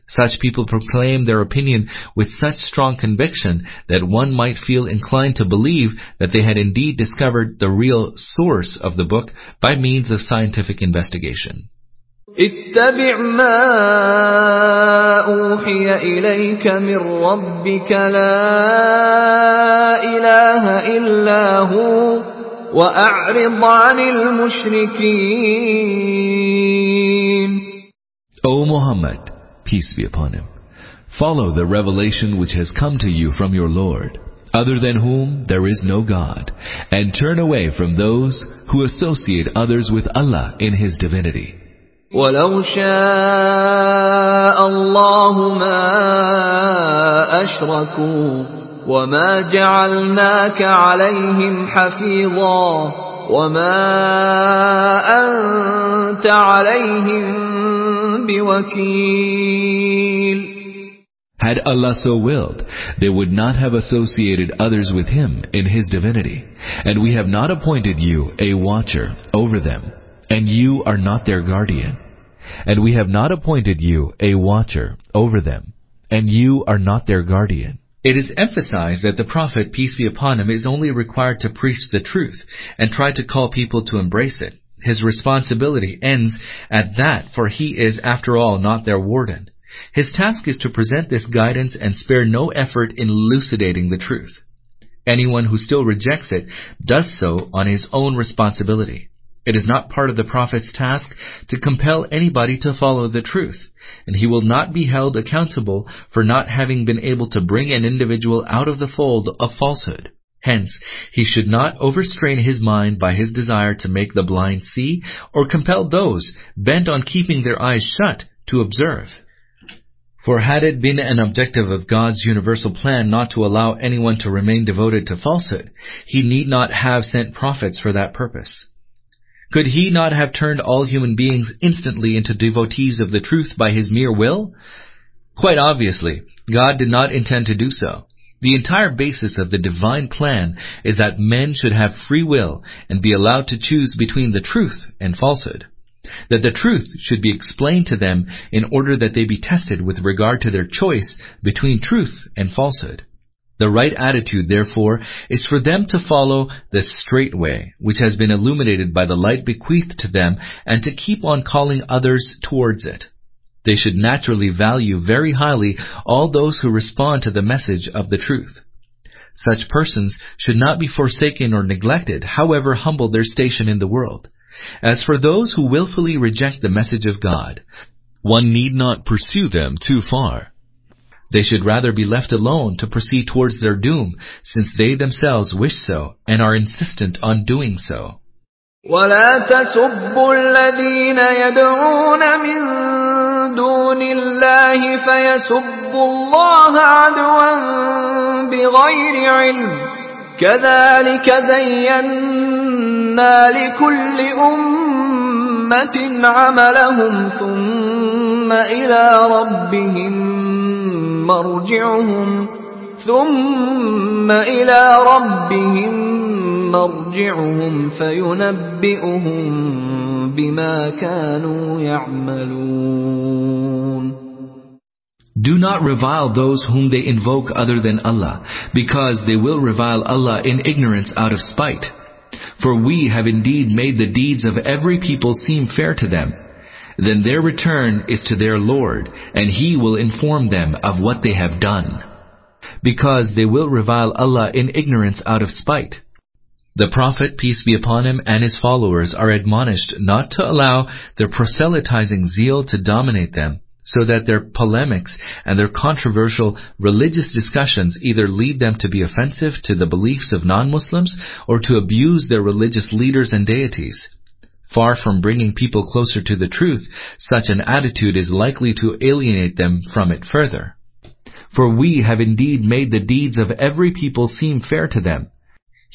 Such people proclaim their opinion with such strong conviction that one might feel inclined to believe that they had indeed discovered the real source of the book by means of scientific investigation. اتبع ما أوحي إليك من ربك لا إله إلا هو وأعرض عن المشركين O Muhammad, peace be upon him. Follow the revelation which has come to you from your Lord, other than whom there is no God, and turn away from those who associate others with Allah in His divinity. ولو شاء الله ما أشركوا وما جعلناك عليهم حفيظا وما أنت عليهم بوكيل Had Allah so willed, they would not have associated others with Him in His divinity. And we have not appointed you a watcher over them, and you are not their guardian. And we have not appointed you a watcher over them, and you are not their guardian. It is emphasized that the Prophet, peace be upon him, is only required to preach the truth and try to call people to embrace it. His responsibility ends at that, for he is, after all, not their warden. His task is to present this guidance and spare no effort in elucidating the truth. Anyone who still rejects it does so on his own responsibility. It is not part of the Prophet's task to compel anybody to follow the truth, and he will not be held accountable for not having been able to bring an individual out of the fold of falsehood. Hence, he should not overstrain his mind by his desire to make the blind see, or compel those bent on keeping their eyes shut to observe. For had it been an objective of God's universal plan not to allow anyone to remain devoted to falsehood, he need not have sent prophets for that purpose. Could he not have turned all human beings instantly into devotees of the truth by his mere will? Quite obviously, God did not intend to do so. The entire basis of the divine plan is that men should have free will and be allowed to choose between the truth and falsehood. That the truth should be explained to them in order that they be tested with regard to their choice between truth and falsehood. The right attitude, therefore, is for them to follow the straight way, which has been illuminated by the light bequeathed to them, and to keep on calling others towards it. They should naturally value very highly all those who respond to the message of the truth. Such persons should not be forsaken or neglected, however humble their station in the world. As for those who wilfully reject the message of God, one need not pursue them too far. They should rather be left alone to proceed towards their doom, since they themselves wish so and are insistent on doing so. ولا تسبوا الذين يدعون من دون الله فيسبوا الله عدوا بغير علم. كذلك زينا لكل أمة عملهم ثم إلى ربهم مرجعهم ثم إلى ربهم مرجعهم فينبئهم بما كانوا يعملون Do not revile those whom they invoke other than Allah, because they will revile Allah in ignorance out of spite. For we have indeed made the deeds of every people seem fair to them, then their return is to their Lord, and He will inform them of what they have done. Because they will revile Allah in ignorance out of spite. The Prophet, peace be upon him, and his followers are admonished not to allow their proselytizing zeal to dominate them, so that their polemics and their controversial religious discussions either lead them to be offensive to the beliefs of non-Muslims or to abuse their religious leaders and deities. Far from bringing people closer to the truth, such an attitude is likely to alienate them from it further. For we have indeed made the deeds of every people seem fair to them.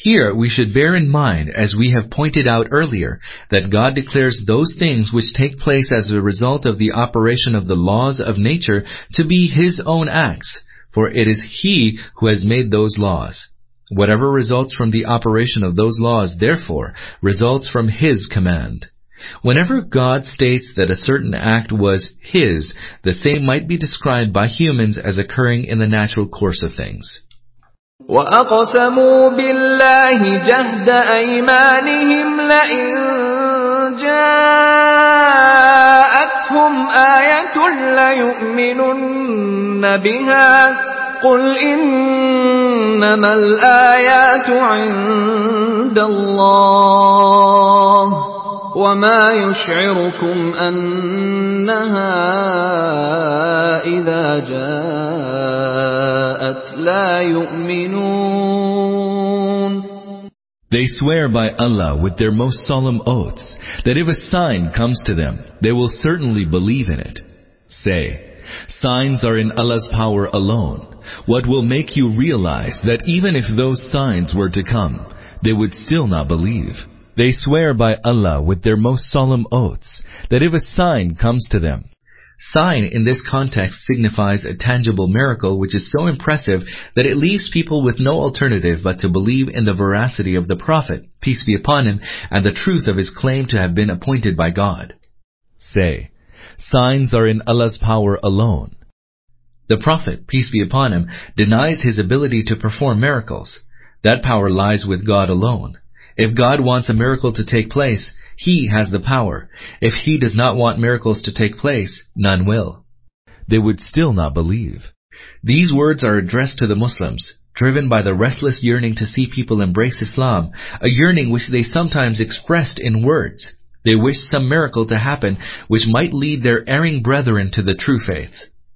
Here we should bear in mind, as we have pointed out earlier, that God declares those things which take place as a result of the operation of the laws of nature to be His own acts, for it is He who has made those laws. Whatever results from the operation of those laws, therefore, results from His command. Whenever God states that a certain act was His, the same might be described by humans as occurring in the natural course of things. وأقسموا بالله جهد أيمانهم لئن جاءتهم آية ليؤمنن بها قل إنما الآيات عند الله وما يشعركم أنها إذا جاءت لا يؤمنون They swear by Allah with their most solemn oaths that if a sign comes to them, they will certainly believe in it. Say, signs are in Allah's power alone. What will make you realize that even if those signs were to come, they would still not believe? They swear by Allah with their most solemn oaths that if a sign comes to them, Sign in this context signifies a tangible miracle which is so impressive that it leaves people with no alternative but to believe in the veracity of the Prophet, peace be upon him, and the truth of his claim to have been appointed by God. Say, signs are in Allah's power alone. The Prophet, peace be upon him, denies his ability to perform miracles. That power lies with God alone. If God wants a miracle to take place, He has the power. If He does not want miracles to take place, none will. They would still not believe. These words are addressed to the Muslims, driven by the restless yearning to see people embrace Islam, a yearning which they sometimes expressed in words. They wished some miracle to happen which might lead their erring brethren to the true faith.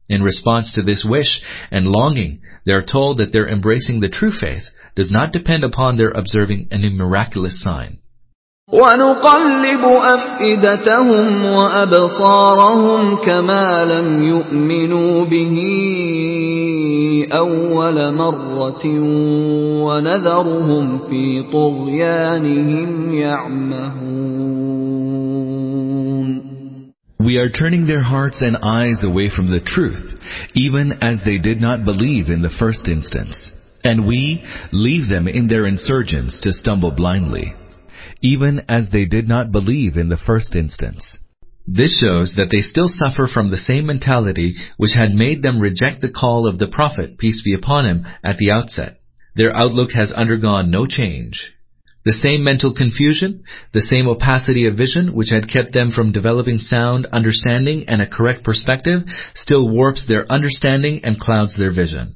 In response to this wish and longing, They are told that their embracing the true faith does not depend upon their observing any miraculous sign. ونقلب أفئدتهم وأبصارهم كما لم يؤمنوا به أول مرة ونذرهم في طغيانهم يعمهون We are turning their hearts and eyes away from the truth, even as they did not believe in the first instance. And we leave them in their insurgence to stumble blindly, even as they did not believe in the first instance. This shows that they still suffer from the same mentality which had made them reject the call of the Prophet, peace be upon him, at the outset. Their outlook has undergone no change. The same mental confusion, the same opacity of vision which had kept them from developing sound understanding and a correct perspective still warps their understanding and clouds their vision.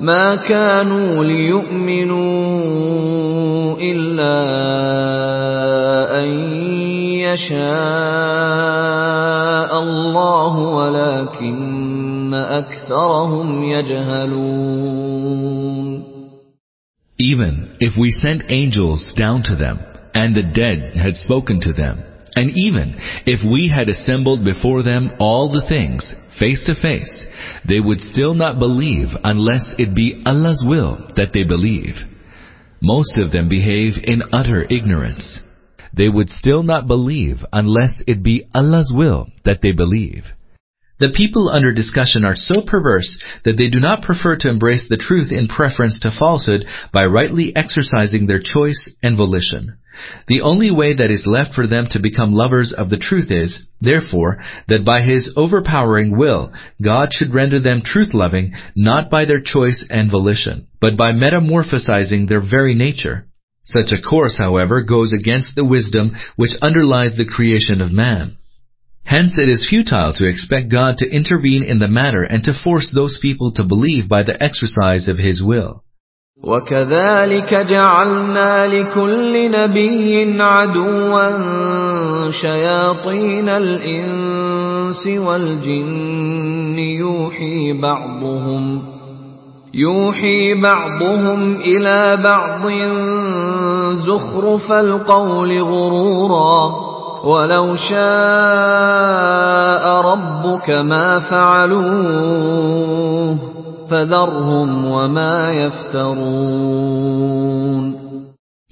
ما كانوا ليؤمنوا إلا أن يشاء الله ولكن أكثرهم يجهلون Even if we sent angels down to them, and the dead had spoken to them, and even if we had assembled before them all the things, face to face, they would still not believe unless it be Allah's will that they believe. Most of them behave in utter ignorance. They would still not believe unless it be Allah's will that they believe. The people under discussion are so perverse that they do not prefer to embrace the truth in preference to falsehood by rightly exercising their choice and volition. The only way that is left for them to become lovers of the truth is, therefore, that by His overpowering will, God should render them truth-loving not by their choice and volition, but by metamorphosizing their very nature. Such a course, however, goes against the wisdom which underlies the creation of man. Hence it is futile to expect God to intervene in the matter and to force those people to believe by the exercise of His will. وكذلك جعلنا لكل نبي عدوا شياطين الإنس والجن يوحي بعضهم يوحي بعضهم إلى بعض زخرف القول غرورا ولو شاء ربك ما فعلوه فذرهم وما يفترون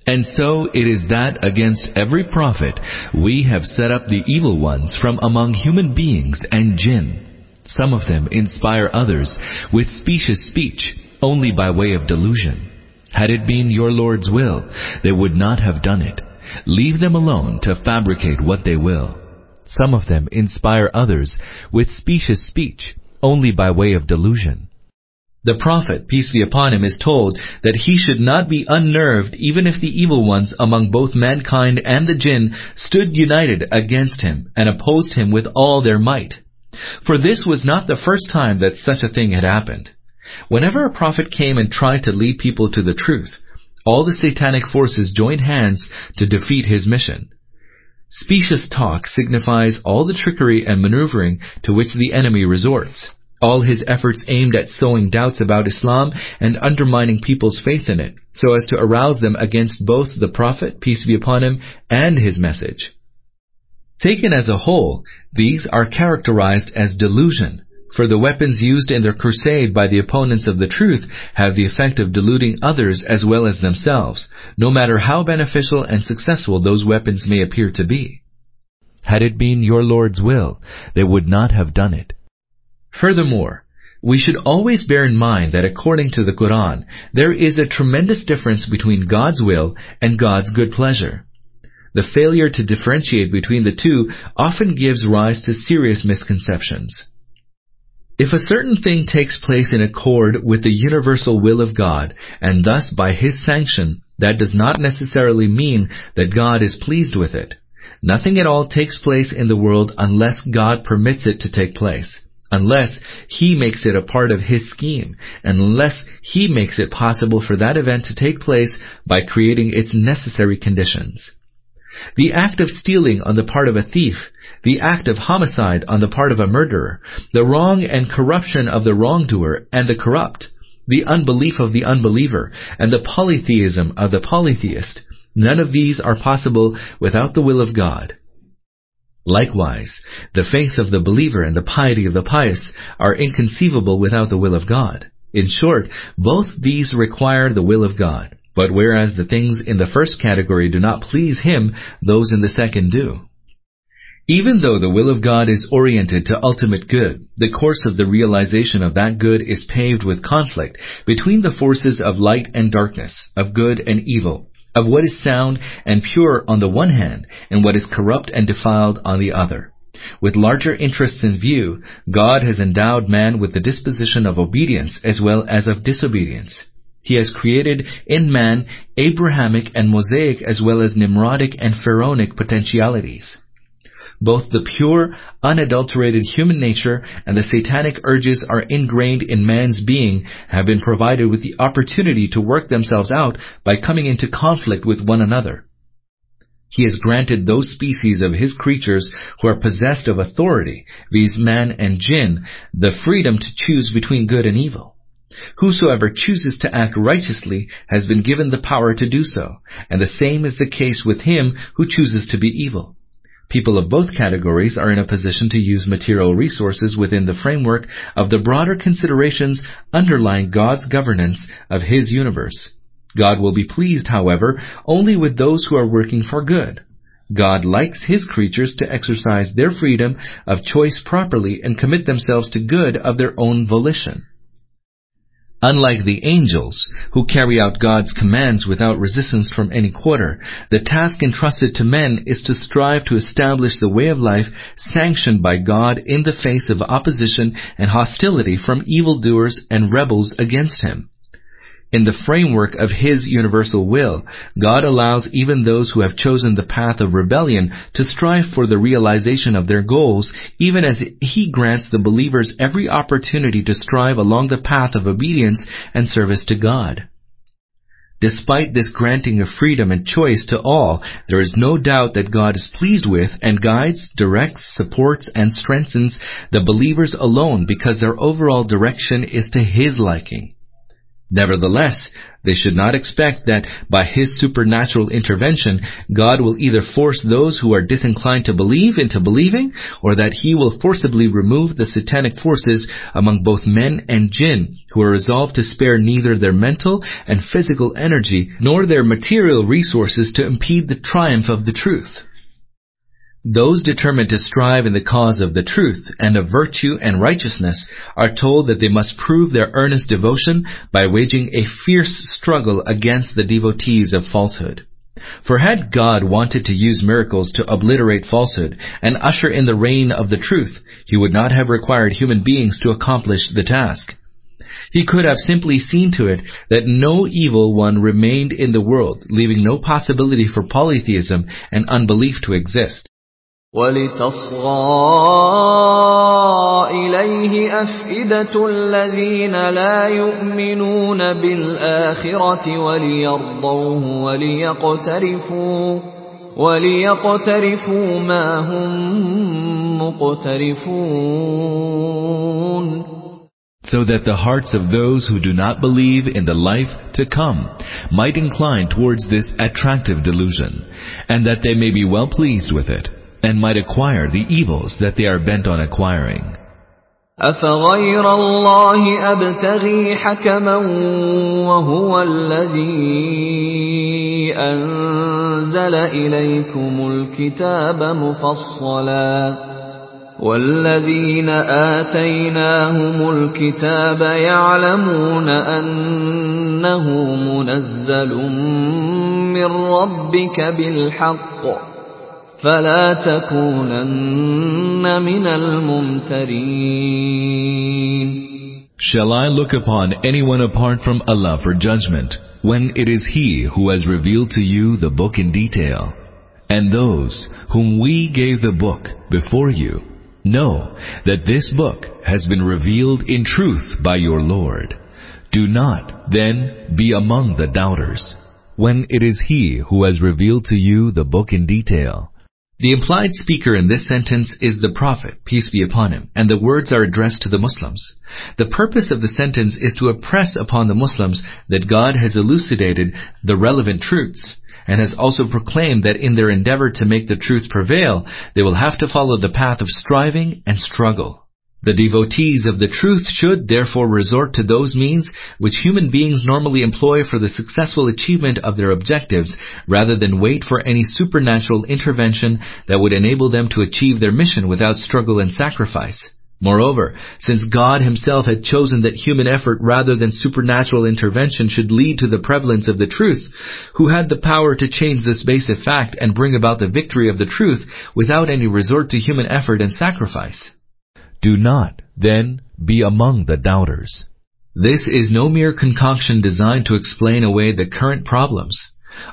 And so it is that against every prophet we have set up the evil ones from among human beings and jinn. Some of them inspire others with specious speech only by way of delusion. Had it been your Lord's will, they would not have done it. Leave them alone to fabricate what they will. Some of them inspire others with specious speech only by way of delusion. The Prophet, peace be upon him, is told that he should not be unnerved even if the evil ones among both mankind and the jinn stood united against him and opposed him with all their might. For this was not the first time that such a thing had happened. Whenever a prophet came and tried to lead people to the truth, all the satanic forces joined hands to defeat his mission. Specious talk signifies all the trickery and maneuvering to which the enemy resorts. All his efforts aimed at sowing doubts about Islam and undermining people's faith in it, so as to arouse them against both the Prophet, peace be upon him, and his message. Taken as a whole, these are characterized as delusion, for the weapons used in their crusade by the opponents of the truth have the effect of deluding others as well as themselves, no matter how beneficial and successful those weapons may appear to be. Had it been your Lord's will, they would not have done it. Furthermore, we should always bear in mind that according to the Quran, there is a tremendous difference between God's will and God's good pleasure. The failure to differentiate between the two often gives rise to serious misconceptions. If a certain thing takes place in accord with the universal will of God, and thus by His sanction, that does not necessarily mean that God is pleased with it. Nothing at all takes place in the world unless God permits it to take place, unless He makes it a part of His scheme, unless He makes it possible for that event to take place by creating its necessary conditions. The act of stealing on the part of a thief, the act of homicide on the part of a murderer, the wrong and corruption of the wrongdoer and the corrupt, the unbelief of the unbeliever, and the polytheism of the polytheist, none of these are possible without the will of God. Likewise, the faith of the believer and the piety of the pious are inconceivable without the will of God. In short, both these require the will of God. But whereas the things in the first category do not please Him, those in the second do. Even though the will of God is oriented to ultimate good, the course of the realization of that good is paved with conflict between the forces of light and darkness, of good and evil, of what is sound and pure on the one hand, and what is corrupt and defiled on the other. With larger interests in view, God has endowed man with the disposition of obedience as well as of disobedience. He has created in man Abrahamic and Mosaic as well as Nimrodic and Pharaonic potentialities. Both the pure, unadulterated human nature and the satanic urges are ingrained in man's being, have been provided with the opportunity to work themselves out by coming into conflict with one another. He has granted those species of his creatures who are possessed of authority, viz. man and jinn, the freedom to choose between good and evil. Whosoever chooses to act righteously has been given the power to do so, and the same is the case with him who chooses to be evil. People of both categories are in a position to use material resources within the framework of the broader considerations underlying God's governance of His universe. God will be pleased, however, only with those who are working for good. God likes His creatures to exercise their freedom of choice properly and commit themselves to good of their own volition. Unlike the angels, who carry out God's commands without resistance from any quarter, the task entrusted to men is to strive to establish the way of life sanctioned by God in the face of opposition and hostility from evildoers and rebels against Him. In the framework of His universal will, God allows even those who have chosen the path of rebellion to strive for the realization of their goals, even as He grants the believers every opportunity to strive along the path of obedience and service to God. Despite this granting of freedom and choice to all, there is no doubt that God is pleased with and guides, directs, supports, and strengthens the believers alone because their overall direction is to His liking. Nevertheless, they should not expect that by His supernatural intervention, God will either force those who are disinclined to believe into believing, or that He will forcibly remove the satanic forces among both men and jinn, who are resolved to spare neither their mental and physical energy, nor their material resources to impede the triumph of the truth. Those determined to strive in the cause of the truth and of virtue and righteousness are told that they must prove their earnest devotion by waging a fierce struggle against the devotees of falsehood. For had God wanted to use miracles to obliterate falsehood and usher in the reign of the truth, he would not have required human beings to accomplish the task. He could have simply seen to it that no evil one remained in the world, leaving no possibility for polytheism and unbelief to exist. ولتصغى إليه أفئدة الذين لا يؤمنون بالآخرة وليرضوه وليقترفوا وليقترفوا ما هم مقترفون so that the hearts of those who do not believe in the life to come might incline towards this attractive delusion, and that they may be well pleased with it and might acquire the evils that they are bent on acquiring. أفغير الله أبتغي حكما وهو الذي أنزل إليكم الكتاب مفصلا والذين آتيناهم الكتاب يعلمون أنه منزل من ربك بالحق فلا تكونن من الممترين Shall I look upon anyone apart from Allah for judgment when it is He who has revealed to you the book in detail? And those whom we gave the book before you know that this book has been revealed in truth by your Lord. Do not, then, be among the doubters when it is He who has revealed to you the book in detail. the implied speaker in this sentence is the Prophet, peace be upon him, and the words are addressed to the Muslims. The purpose of the sentence is to impress upon the Muslims that God has elucidated the relevant truths, and has also proclaimed that in their endeavor to make the truth prevail, they will have to follow the path of striving and struggle. The devotees of the truth should therefore resort to those means which human beings normally employ for the successful achievement of their objectives rather than wait for any supernatural intervention that would enable them to achieve their mission without struggle and sacrifice. Moreover, since God himself had chosen that human effort rather than supernatural intervention should lead to the prevalence of the truth, who had the power to change this basic fact and bring about the victory of the truth without any resort to human effort and sacrifice? Do not, then, be among the doubters. This is no mere concoction designed to explain away the current problems.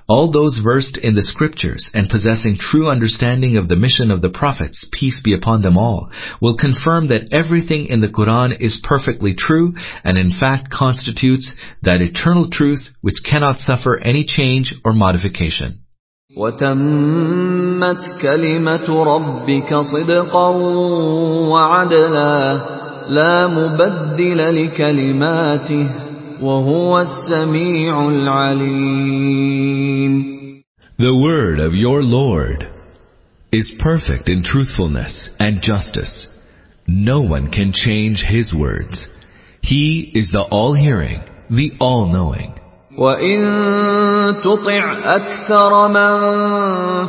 All those versed in the scriptures and possessing true understanding of the mission of the prophets, peace be upon them all, will confirm that everything in the Quran is perfectly true and in fact constitutes that eternal truth which cannot suffer any change or modification. وتمت كلمة ربك صدقا وعدلا لا مبدل لكلماته وهو السميع العليم The word of your Lord is perfect in truthfulness and justice. No one can change his words. He is the all-hearing, the all-knowing. وإن تطع أكثر من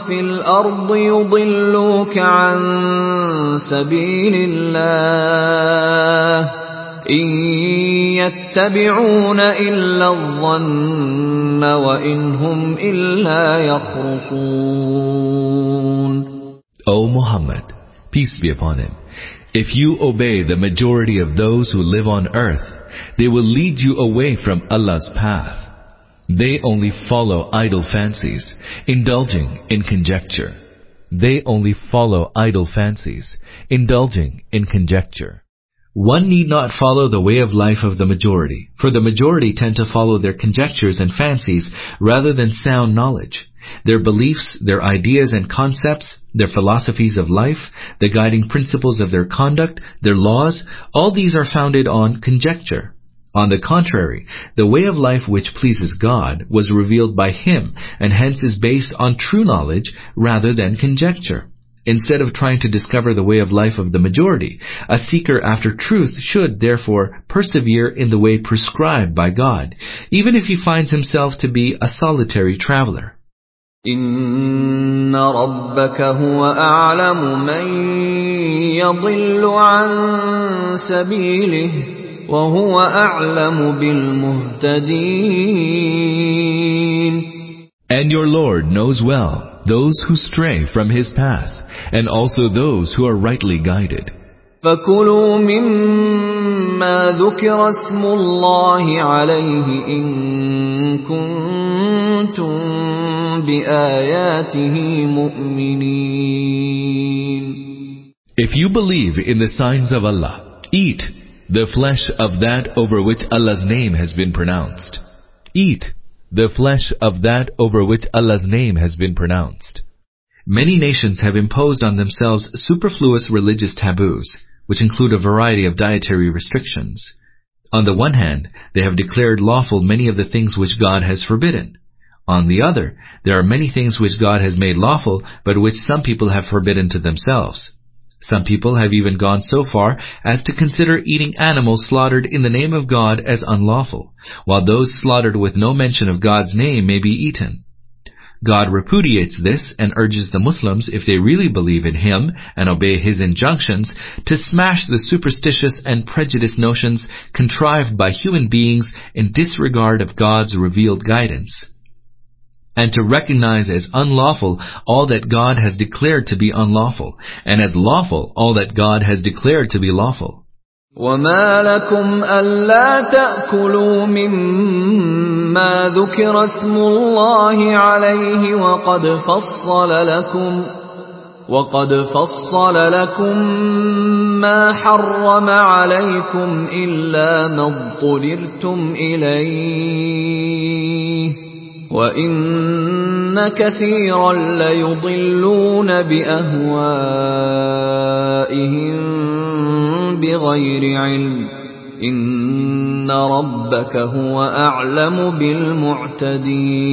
في الأرض يضلوك عن سبيل الله إن يتبعون إلا الظن وإن هم إلا يخرصون O Muhammad, peace be upon him, if you obey the majority of those who live on earth, they will lead you away from Allah's path. They only follow idle fancies, indulging in conjecture. They only follow idle fancies, indulging in conjecture. One need not follow the way of life of the majority, for the majority tend to follow their conjectures and fancies rather than sound knowledge. Their beliefs, their ideas and concepts, their philosophies of life, the guiding principles of their conduct, their laws, all these are founded on conjecture. On the contrary, the way of life which pleases God was revealed by Him and hence is based on true knowledge rather than conjecture. Instead of trying to discover the way of life of the majority, a seeker after truth should, therefore, persevere in the way prescribed by God, even if he finds himself to be a solitary traveler. إن ربك هو أعلم من يضل عن سبيله وهو أعلم بالمهتدين And your Lord knows well those who stray from His path, and also those who are rightly guided. فكلوا مما ذكر اسم الله عليه إن كنتم بآياته مؤمنين If you believe in the signs of Allah, eat the flesh of that over which Allah's name has been pronounced. Eat the flesh of that over which Allah's name has been pronounced. Many nations have imposed on themselves superfluous religious taboos, which include a variety of dietary restrictions. On the one hand, they have declared lawful many of the things which God has forbidden. On the other, there are many things which God has made lawful, but which some people have forbidden to themselves. Some people have even gone so far as to consider eating animals slaughtered in the name of God as unlawful, while those slaughtered with no mention of God's name may be eaten. God repudiates this and urges the Muslims, if they really believe in Him and obey His injunctions, to smash the superstitious and prejudiced notions contrived by human beings in disregard of God's revealed guidance and to recognize as unlawful all that God has declared to be unlawful, and as lawful all that God has declared to be lawful. وما لكم ألا تأكلوا مما ذكر اسم الله عليه وقد فصل لكم وقد فصل لكم ما حرم عليكم إلا ما اضطررتم إليه وإن كثيرا ليضلون بأهوائهم بغير علم إن ربك هو أعلم بالمعتدين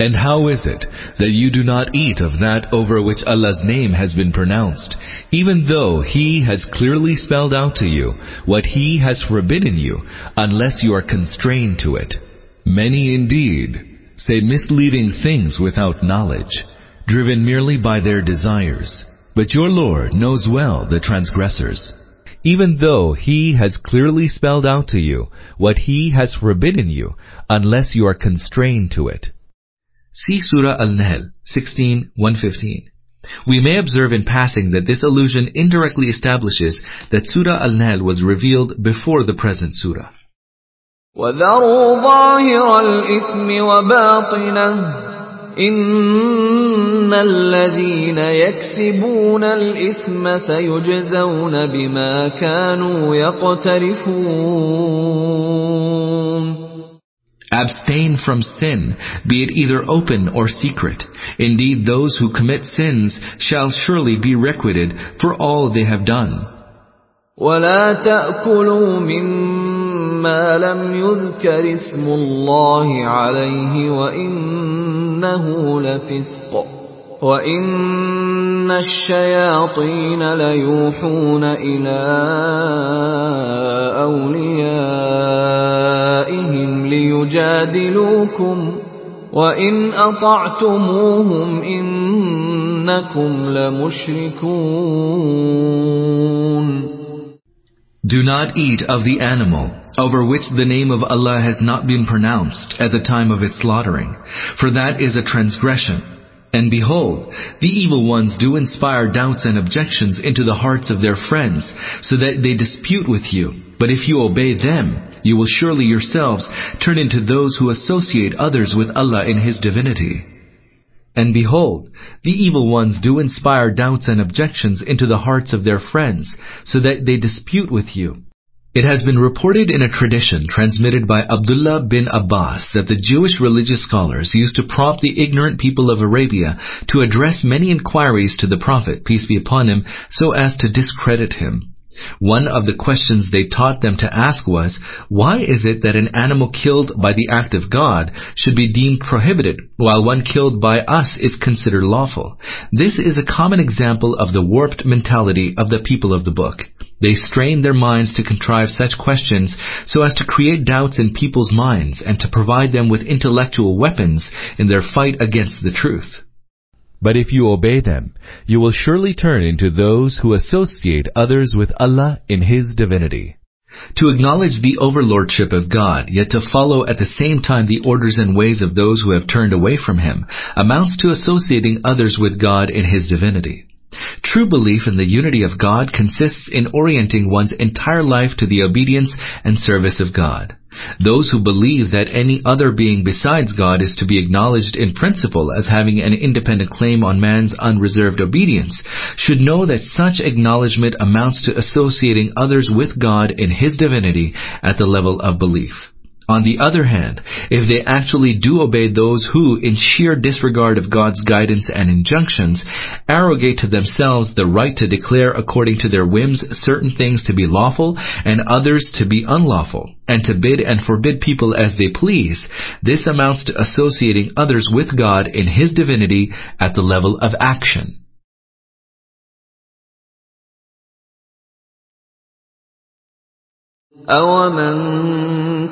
And how is it that you do not eat of that over which Allah's name has been pronounced, even though He has clearly spelled out to you what He has forbidden you, unless you are constrained to it? Many indeed say misleading things without knowledge, driven merely by their desires. But your Lord knows well the transgressors. Even though He has clearly spelled out to you what He has forbidden you, unless you are constrained to it. See Surah Al-Nahl 16:115. We may observe in passing that this allusion indirectly establishes that Surah Al-Nahl was revealed before the present surah. وذروا ظاهر الإثم وباطنه إن الذين يكسبون الإثم سيجزون بما كانوا يقترفون Abstain from sin, be it either open or secret. Indeed, those who commit sins shall surely be requited for all they have done. ولا تأكلوا مما لم يذكر اسم الله عليه وإنه لفسق وإن الشياطين ليوحون إلى أوليائهم ليجادلوكم وإن أطعتموهم إنكم لمشركون Do not eat of the animal over which the name of Allah has not been pronounced at the time of its slaughtering, for that is a transgression. And behold, the evil ones do inspire doubts and objections into the hearts of their friends, so that they dispute with you. But if you obey them, you will surely yourselves turn into those who associate others with Allah in His divinity. And behold, the evil ones do inspire doubts and objections into the hearts of their friends, so that they dispute with you. It has been reported in a tradition transmitted by Abdullah bin Abbas that the Jewish religious scholars used to prompt the ignorant people of Arabia to address many inquiries to the Prophet, peace be upon him, so as to discredit him. One of the questions they taught them to ask was, why is it that an animal killed by the act of God should be deemed prohibited, while one killed by us is considered lawful? This is a common example of the warped mentality of the people of the book. They strain their minds to contrive such questions so as to create doubts in people's minds and to provide them with intellectual weapons in their fight against the truth. But if you obey them, you will surely turn into those who associate others with Allah in His divinity. To acknowledge the overlordship of God, yet to follow at the same time the orders and ways of those who have turned away from Him, amounts to associating others with God in His divinity. True belief in the unity of God consists in orienting one's entire life to the obedience and service of God. Those who believe that any other being besides God is to be acknowledged in principle as having an independent claim on man's unreserved obedience should know that such acknowledgement amounts to associating others with God in His divinity at the level of belief. On the other hand, if they actually do obey those who, in sheer disregard of God's guidance and injunctions, arrogate to themselves the right to declare according to their whims certain things to be lawful and others to be unlawful, and to bid and forbid people as they please, this amounts to associating others with God in His divinity at the level of action. أَوَمَنْ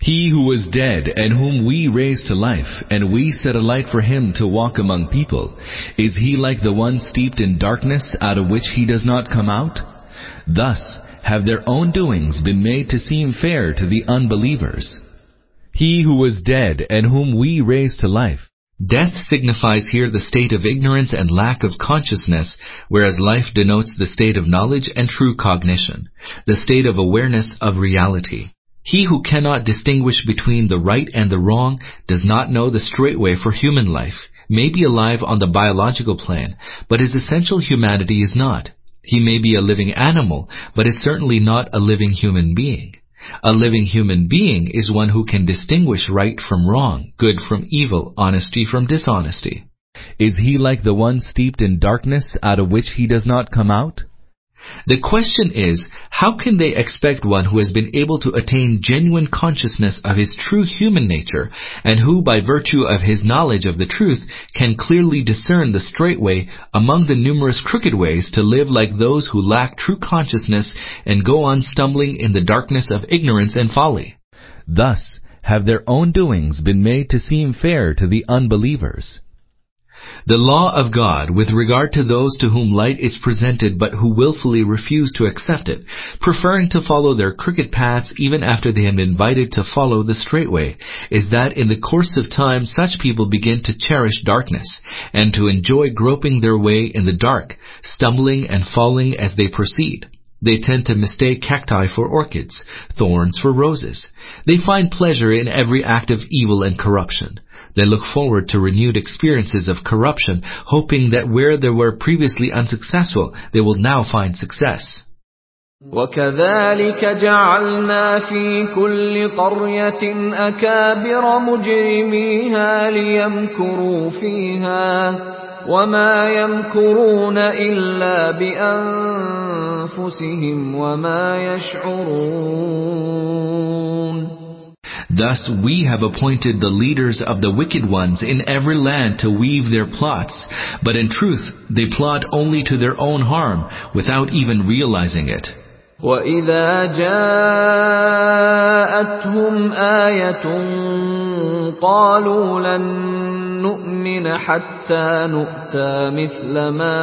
He who was dead and whom we raised to life, and we set a light for him to walk among people, is he like the one steeped in darkness out of which he does not come out? Thus have their own doings been made to seem fair to the unbelievers. He who was dead and whom we raised to life. Death signifies here the state of ignorance and lack of consciousness, whereas life denotes the state of knowledge and true cognition, the state of awareness of reality. He who cannot distinguish between the right and the wrong does not know the straight way for human life, may be alive on the biological plane, but his essential humanity is not. He may be a living animal, but is certainly not a living human being. A living human being is one who can distinguish right from wrong, good from evil, honesty from dishonesty. Is he like the one steeped in darkness out of which he does not come out? The question is, how can they expect one who has been able to attain genuine consciousness of his true human nature, and who, by virtue of his knowledge of the truth, can clearly discern the straight way among the numerous crooked ways to live like those who lack true consciousness and go on stumbling in the darkness of ignorance and folly? Thus have their own doings been made to seem fair to the unbelievers. The law of God with regard to those to whom light is presented but who willfully refuse to accept it, preferring to follow their crooked paths even after they have been invited to follow the straight way, is that in the course of time such people begin to cherish darkness, and to enjoy groping their way in the dark, stumbling and falling as they proceed. They tend to mistake cacti for orchids, thorns for roses. They find pleasure in every act of evil and corruption. They look forward to renewed experiences of corruption, hoping that where they were previously unsuccessful, they will now find success. وكذلك جعلنا في كل قرية أكابر مجرميها ليمكروا فيها وما يمكرون إلا بأنفسهم وما يشعرون Thus we have appointed the leaders of the wicked ones in every land to weave their plots, but in truth they plot only to their own harm without even realizing it. وَإِذَا جَاءَتْهُمْ آيَةٌ قَالُوا لَن نُّؤْمِنَ حَتَّى نُؤْتَىٰ مِثْلَ مَا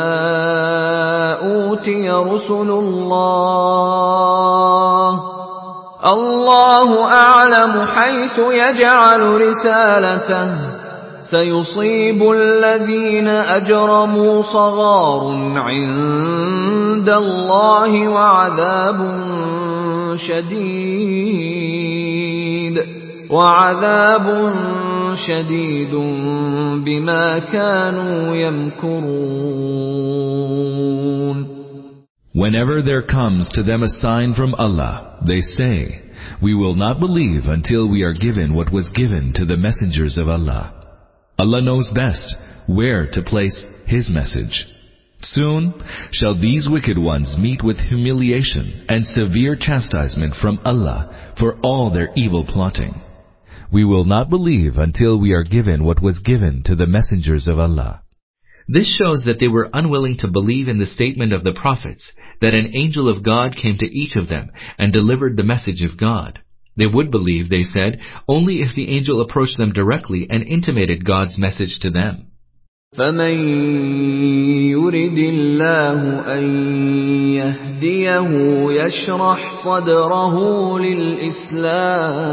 أُوتِيَ رُسُلُ اللَّهِ الله أعلم حيث يجعل رسالته. سيصيب الذين أجرموا صغار عند الله وعذاب شديد. وعذاب شديد بما كانوا يمكرون. Whenever there comes to them a sign from Allah, they say, We will not believe until we are given what was given to the messengers of Allah. Allah knows best where to place His message. Soon shall these wicked ones meet with humiliation and severe chastisement from Allah for all their evil plotting. We will not believe until we are given what was given to the messengers of Allah. This shows that they were unwilling to believe in the statement of the prophets, that an angel of God came to each of them and delivered the message of God. They would believe, they said, only if the angel approached them directly and intimated God's message to them. فمن يرد الله أن يهديه يشرح صدره للإسلام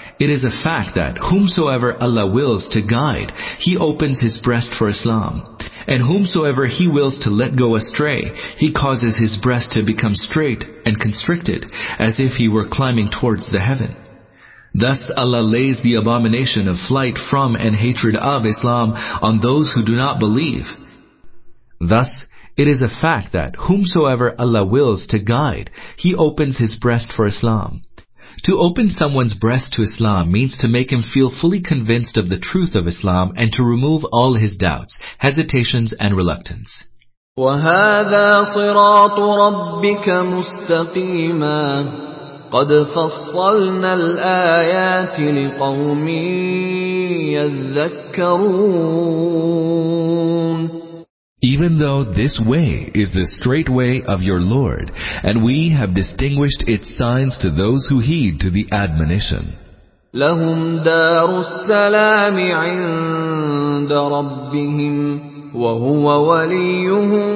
it is a fact that whomsoever Allah wills to guide, He opens his breast for Islam. And whomsoever He wills to let go astray, He causes his breast to become strait and constricted, as if he were climbing towards the heaven. Thus Allah lays the abomination of flight from and hatred of Islam on those who do not believe. Thus, it is a fact that whomsoever Allah wills to guide, He opens his breast for Islam. To open someone's breast to Islam means to make him feel fully convinced of the truth of Islam and to remove all his doubts, hesitations and reluctance. وهذا صراط ربك مستقيما قد فصلنا الآيات لقوم يذكرون Even though this way is the straight way of your Lord, and we have distinguished its signs to those who heed to the admonition. لهم دار السلام عند ربهم وهو وليهم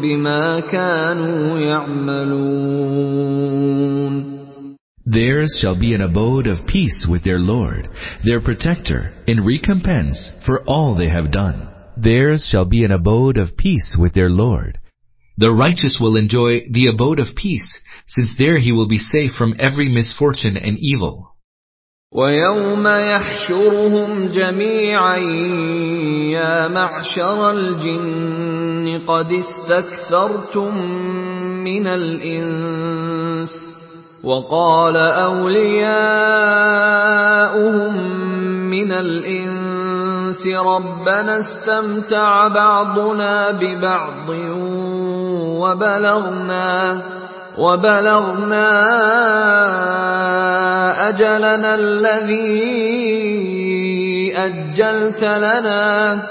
بما كانوا يعملون Theirs shall be an abode of peace with their Lord, their protector, in recompense for all they have done. Theirs shall be an abode of peace with their Lord. The righteous will enjoy the abode of peace, since there he will be safe from every misfortune and evil. ويوم يحشرهم جميعا يا معشر الجن قد استكثرتم من الإنس وقال أولياؤهم من الإنس ربنا استمتع بعضنا ببعض وبلغنا وبلغنا أجلنا الذي أجلت لنا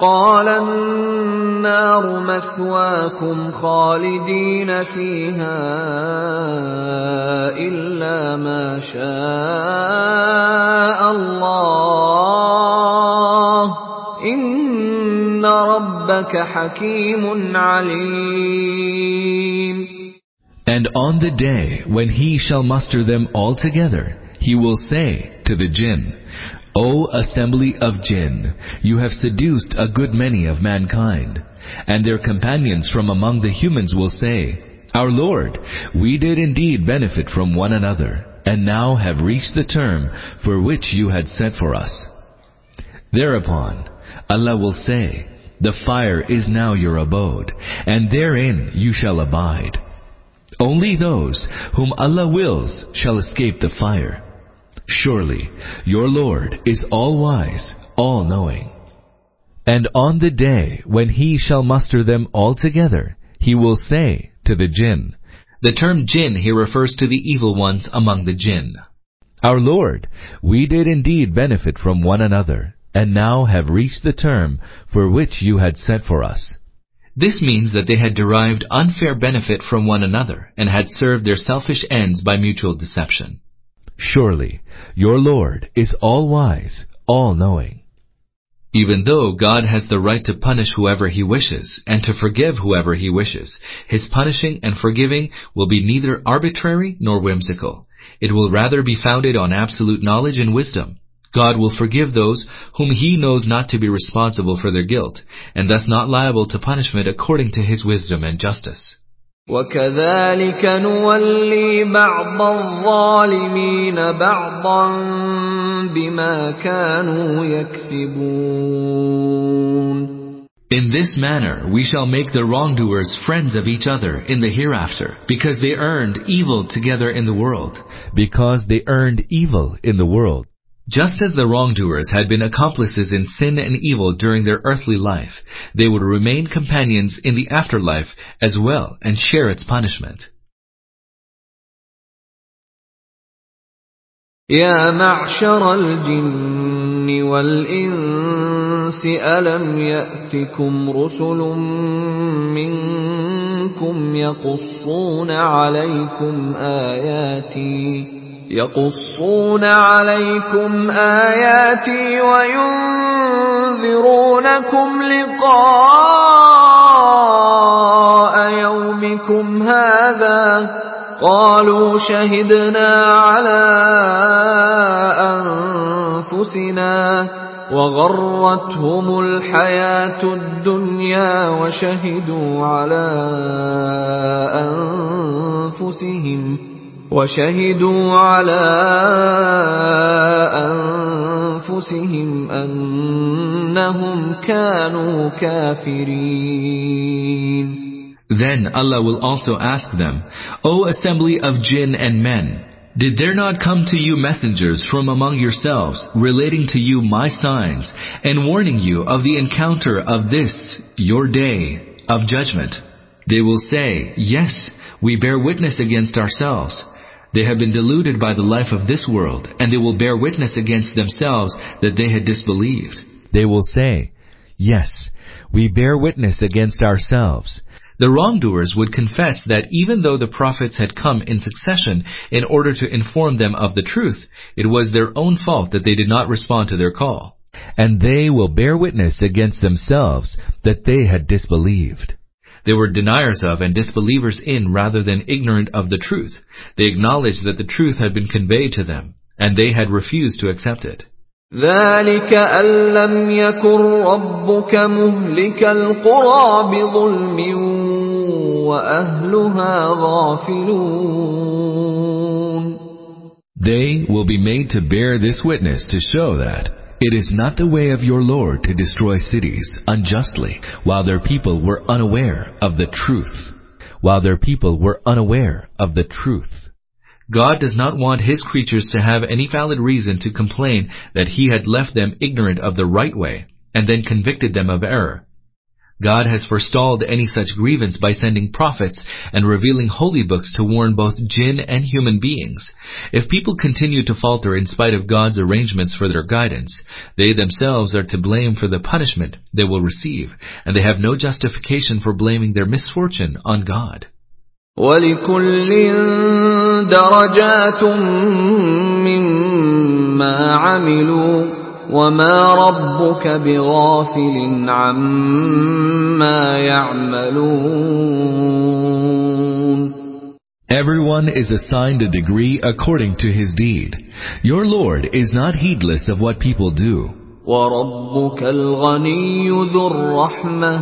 قال النار مثواكم خالدين فيها إلا ما شاء الله إن ربك حكيم عليم And on the day when he shall muster them all together, he will say to the jinn, O assembly of jinn, you have seduced a good many of mankind. And their companions from among the humans will say, Our Lord, we did indeed benefit from one another, and now have reached the term for which you had set for us. Thereupon, Allah will say, The fire is now your abode, and therein you shall abide. Only those whom Allah wills shall escape the fire. Surely, your Lord is all-wise, all-knowing. And on the day when he shall muster them all together, he will say to the jinn, The term jinn here refers to the evil ones among the jinn. Our Lord, we did indeed benefit from one another, and now have reached the term for which you had set for us. This means that they had derived unfair benefit from one another and had served their selfish ends by mutual deception. Surely, your Lord is all-wise, all-knowing. Even though God has the right to punish whoever He wishes and to forgive whoever He wishes, His punishing and forgiving will be neither arbitrary nor whimsical. It will rather be founded on absolute knowledge and wisdom. God will forgive those whom He knows not to be responsible for their guilt, and thus not liable to punishment according to His wisdom and justice. وكذلك نولي بعض الظالمين بعضا بما كانوا يكسبون In this manner we shall make the wrongdoers friends of each other in the hereafter, because they earned evil together in the world. Because they earned evil in the world. Just as the wrongdoers had been accomplices in sin and evil during their earthly life, they would remain companions in the afterlife as well and share its punishment. يا معشر الجن والإنس ألم يأتكم رسل منكم يقصون عليكم آياتي يقصون عليكم آياتي وينذرونكم لقاء يومكم هذا قالوا شهدنا على أنفسنا وغرتهم الحياة الدنيا وشهدوا على أنفسهم وشهدوا على أنفسهم أنهم كانوا كافرين Then Allah will also ask them, O assembly of jinn and men, did there not come to you messengers from among yourselves, relating to you my signs, and warning you of the encounter of this, your day of judgment? They will say, Yes, we bear witness against ourselves. They have been deluded by the life of this world, and they will bear witness against themselves that they had disbelieved. They will say, Yes, we bear witness against ourselves. The wrongdoers would confess that even though the prophets had come in succession in order to inform them of the truth, it was their own fault that they did not respond to their call. And they will bear witness against themselves that they had disbelieved. They were deniers of and disbelievers in rather than ignorant of the truth. They acknowledged that the truth had been conveyed to them, and they had refused to accept it. ذلك أن لم يكن ربك مهلك القرى بظلم وأهلها غافلون They will be made to bear this witness to show that it is not the way of your Lord to destroy cities unjustly while their people were unaware of the truth. While their people were unaware of the truth. God does not want His creatures to have any valid reason to complain that He had left them ignorant of the right way and then convicted them of error. God has forestalled any such grievance by sending prophets and revealing holy books to warn both jinn and human beings. If people continue to falter in spite of God's arrangements for their guidance, they themselves are to blame for the punishment they will receive, and they have no justification for blaming their misfortune on God. ولكل درجات مما عملوا وما ربك بغافل عما يعملون Everyone is assigned a degree according to his deed. Your Lord is not heedless of what people do. وربك الغني ذو الرحمة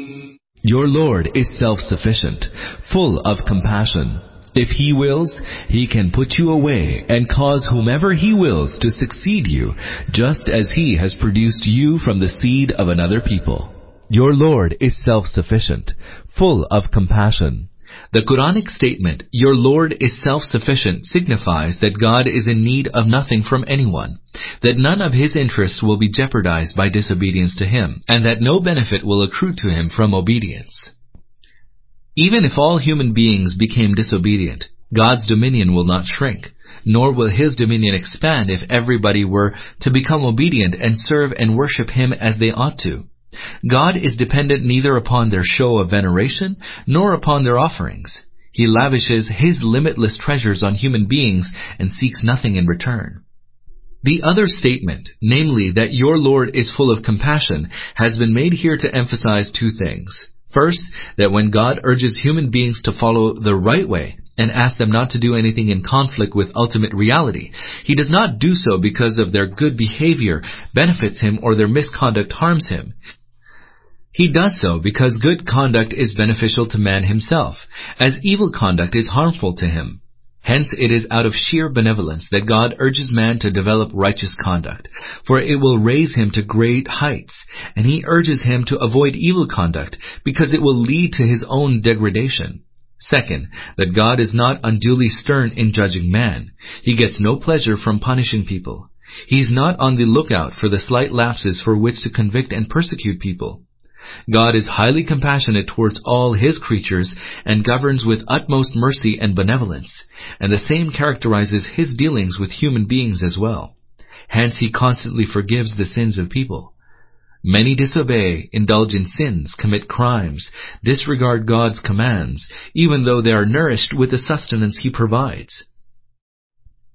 Your Lord is self-sufficient, full of compassion. If He wills, He can put you away and cause whomever He wills to succeed you, just as He has produced you from the seed of another people. Your Lord is self-sufficient, full of compassion. The Quranic statement, Your Lord is self-sufficient, signifies that God is in need of nothing from anyone, that none of His interests will be jeopardized by disobedience to Him, and that no benefit will accrue to Him from obedience. Even if all human beings became disobedient, God's dominion will not shrink, nor will His dominion expand if everybody were to become obedient and serve and worship Him as they ought to. God is dependent neither upon their show of veneration nor upon their offerings. He lavishes His limitless treasures on human beings and seeks nothing in return. The other statement, namely that your Lord is full of compassion, has been made here to emphasize two things. First, that when God urges human beings to follow the right way and asks them not to do anything in conflict with ultimate reality, He does not do so because of their good behavior benefits Him or their misconduct harms Him. He does so because good conduct is beneficial to man himself, as evil conduct is harmful to him. Hence it is out of sheer benevolence that God urges man to develop righteous conduct, for it will raise him to great heights, and he urges him to avoid evil conduct because it will lead to his own degradation. Second, that God is not unduly stern in judging man. He gets no pleasure from punishing people. He is not on the lookout for the slight lapses for which to convict and persecute people. God is highly compassionate towards all His creatures and governs with utmost mercy and benevolence, and the same characterizes His dealings with human beings as well. Hence He constantly forgives the sins of people. Many disobey, indulge in sins, commit crimes, disregard God's commands, even though they are nourished with the sustenance He provides.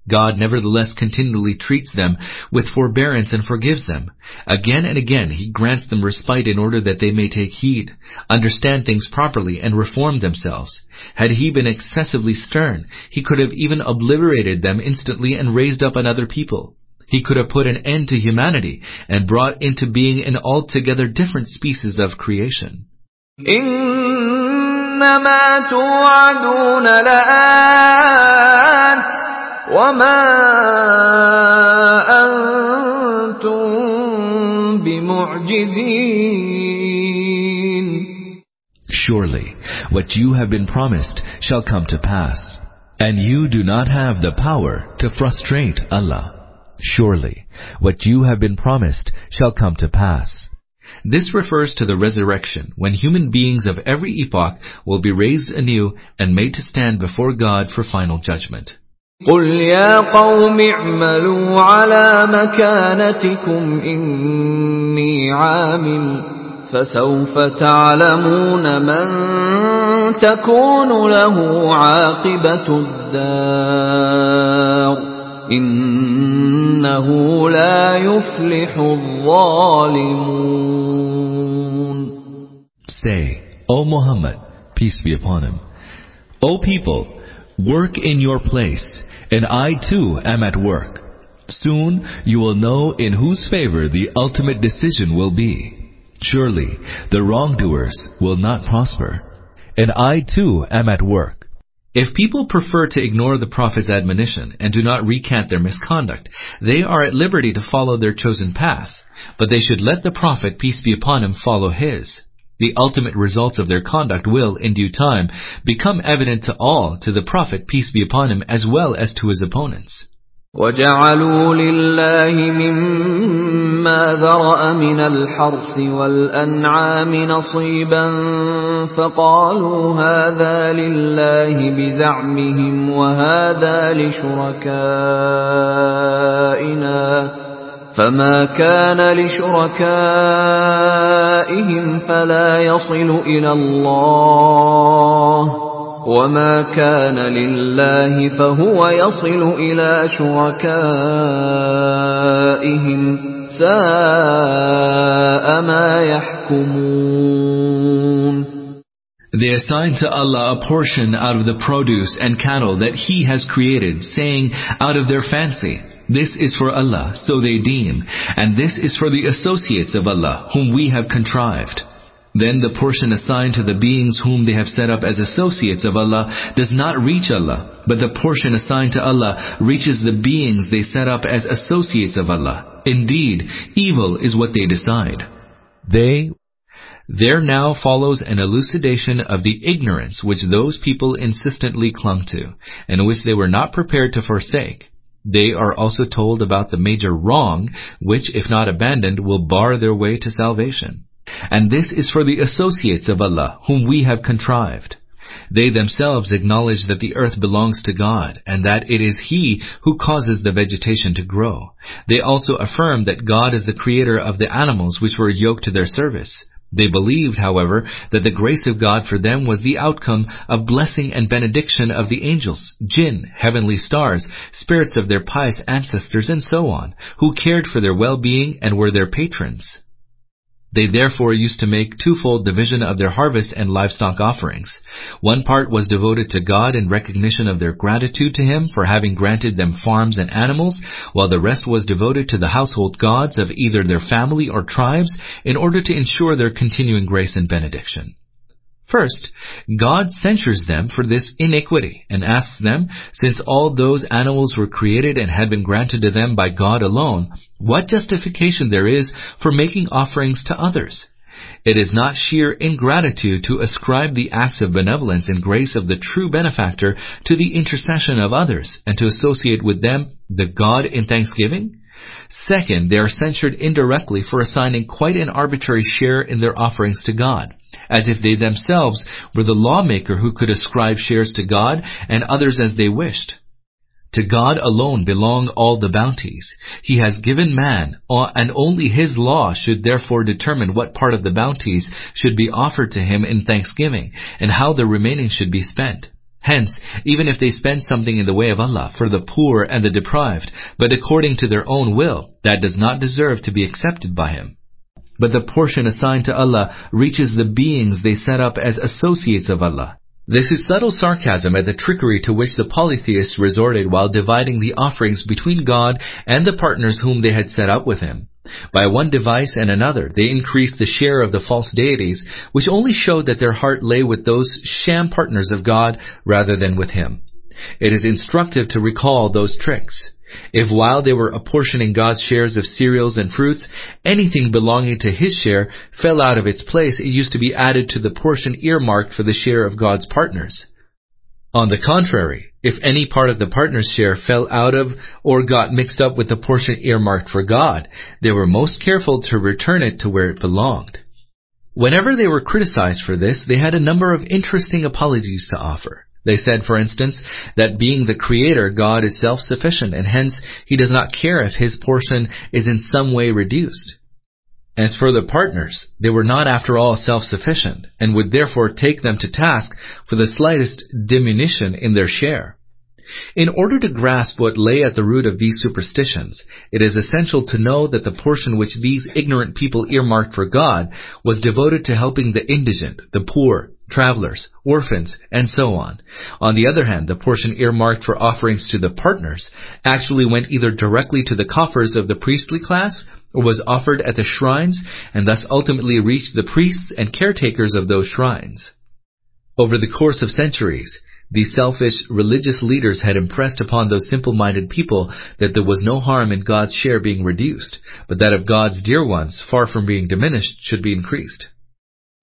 God nevertheless continually treats them with forbearance and forgives them. Again and again he grants them respite in order that they may take heed, understand things properly, and reform themselves. Had he been excessively stern, he could have even obliterated them instantly and raised up another people. He could have put an end to humanity and brought into being an altogether different species of creation. إنما توعدون لآت وما أنتم بمعجزين Surely, what you have been promised shall come to pass, and you do not have the power to frustrate Allah. Surely, what you have been promised shall come to pass. This refers to the resurrection, when human beings of every epoch will be raised anew and made to stand before God for final judgment. قل يا قوم اعملوا على مكانتكم إني عامل فسوف تعلمون من تكون له عاقبة الدار إنه لا يفلح الظالمون Say, O Muhammad, peace be upon him, O people, work in your place, and I too am at work. Soon you will know in whose favor the ultimate decision will be. Surely the wrongdoers will not prosper. And I too am at work. If people prefer to ignore the Prophet's admonition and do not recant their misconduct, they are at liberty to follow their chosen path, but they should let the Prophet, peace be upon him, follow his. The ultimate results of their conduct will, in due time, become evident to all, to the Prophet, peace be upon him, as well as to his opponents. وجعلوا لله مما ذرأ من الحرث والأنعام نصيبا فقالوا هذا لله بزعمهم وهذا لشركائنا فما كان لشركائهم فلا يصل إلى الله وما كان لله فهو يصل إلى شركائهم ساء ما يحكمون They assign to Allah a portion out of the produce and cattle that He has created, saying, out of their fancy, this is for Allah, so they deem, and this is for the associates of Allah, whom we have contrived. Then the portion assigned to the beings whom they have set up as associates of Allah does not reach Allah, but the portion assigned to Allah reaches the beings they set up as associates of Allah. Indeed, evil is what they decide. They There now follows an elucidation of the ignorance which those people insistently clung to, and which they were not prepared to forsake. They are also told about the major wrong, which, if not abandoned, will bar their way to salvation. And this is for the associates of Allah, whom we have contrived. They themselves acknowledge that the earth belongs to God, and that it is He who causes the vegetation to grow. They also affirm that God is the creator of the animals which were yoked to their service. They believed, however, that the grace of God for them was the outcome of blessing and benediction of the angels, jinn, heavenly stars, spirits of their pious ancestors, and so on, who cared for their well-being and were their patrons. They therefore used to make twofold division of their harvest and livestock offerings. One part was devoted to God in recognition of their gratitude to Him for having granted them farms and animals, while the rest was devoted to the household gods of either their family or tribes in order to ensure their continuing grace and benediction. First, God censures them for this iniquity and asks them, since all those animals were created and had been granted to them by God alone, what justification there is for making offerings to others. It is not sheer ingratitude to ascribe the acts of benevolence and grace of the true benefactor to the intercession of others and to associate with them the God in thanksgiving. Second, they are censured indirectly for assigning quite an arbitrary share in their offerings to God as if they themselves were the lawmaker who could ascribe shares to God and others as they wished. To God alone belong all the bounties. He has given man, uh, and only his law should therefore determine what part of the bounties should be offered to him in thanksgiving, and how the remaining should be spent. Hence, even if they spend something in the way of Allah for the poor and the deprived, but according to their own will, that does not deserve to be accepted by Him. But the portion assigned to Allah reaches the beings they set up as associates of Allah. This is subtle sarcasm at the trickery to which the polytheists resorted while dividing the offerings between God and the partners whom they had set up with Him. By one device and another, they increased the share of the false deities, which only showed that their heart lay with those sham partners of God rather than with Him. It is instructive to recall those tricks. If while they were apportioning God's shares of cereals and fruits, anything belonging to His share fell out of its place, it used to be added to the portion earmarked for the share of God's partners. On the contrary, if any part of the partner's share fell out of or got mixed up with the portion earmarked for God, they were most careful to return it to where it belonged. Whenever they were criticized for this, they had a number of interesting apologies to offer. They said, for instance, that being the creator, God is self-sufficient and hence he does not care if his portion is in some way reduced. As for the partners, they were not after all self-sufficient, and would therefore take them to task for the slightest diminution in their share. In order to grasp what lay at the root of these superstitions, it is essential to know that the portion which these ignorant people earmarked for God was devoted to helping the indigent, the poor, travelers, orphans, and so on. On the other hand, the portion earmarked for offerings to the partners actually went either directly to the coffers of the priestly class or was offered at the shrines and thus ultimately reached the priests and caretakers of those shrines. Over the course of centuries, these selfish religious leaders had impressed upon those simple-minded people that there was no harm in God's share being reduced, but that of God's dear ones, far from being diminished, should be increased.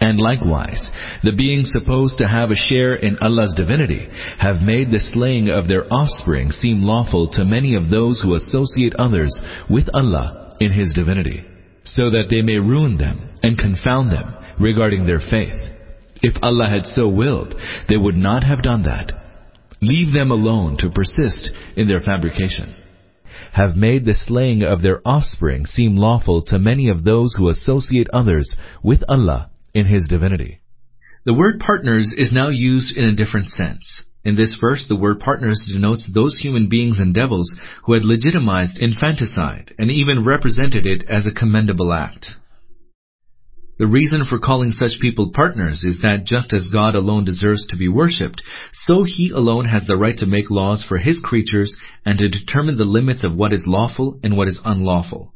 And likewise, the beings supposed to have a share in Allah's divinity have made the slaying of their offspring seem lawful to many of those who associate others with Allah in His divinity, so that they may ruin them and confound them regarding their faith. If Allah had so willed, they would not have done that. Leave them alone to persist in their fabrication have made the slaying of their offspring seem lawful to many of those who associate others with Allah in His divinity. The word partners is now used in a different sense. In this verse, the word partners denotes those human beings and devils who had legitimized infanticide and even represented it as a commendable act. The reason for calling such people partners is that just as God alone deserves to be worshipped, so He alone has the right to make laws for His creatures and to determine the limits of what is lawful and what is unlawful.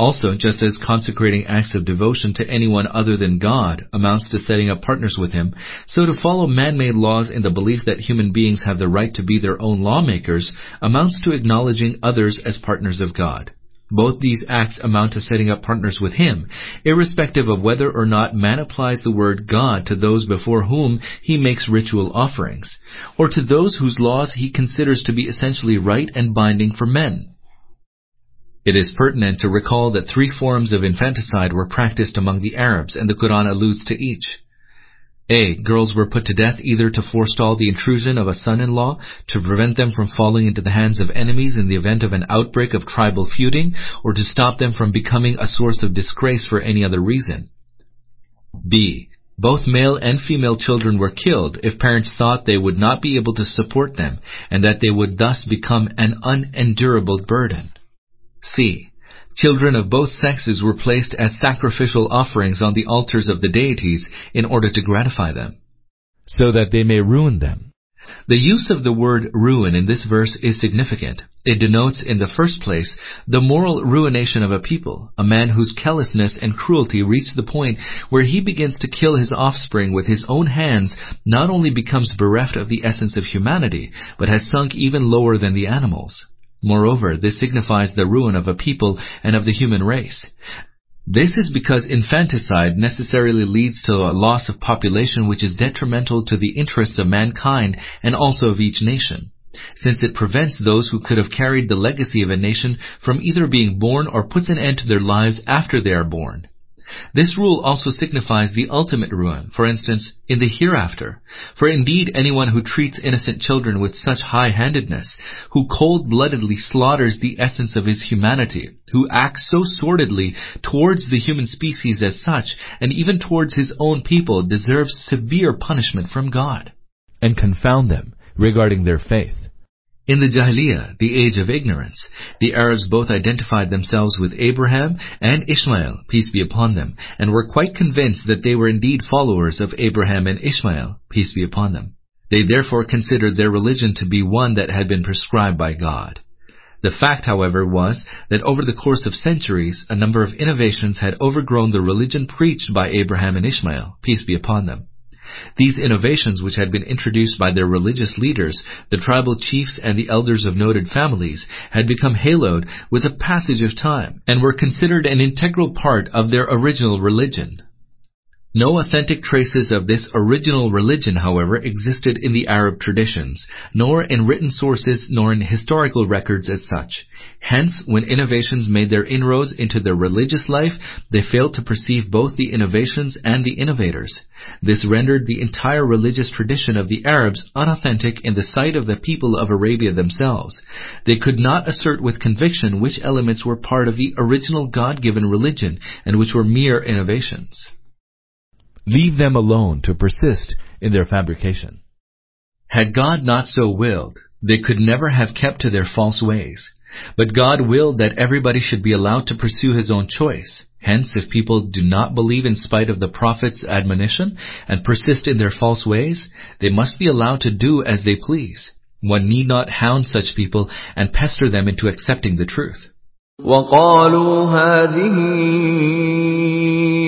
Also, just as consecrating acts of devotion to anyone other than God amounts to setting up partners with Him, so to follow man-made laws in the belief that human beings have the right to be their own lawmakers amounts to acknowledging others as partners of God. Both these acts amount to setting up partners with Him, irrespective of whether or not man applies the word God to those before whom he makes ritual offerings, or to those whose laws he considers to be essentially right and binding for men. It is pertinent to recall that three forms of infanticide were practiced among the Arabs, and the Quran alludes to each. A. Girls were put to death either to forestall the intrusion of a son-in-law, to prevent them from falling into the hands of enemies in the event of an outbreak of tribal feuding, or to stop them from becoming a source of disgrace for any other reason. B. Both male and female children were killed if parents thought they would not be able to support them, and that they would thus become an unendurable burden. C. Children of both sexes were placed as sacrificial offerings on the altars of the deities in order to gratify them, so that they may ruin them. The use of the word ruin in this verse is significant. It denotes, in the first place, the moral ruination of a people, a man whose callousness and cruelty reach the point where he begins to kill his offspring with his own hands, not only becomes bereft of the essence of humanity, but has sunk even lower than the animals. Moreover, this signifies the ruin of a people and of the human race. This is because infanticide necessarily leads to a loss of population which is detrimental to the interests of mankind and also of each nation, since it prevents those who could have carried the legacy of a nation from either being born or puts an end to their lives after they are born. This rule also signifies the ultimate ruin, for instance, in the hereafter. For indeed anyone who treats innocent children with such high-handedness, who cold-bloodedly slaughters the essence of his humanity, who acts so sordidly towards the human species as such, and even towards his own people, deserves severe punishment from God. And confound them regarding their faith. In the Jahiliyyah, the age of ignorance, the Arabs both identified themselves with Abraham and Ishmael, peace be upon them, and were quite convinced that they were indeed followers of Abraham and Ishmael, peace be upon them. They therefore considered their religion to be one that had been prescribed by God. The fact, however, was that over the course of centuries, a number of innovations had overgrown the religion preached by Abraham and Ishmael, peace be upon them. These innovations, which had been introduced by their religious leaders, the tribal chiefs and the elders of noted families, had become haloed with the passage of time, and were considered an integral part of their original religion. No authentic traces of this original religion, however, existed in the Arab traditions, nor in written sources nor in historical records as such. Hence, when innovations made their inroads into their religious life, they failed to perceive both the innovations and the innovators. This rendered the entire religious tradition of the Arabs unauthentic in the sight of the people of Arabia themselves. They could not assert with conviction which elements were part of the original God-given religion and which were mere innovations. Leave them alone to persist in their fabrication. Had God not so willed, they could never have kept to their false ways. But God willed that everybody should be allowed to pursue his own choice. Hence, if people do not believe in spite of the Prophet's admonition and persist in their false ways, they must be allowed to do as they please. One need not hound such people and pester them into accepting the truth. وقالوا هذه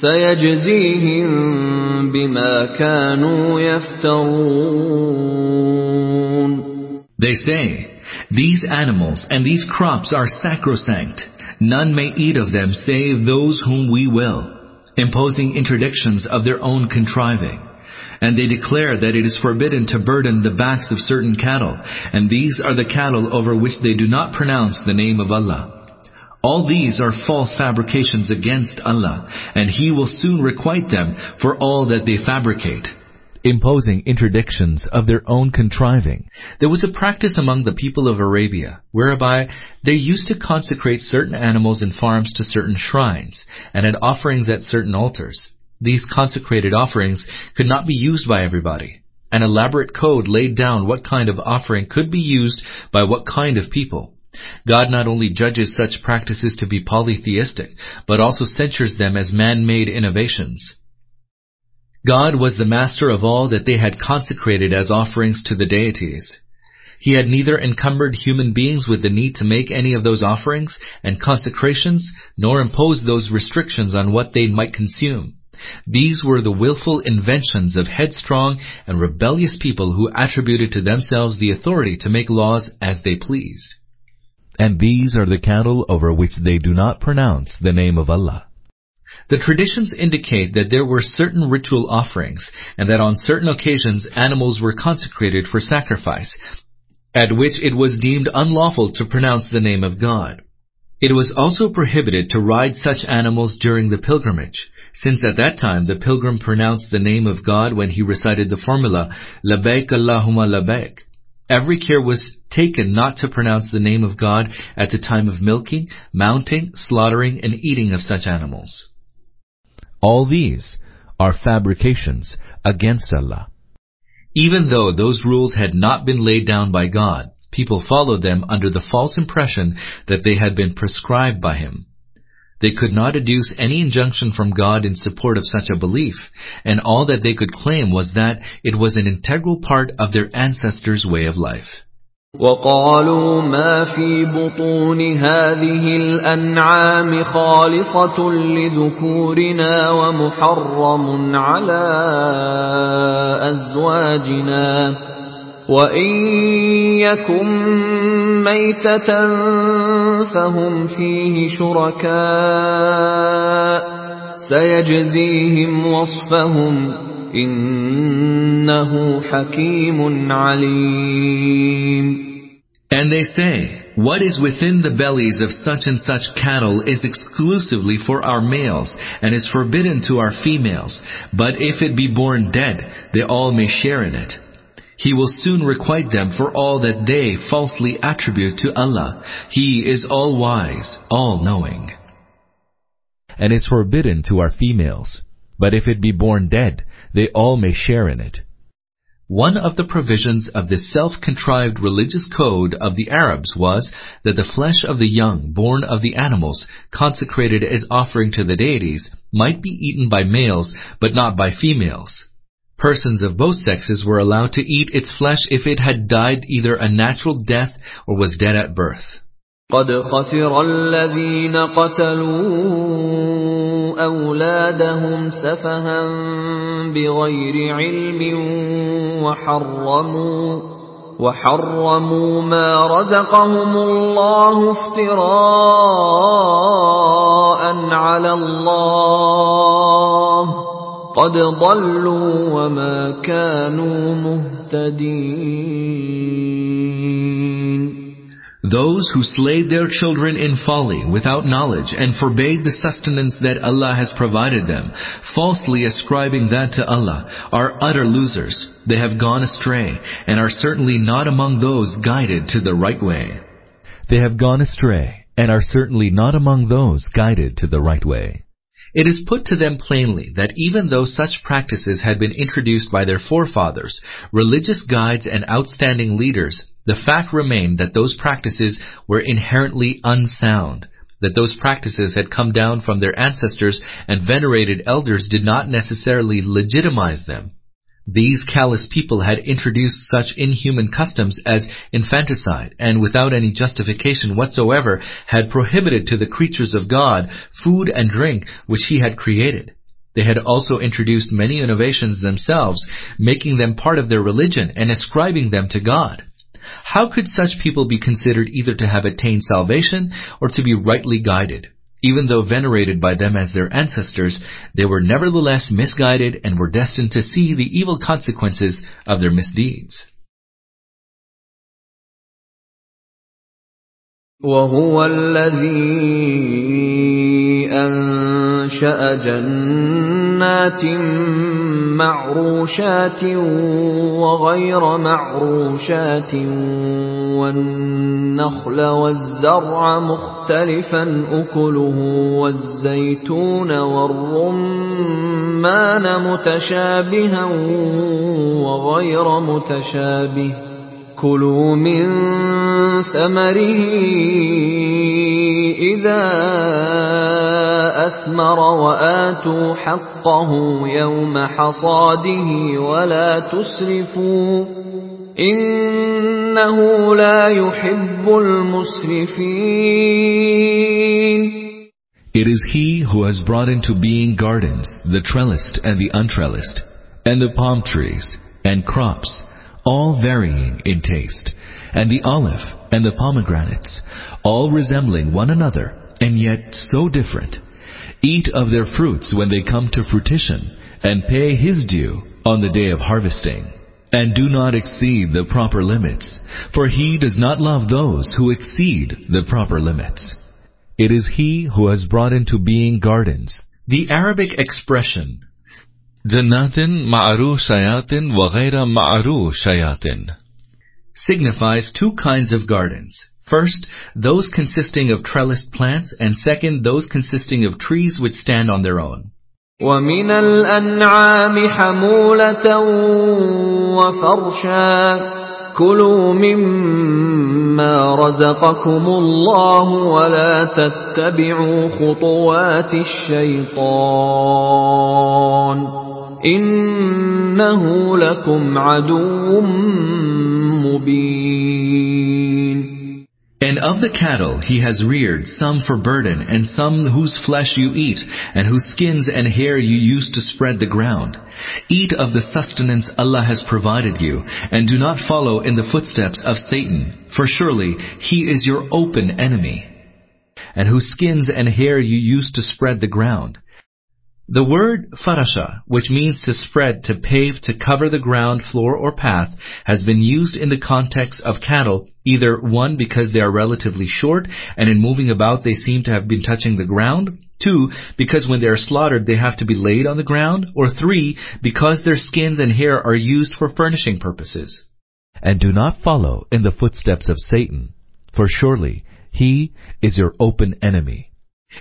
سيجزيهم بما كانوا يفترون They say, These animals and these crops are sacrosanct. None may eat of them save those whom we will, imposing interdictions of their own contriving. And they declare that it is forbidden to burden the backs of certain cattle, and these are the cattle over which they do not pronounce the name of Allah. All these are false fabrications against Allah, and He will soon requite them for all that they fabricate. Imposing interdictions of their own contriving. There was a practice among the people of Arabia, whereby they used to consecrate certain animals and farms to certain shrines, and had offerings at certain altars. These consecrated offerings could not be used by everybody. An elaborate code laid down what kind of offering could be used by what kind of people. God not only judges such practices to be polytheistic, but also censures them as man-made innovations. God was the master of all that they had consecrated as offerings to the deities. He had neither encumbered human beings with the need to make any of those offerings and consecrations, nor imposed those restrictions on what they might consume. These were the willful inventions of headstrong and rebellious people who attributed to themselves the authority to make laws as they pleased. And these are the cattle over which they do not pronounce the name of Allah. The traditions indicate that there were certain ritual offerings, and that on certain occasions animals were consecrated for sacrifice, at which it was deemed unlawful to pronounce the name of God. It was also prohibited to ride such animals during the pilgrimage, since at that time the pilgrim pronounced the name of God when he recited the formula, Labaik Allahumma Labaik. Every care was taken not to pronounce the name of God at the time of milking, mounting, slaughtering, and eating of such animals. All these are fabrications against Allah. Even though those rules had not been laid down by God, people followed them under the false impression that they had been prescribed by Him. They could not adduce any injunction from God in support of such a belief, and all that they could claim was that it was an integral part of their ancestors' way of life. وقالوا ما في بطون هذه الأنعام خالصة لذكورنا ومحرم على أزواجنا وإن يكن ميتة فهم فيه شركاء سيجزيهم وصفهم إنه حكيم عليم And they say, what is within the bellies of such and such cattle is exclusively for our males and is forbidden to our females. But if it be born dead, they all may share in it. He will soon requite them for all that they falsely attribute to Allah. He is all wise, all knowing. And is forbidden to our females. But if it be born dead, they all may share in it. One of the provisions of the self-contrived religious code of the Arabs was that the flesh of the young born of the animals consecrated as offering to the deities might be eaten by males but not by females. Persons of both sexes were allowed to eat its flesh if it had died either a natural death or was dead at birth. قد خسر الذين قتلوا أولادهم سفها بغير علم وحرموا وحرموا ما رزقهم الله افتراء على الله قد ضلوا وما كانوا مهتدين Those who slayed their children in folly without knowledge and forbade the sustenance that Allah has provided them, falsely ascribing that to Allah, are utter losers. They have gone astray and are certainly not among those guided to the right way. They have gone astray and are certainly not among those guided to the right way. It is put to them plainly that even though such practices had been introduced by their forefathers, religious guides and outstanding leaders, the fact remained that those practices were inherently unsound, that those practices had come down from their ancestors and venerated elders did not necessarily legitimize them. These callous people had introduced such inhuman customs as infanticide and without any justification whatsoever had prohibited to the creatures of God food and drink which He had created. They had also introduced many innovations themselves, making them part of their religion and ascribing them to God. How could such people be considered either to have attained salvation or to be rightly guided? Even though venerated by them as their ancestors, they were nevertheless misguided and were destined to see the evil consequences of their misdeeds. وهو الذي أنشأ جنات معروشات وغير معروشات والنخل والزرع مختلفا أكله والزيتون والرمان متشابها وغير متشابه. كلوا من ثمره إذا أثمر وآتوا حقه يوم حصاده ولا تسرفوا إنه لا يحب المسرفين It is He who has brought into being gardens, the trellised and the untrellised, and the palm trees, and crops, all varying in taste, and the olive and the pomegranates, all resembling one another, and yet so different. Eat of their fruits when they come to fruition, and pay His due on the day of harvesting. And do not exceed the proper limits, for He does not love those who exceed the proper limits. It is He who has brought into being gardens. The Arabic expression Jannatin ma'aru shayatin wa ghayra ma'aru shayatin signifies two kinds of gardens. First, those consisting of trellised plants, and second, those consisting of trees which stand on their own. ومن الأنعام حمولة وفرشا كلوا مما مما رزقكم الله ولا تتبعوا خطوات الشيطان إنه لكم عدو مبين And of the cattle he has reared some for burden, and some whose flesh you eat, and whose skins and hair you use to spread the ground. Eat of the sustenance Allah has provided you, and do not follow in the footsteps of Satan, for surely he is your open enemy. And whose skins and hair you use to spread the ground. The word farasha, which means to spread, to pave, to cover the ground, floor, or path, has been used in the context of cattle, either one, because they are relatively short, and in moving about they seem to have been touching the ground, two, because when they are slaughtered they have to be laid on the ground, or three, because their skins and hair are used for furnishing purposes. And do not follow in the footsteps of Satan, for surely he is your open enemy.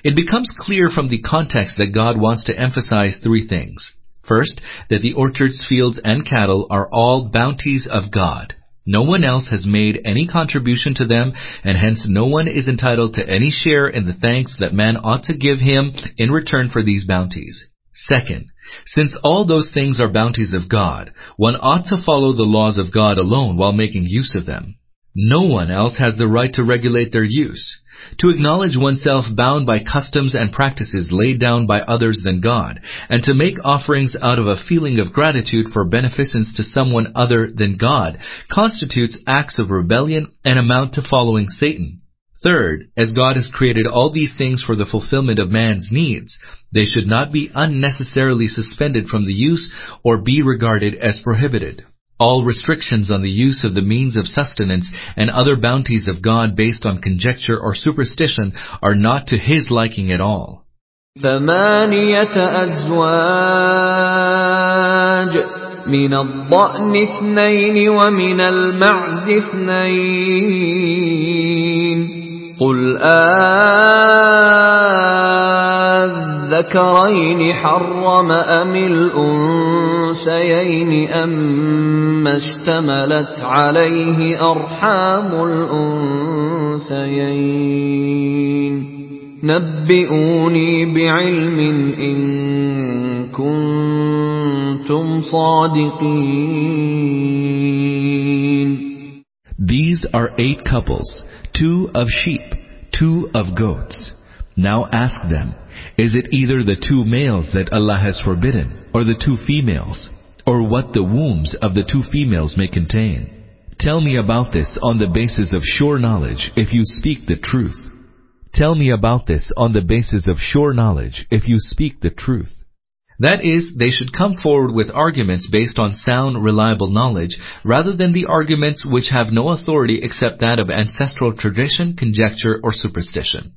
It becomes clear from the context that God wants to emphasize three things. First, that the orchards, fields, and cattle are all bounties of God. No one else has made any contribution to them, and hence no one is entitled to any share in the thanks that man ought to give him in return for these bounties. Second, since all those things are bounties of God, one ought to follow the laws of God alone while making use of them. No one else has the right to regulate their use. To acknowledge oneself bound by customs and practices laid down by others than God, and to make offerings out of a feeling of gratitude for beneficence to someone other than God, constitutes acts of rebellion and amount to following Satan. Third, as God has created all these things for the fulfillment of man's needs, they should not be unnecessarily suspended from the use or be regarded as prohibited. All restrictions on the use of the means of sustenance and other bounties of God based on conjecture or superstition are not to His liking at all. ثمانية أزواج من الضأن اثنين ومن المعز اثنين قل آذكرين حرم أم الأنثيين أما اشتملت عليه أرحام الأنثيين نبئوني بعلم إن كنتم صادقين These are eight couples, two of sheep, two of goats. Now ask them, is it either the two males that Allah has forbidden, or the two females, or what the wombs of the two females may contain? Tell me about this on the basis of sure knowledge if you speak the truth. Tell me about this on the basis of sure knowledge if you speak the truth. That is, they should come forward with arguments based on sound, reliable knowledge, rather than the arguments which have no authority except that of ancestral tradition, conjecture, or superstition.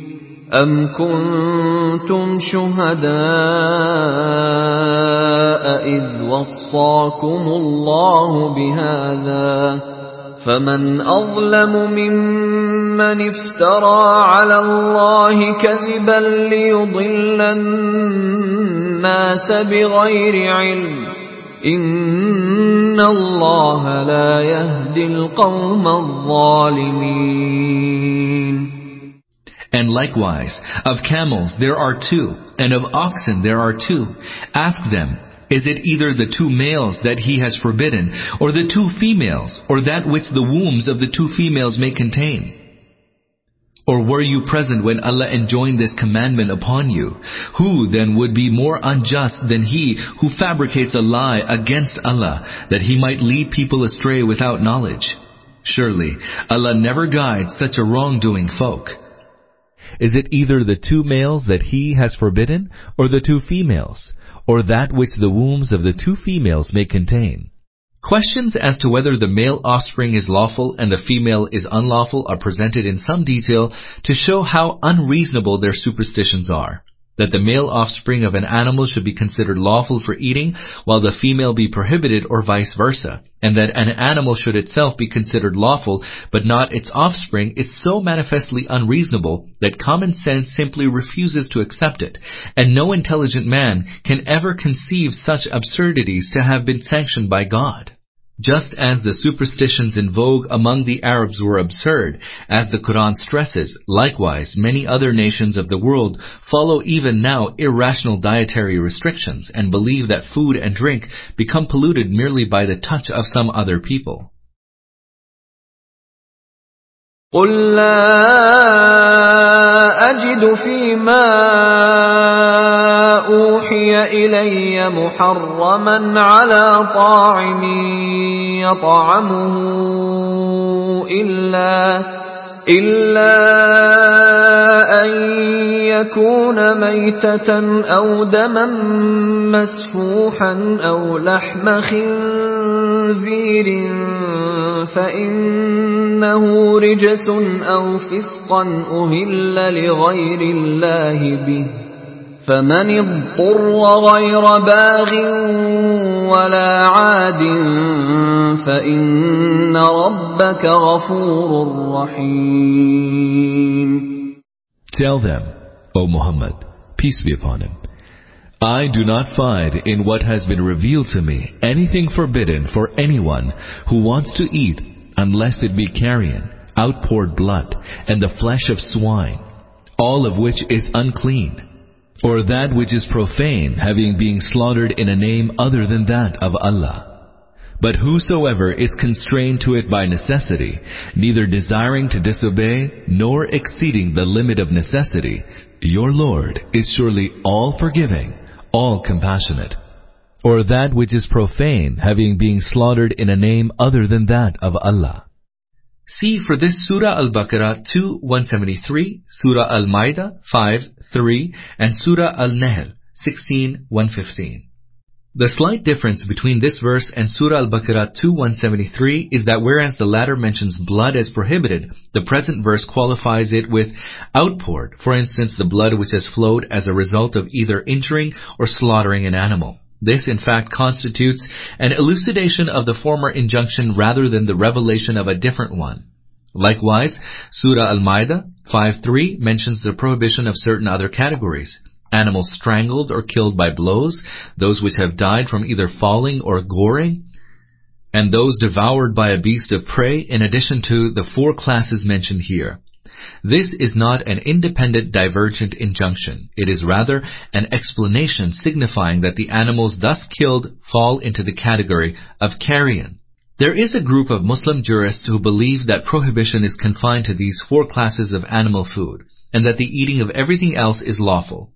أم كنتم شهداء إذ وصاكم الله بهذا فمن أظلم ممن افترى على الله كذبا ليضل الناس بغير علم إن الله لا يهدي القوم الظالمين And likewise, of camels there are two, and of oxen there are two. Ask them, is it either the two males that he has forbidden, or the two females, or that which the wombs of the two females may contain? Or were you present when Allah enjoined this commandment upon you? Who then would be more unjust than he who fabricates a lie against Allah, that he might lead people astray without knowledge? Surely, Allah never guides such a wrongdoing folk. Is it either the two males that he has forbidden, or the two females, or that which the wombs of the two females may contain? Questions as to whether the male offspring is lawful and the female is unlawful are presented in some detail to show how unreasonable their superstitions are. That the male offspring of an animal should be considered lawful for eating, while the female be prohibited or vice versa, and that an animal should itself be considered lawful, but not its offspring, is so manifestly unreasonable that common sense simply refuses to accept it, and no intelligent man can ever conceive such absurdities to have been sanctioned by God. Just as the superstitions in vogue among the Arabs were absurd, as the Quran stresses, likewise many other nations of the world follow even now irrational dietary restrictions and believe that food and drink become polluted merely by the touch of some other people. قل لا أجد فيما أوحي إلي محرما على طاعم يطعمه إلا إلا أن يكون ميتة أو دما مسفوحا أو لحم خنزير فإنه رجس أو فسقا أهل لغير الله به. فمن اضطر غير باغ ولا عاد فإن ربك غفور رحيم Tell them, O Muhammad, peace be upon him, I do not find in what has been revealed to me anything forbidden for anyone who wants to eat unless it be carrion, outpoured blood, and the flesh of swine, all of which is unclean, or that which is profane having been slaughtered in a name other than that of Allah. But whosoever is constrained to it by necessity, neither desiring to disobey nor exceeding the limit of necessity, your Lord is surely all forgiving, all compassionate. Or that which is profane having been slaughtered in a name other than that of Allah. See for this Surah Al-Baqarah 2, 173, Surah Al-Ma'idah 5, 3, and Surah Al-Nahl 16, 115. The slight difference between this verse and Surah Al-Baqarah 2:173 is that whereas the latter mentions blood as prohibited, the present verse qualifies it with outpoured, for instance the blood which has flowed as a result of either injuring or slaughtering an animal. This in fact constitutes an elucidation of the former injunction rather than the revelation of a different one. Likewise, Surah Al-Ma'idah 5.3 mentions the prohibition of certain other categories animals strangled or killed by blows, those which have died from either falling or goring, and those devoured by a beast of prey in addition to the four classes mentioned here. This is not an independent divergent injunction. It is rather an explanation signifying that the animals thus killed fall into the category of carrion. There is a group of Muslim jurists who believe that prohibition is confined to these four classes of animal food, and that the eating of everything else is lawful.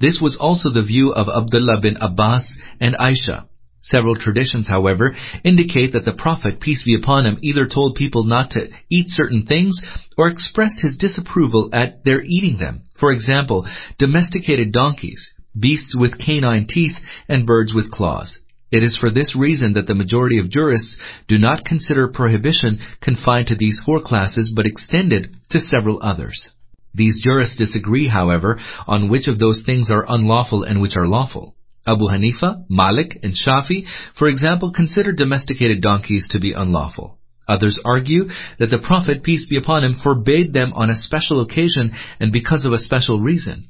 This was also the view of Abdullah bin Abbas and Aisha. Several traditions, however, indicate that the Prophet, peace be upon him, either told people not to eat certain things or expressed his disapproval at their eating them. For example, domesticated donkeys, beasts with canine teeth, and birds with claws. It is for this reason that the majority of jurists do not consider prohibition confined to these four classes but extended to several others. These jurists disagree, however, on which of those things are unlawful and which are lawful. Abu Hanifa, Malik, and Shafi, for example, consider domesticated donkeys to be unlawful. Others argue that the Prophet, peace be upon him, forbade them on a special occasion and because of a special reason.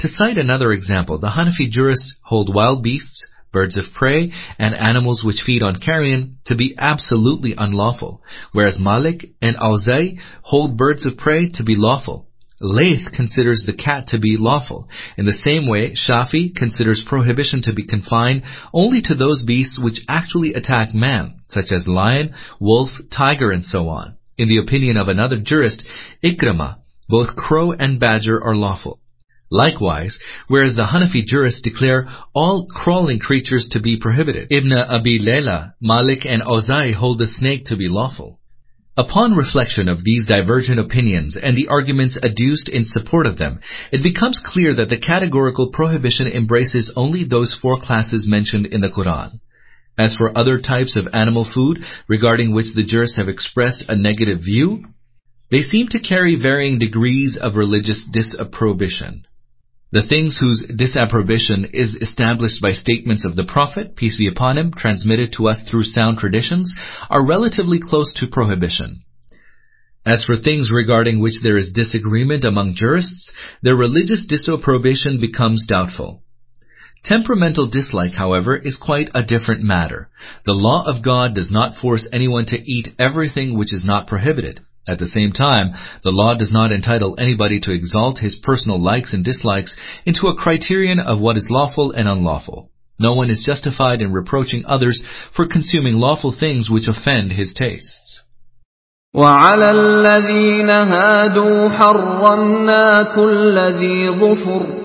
To cite another example, the Hanafi jurists hold wild beasts, birds of prey, and animals which feed on carrion to be absolutely unlawful, whereas Malik and Awza'i hold birds of prey to be lawful. Layth considers the cat to be lawful. In the same way, Shafi considers prohibition to be confined only to those beasts which actually attack man, such as lion, wolf, tiger, and so on. In the opinion of another jurist, Ikramah, both crow and badger are lawful. Likewise, whereas the Hanafi jurists declare all crawling creatures to be prohibited, Ibn Abi Layla, Malik, and Awza'i hold the snake to be lawful. Upon reflection of these divergent opinions and the arguments adduced in support of them, it becomes clear that the categorical prohibition embraces only those four classes mentioned in the Quran. As for other types of animal food regarding which the jurists have expressed a negative view, they seem to carry varying degrees of religious disapprobation. The things whose disapprobation is established by statements of the Prophet, peace be upon him, transmitted to us through sound traditions, are relatively close to prohibition. As for things regarding which there is disagreement among jurists, their religious disapprobation becomes doubtful. Temperamental dislike, however, is quite a different matter. The law of God does not force anyone to eat everything which is not prohibited. At the same time, the law does not entitle anybody to exalt his personal likes and dislikes into a criterion of what is lawful and unlawful. No one is justified in reproaching others for consuming lawful things which offend his tastes. وعلى الذين هادوا حرمنا كل ذي ظفر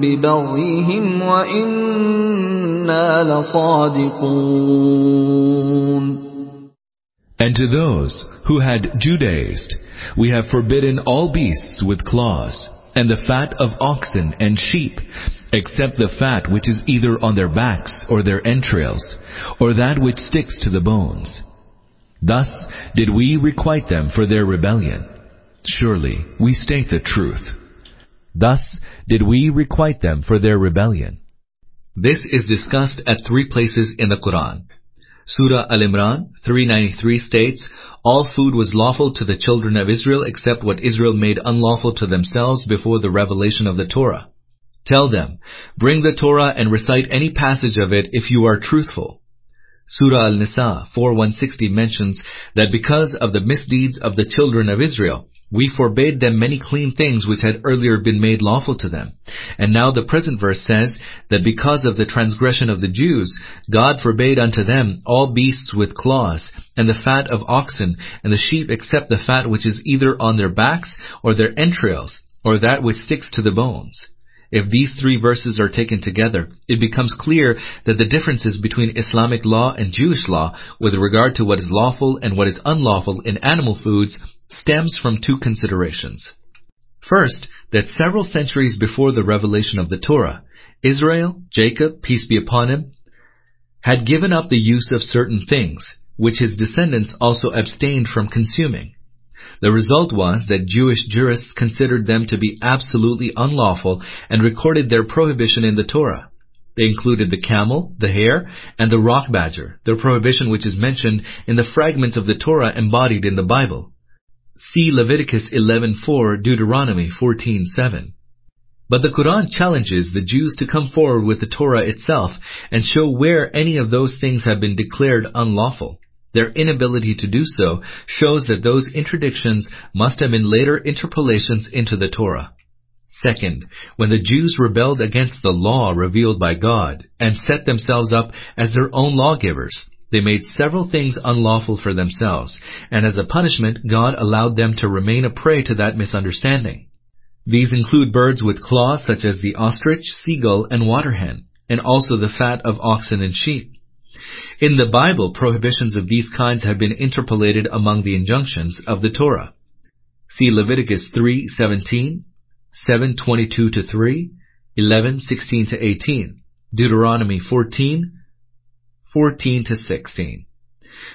ببغيهم وإنا لصادقون And to those who had Judaized, we have forbidden all beasts with claws, and the fat of oxen and sheep, except the fat which is either on their backs or their entrails, or that which sticks to the bones. Thus did we requite them for their rebellion. Surely we state the truth. Thus did we requite them for their rebellion. This is discussed at three places in the Quran. Surah Al-Imran 393 states, All food was lawful to the children of Israel except what Israel made unlawful to themselves before the revelation of the Torah. Tell them, bring the Torah and recite any passage of it if you are truthful. Surah Al-Nisa 4160 mentions that because of the misdeeds of the children of Israel, we forbade them many clean things which had earlier been made lawful to them. And now the present verse says that because of the transgression of the Jews, God forbade unto them all beasts with claws, and the fat of oxen, and the sheep except the fat which is either on their backs or their entrails, or that which sticks to the bones. If these three verses are taken together, it becomes clear that the differences between Islamic law and Jewish law with regard to what is lawful and what is unlawful in animal foods stems from two considerations. First, that several centuries before the revelation of the Torah, Israel, Jacob, peace be upon him, had given up the use of certain things, which his descendants also abstained from consuming. The result was that Jewish jurists considered them to be absolutely unlawful and recorded their prohibition in the Torah. They included the camel, the hare, and the rock badger, the prohibition which is mentioned in the fragments of the Torah embodied in the Bible. See Leviticus 11:4, Deuteronomy 14:7. But the Quran challenges the Jews to come forward with the Torah itself and show where any of those things have been declared unlawful. Their inability to do so shows that those interdictions must have been later interpolations into the Torah. Second, when the Jews rebelled against the law revealed by God and set themselves up as their own lawgivers, they made several things unlawful for themselves, and as a punishment, God allowed them to remain a prey to that misunderstanding. These include birds with claws such as the ostrich, seagull, and water hen, and also the fat of oxen and sheep. In the Bible, prohibitions of these kinds have been interpolated among the injunctions of the Torah. See Leviticus 3:17, 7:22 3, 11:16 18, Deuteronomy 14, 14 to 16.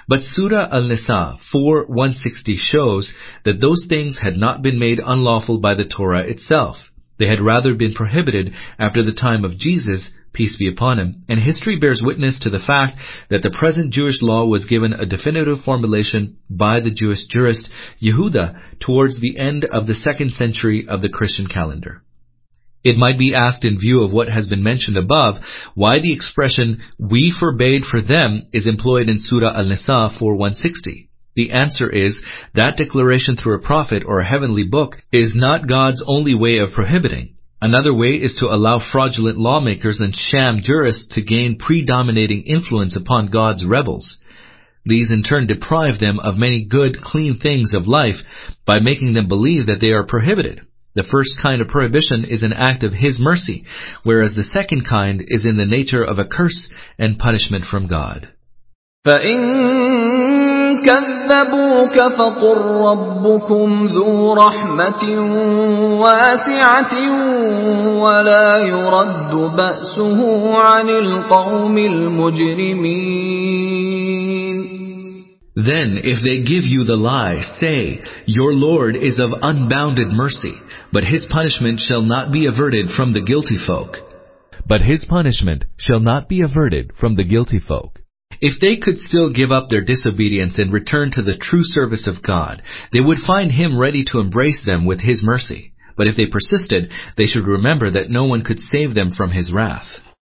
But Surah Al-Nisa 4:160 shows that those things had not been made unlawful by the Torah itself. They had rather been prohibited after the time of Jesus, peace be upon him, and history bears witness to the fact that the present Jewish law was given a definitive formulation by the Jewish jurist Yehuda towards the end of the second century of the Christian calendar. It might be asked in view of what has been mentioned above, why the expression, we forbade for them, is employed in Surah Al-Nisa 4.160. The answer is, that declaration through a prophet or a heavenly book is not God's only way of prohibiting. Another way is to allow fraudulent lawmakers and sham jurists to gain predominating influence upon God's rebels. These in turn deprive them of many good, clean things of life by making them believe that they are prohibited. The first kind of prohibition is an act of His mercy, whereas the second kind is in the nature of a curse and punishment from God. فإن كذبوك فقل ربكم ذو رحمة واسعة ولا يرد بأسه عن القوم المجرمين then, if they give you the lie, say, Your Lord is of unbounded mercy, but His punishment shall not be averted from the guilty folk. But His punishment shall not be averted from the guilty folk. If they could still give up their disobedience and return to the true service of God, they would find Him ready to embrace them with His mercy. But if they persisted, they should remember that no one could save them from His wrath.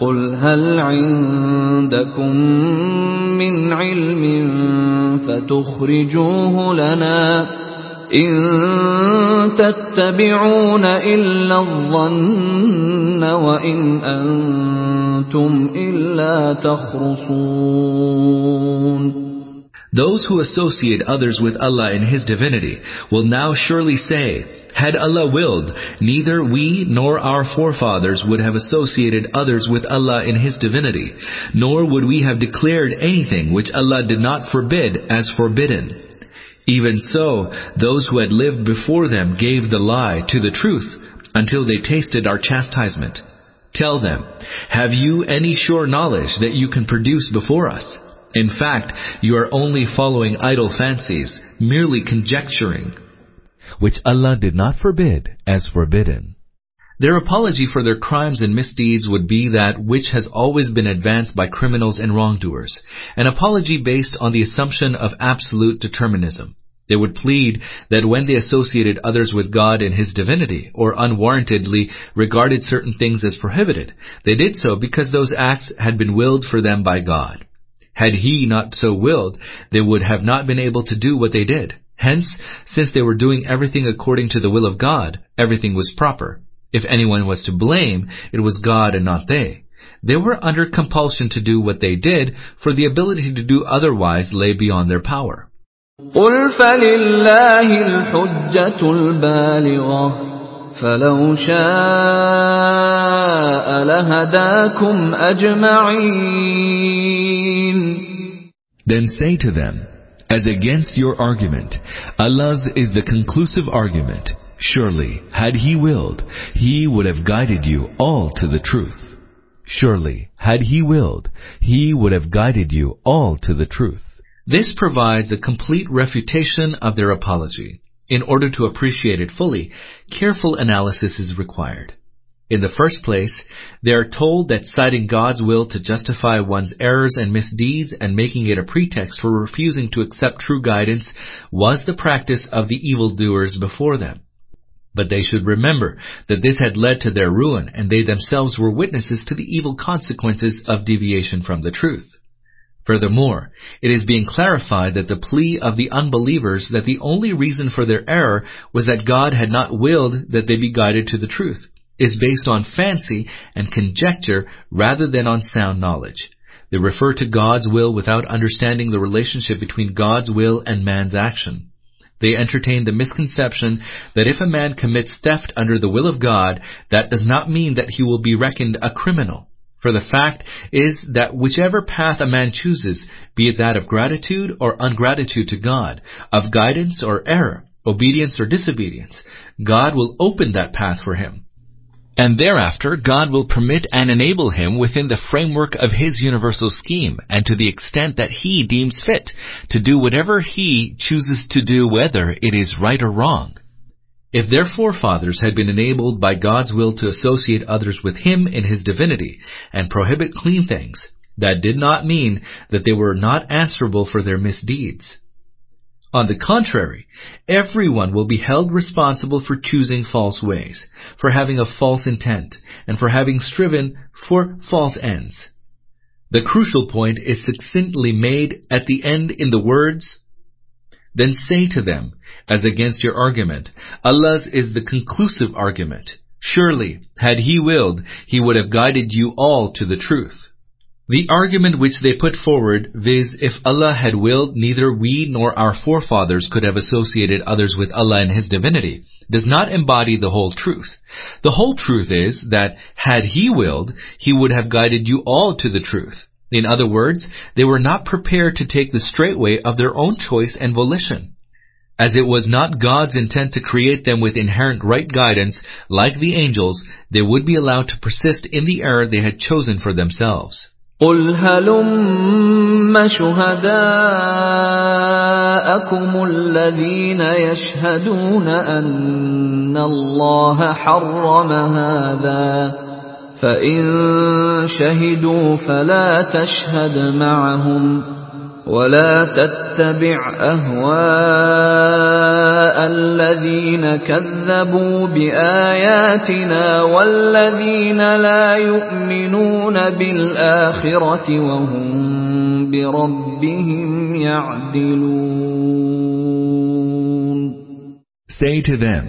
قل هل عندكم من علم فتخرجوه لنا إن تتبعون إلا الظن وإن أنتم إلا تخرصون Those who associate others with Allah in His divinity will now surely say, Had Allah willed, neither we nor our forefathers would have associated others with Allah in His divinity, nor would we have declared anything which Allah did not forbid as forbidden. Even so, those who had lived before them gave the lie to the truth until they tasted our chastisement. Tell them, have you any sure knowledge that you can produce before us? In fact, you are only following idle fancies, merely conjecturing. Which Allah did not forbid as forbidden. Their apology for their crimes and misdeeds would be that which has always been advanced by criminals and wrongdoers, an apology based on the assumption of absolute determinism. They would plead that when they associated others with God in His divinity, or unwarrantedly regarded certain things as prohibited, they did so because those acts had been willed for them by God. Had He not so willed, they would have not been able to do what they did. Hence, since they were doing everything according to the will of God, everything was proper. If anyone was to blame, it was God and not they. They were under compulsion to do what they did, for the ability to do otherwise lay beyond their power. قل فلله الحجة البالغة فلو شاء لهداكم أجمعين Then say to them, As against your argument, Allah's is the conclusive argument. Surely, had He willed, He would have guided you all to the truth. Surely, had He willed, He would have guided you all to the truth. This provides a complete refutation of their apology. In order to appreciate it fully, careful analysis is required. In the first place, they are told that citing God's will to justify one's errors and misdeeds and making it a pretext for refusing to accept true guidance was the practice of the evildoers before them. But they should remember that this had led to their ruin and they themselves were witnesses to the evil consequences of deviation from the truth. Furthermore, it is being clarified that the plea of the unbelievers that the only reason for their error was that God had not willed that they be guided to the truth is based on fancy and conjecture rather than on sound knowledge. They refer to God's will without understanding the relationship between God's will and man's action. They entertain the misconception that if a man commits theft under the will of God, that does not mean that he will be reckoned a criminal. For the fact is that whichever path a man chooses, be it that of gratitude or ungratitude to God, of guidance or error, obedience or disobedience, God will open that path for him. And thereafter, God will permit and enable him within the framework of his universal scheme, and to the extent that he deems fit, to do whatever he chooses to do whether it is right or wrong. If their forefathers had been enabled by God's will to associate others with Him in His divinity and prohibit clean things, that did not mean that they were not answerable for their misdeeds. On the contrary, everyone will be held responsible for choosing false ways, for having a false intent, and for having striven for false ends. The crucial point is succinctly made at the end in the words, Then say to them, as against your argument, Allah's is the conclusive argument. Surely, had He willed, He would have guided you all to the truth. The argument which they put forward, viz., if Allah had willed, neither we nor our forefathers could have associated others with Allah and His divinity, does not embody the whole truth. The whole truth is that, had He willed, He would have guided you all to the truth. In other words, they were not prepared to take the straight way of their own choice and volition. As it was not God's intent to create them with inherent right guidance, like the angels, they would be allowed to persist in the error they had chosen for themselves. قل هلم شهداءكم الذين يشهدون أن الله حرم هذا فإن شهدوا فلا تشهد معهم ولا تتبع أهواء الذين كذبوا بآياتنا والذين لا يؤمنون بالآخرة وهم بربهم يعدلون Say to them,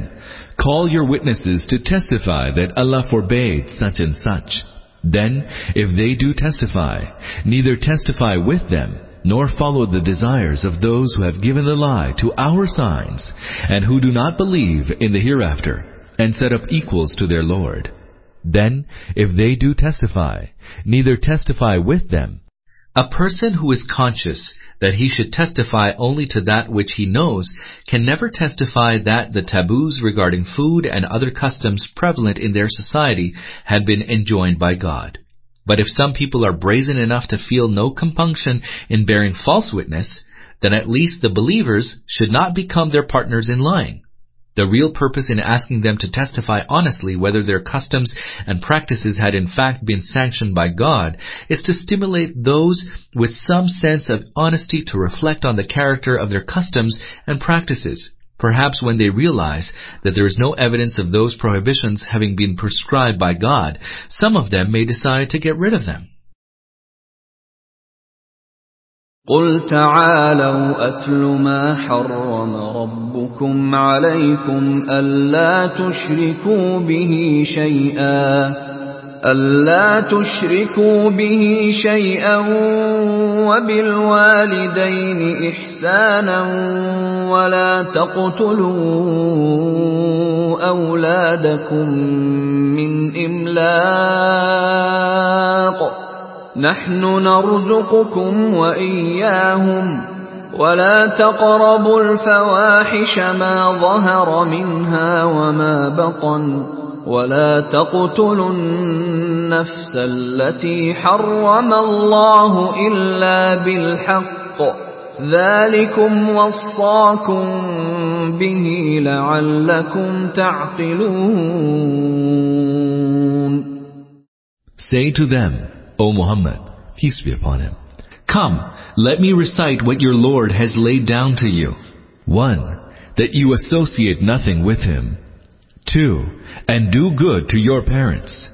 Call your witnesses to testify that Allah forbade such and such. Then, if they do testify, neither testify with them, nor follow the desires of those who have given the lie to our signs, and who do not believe in the hereafter, and set up equals to their Lord. Then, if they do testify, neither testify with them. A person who is conscious that he should testify only to that which he knows can never testify that the taboos regarding food and other customs prevalent in their society had been enjoined by God. But if some people are brazen enough to feel no compunction in bearing false witness, then at least the believers should not become their partners in lying. The real purpose in asking them to testify honestly whether their customs and practices had in fact been sanctioned by God is to stimulate those with some sense of honesty to reflect on the character of their customs and practices. Perhaps when they realize that there is no evidence of those prohibitions having been prescribed by God, some of them may decide to get rid of them. قل تعالوا أتل ما حرم ربكم عليكم ألا تشركوا به شيئا ألا تشركوا به شيئا وبالوالدين إحسانا ولا تقتلوا أولادكم من إملاق نحن نرزقكم وإياهم ولا تقربوا الفواحش ما ظهر منها وما بطن ولا تقتلوا النفس التي حرم الله إلا بالحق ذلكم وصاكم به لعلكم تعقلون. Say to them, O Muhammad, peace be upon him, Come, let me recite what your Lord has laid down to you. 1. That you associate nothing with him. 2. And do good to your parents.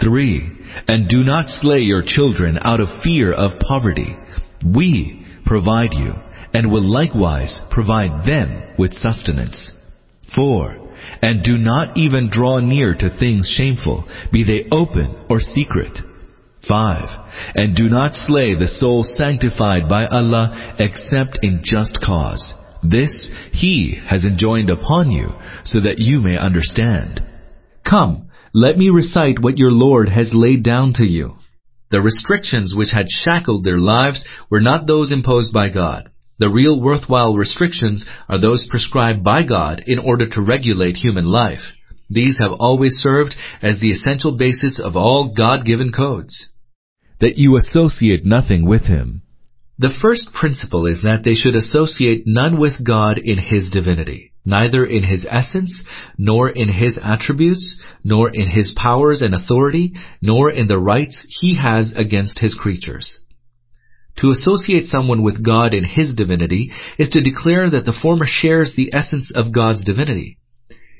3. And do not slay your children out of fear of poverty. We provide you, and will likewise provide them with sustenance. 4. And do not even draw near to things shameful, be they open or secret. 5. And do not slay the soul sanctified by Allah except in just cause. This He has enjoined upon you so that you may understand. Come, let me recite what your Lord has laid down to you. The restrictions which had shackled their lives were not those imposed by God. The real worthwhile restrictions are those prescribed by God in order to regulate human life. These have always served as the essential basis of all God-given codes. That you associate nothing with Him. The first principle is that they should associate none with God in His divinity, neither in His essence, nor in His attributes, nor in His powers and authority, nor in the rights He has against His creatures. To associate someone with God in His divinity is to declare that the former shares the essence of God's divinity.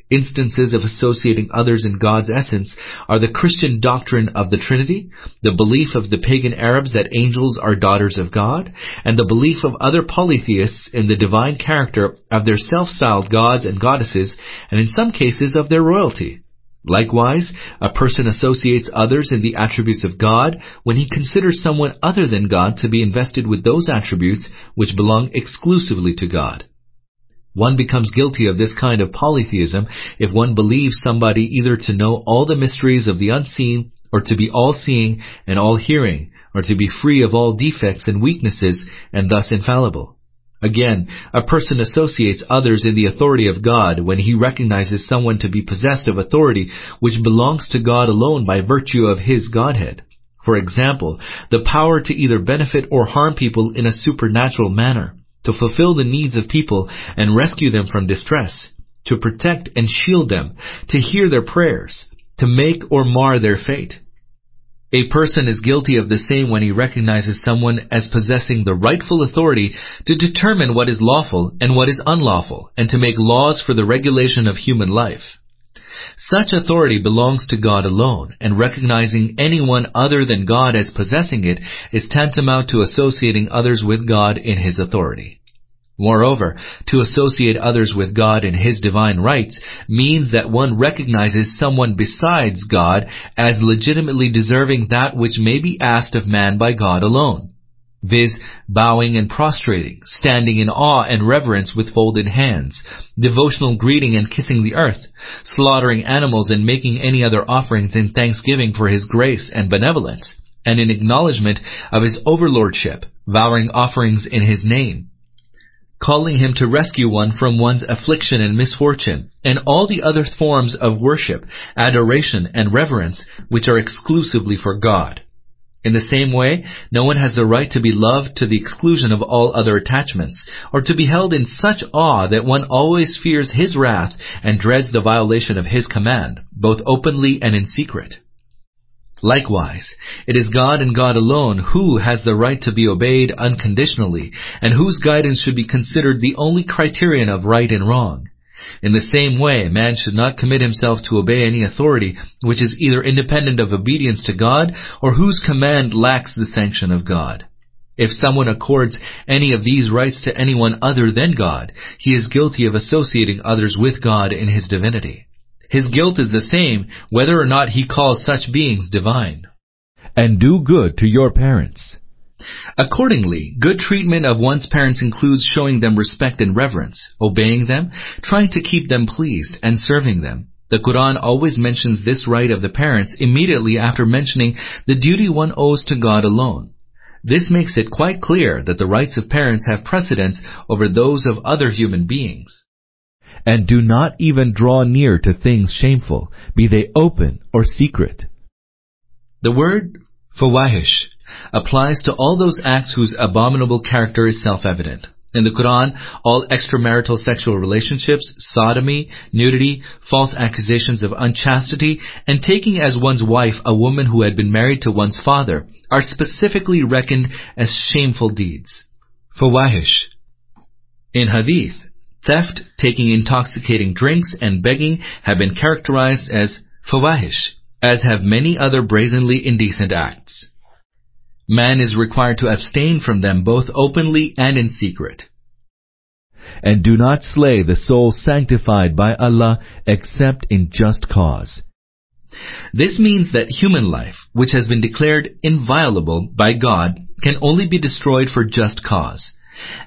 Instances of associating others in God's essence are the Christian doctrine of the Trinity, the belief of the pagan Arabs that angels are daughters of God, and the belief of other polytheists in the divine character of their self-styled gods and goddesses, and in some cases of their royalty. Likewise, a person associates others in the attributes of God when he considers someone other than God to be invested with those attributes which belong exclusively to God. One becomes guilty of this kind of polytheism if one believes somebody either to know all the mysteries of the unseen, or to be all-seeing and all-hearing, or to be free of all defects and weaknesses, and thus infallible. Again, a person associates others in the authority of God when he recognizes someone to be possessed of authority which belongs to God alone by virtue of his Godhead. For example, the power to either benefit or harm people in a supernatural manner to fulfill the needs of people and rescue them from distress, to protect and shield them, to hear their prayers, to make or mar their fate. A person is guilty of the same when he recognizes someone as possessing the rightful authority to determine what is lawful and what is unlawful, and to make laws for the regulation of human life. Such authority belongs to God alone, and recognizing anyone other than God as possessing it is tantamount to associating others with God in His authority. Moreover, to associate others with God in His divine rights means that one recognizes someone besides God as legitimately deserving that which may be asked of man by God alone viz., bowing and prostrating, standing in awe and reverence with folded hands, devotional greeting and kissing the earth, slaughtering animals and making any other offerings in thanksgiving for his grace and benevolence, and in acknowledgement of his overlordship, vowing offerings in his name, calling him to rescue one from one's affliction and misfortune, and all the other forms of worship, adoration, and reverence which are exclusively for God. In the same way, no one has the right to be loved to the exclusion of all other attachments, or to be held in such awe that one always fears his wrath and dreads the violation of his command, both openly and in secret. Likewise, it is God and God alone who has the right to be obeyed unconditionally, and whose guidance should be considered the only criterion of right and wrong. In the same way, man should not commit himself to obey any authority which is either independent of obedience to God or whose command lacks the sanction of God. If someone accords any of these rights to anyone other than God, he is guilty of associating others with God in his divinity. His guilt is the same whether or not he calls such beings divine. And do good to your parents. Accordingly, good treatment of one's parents includes showing them respect and reverence, obeying them, trying to keep them pleased, and serving them. The Quran always mentions this right of the parents immediately after mentioning the duty one owes to God alone. This makes it quite clear that the rights of parents have precedence over those of other human beings. And do not even draw near to things shameful, be they open or secret. The word fawahish applies to all those acts whose abominable character is self-evident. In the Quran, all extramarital sexual relationships, sodomy, nudity, false accusations of unchastity, and taking as one's wife a woman who had been married to one's father are specifically reckoned as shameful deeds. Fawahish. In Hadith, theft, taking intoxicating drinks, and begging have been characterized as fawahish, as have many other brazenly indecent acts. Man is required to abstain from them both openly and in secret. And do not slay the soul sanctified by Allah except in just cause. This means that human life, which has been declared inviolable by God, can only be destroyed for just cause.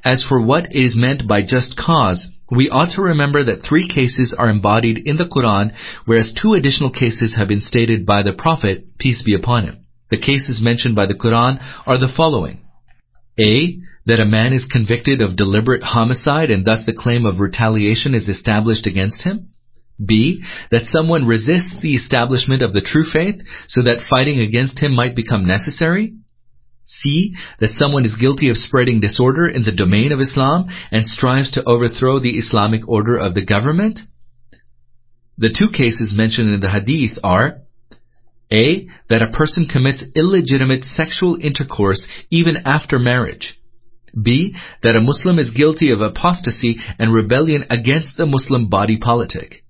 As for what is meant by just cause, we ought to remember that three cases are embodied in the Quran, whereas two additional cases have been stated by the Prophet, peace be upon him. The cases mentioned by the Quran are the following. A. That a man is convicted of deliberate homicide and thus the claim of retaliation is established against him. B. That someone resists the establishment of the true faith so that fighting against him might become necessary. C. That someone is guilty of spreading disorder in the domain of Islam and strives to overthrow the Islamic order of the government. The two cases mentioned in the Hadith are A. That a person commits illegitimate sexual intercourse even after marriage. B. That a Muslim is guilty of apostasy and rebellion against the Muslim body politic.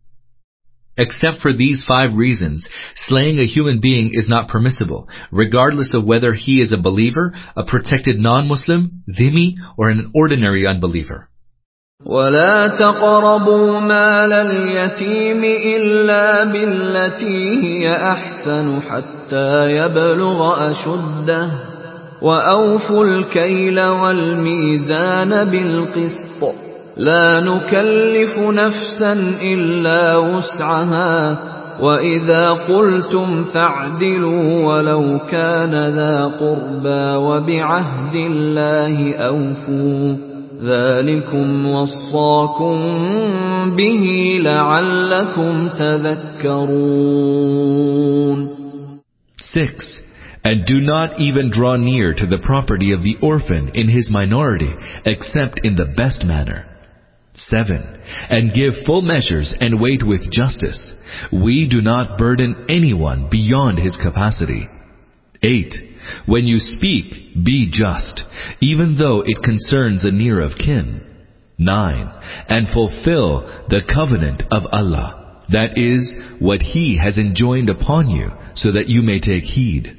Except for these five reasons, slaying a human being is not permissible, regardless of whether he is a believer, a protected non-Muslim, dhimmi, or an ordinary unbeliever. ولا تقربوا مال اليتيم إلا بالتي هي أحسن حتى يبلغ أشده وأوفوا الكيل والميزان بالقسط لا نكلف نفسا إلا وسعها وإذا قلتم فاعدلوا ولو كان ذا قربى وبعهد الله أوفوا ذلكم وصاكم به لعلكم تذكرون 6. And do not even draw near to the property of the orphan in his minority, except in the best manner. 7. And give full measures and weight with justice. We do not burden anyone beyond his capacity. 8. When you speak, be just, even though it concerns a near of kin. 9. And fulfill the covenant of Allah. That is, what He has enjoined upon you, so that you may take heed.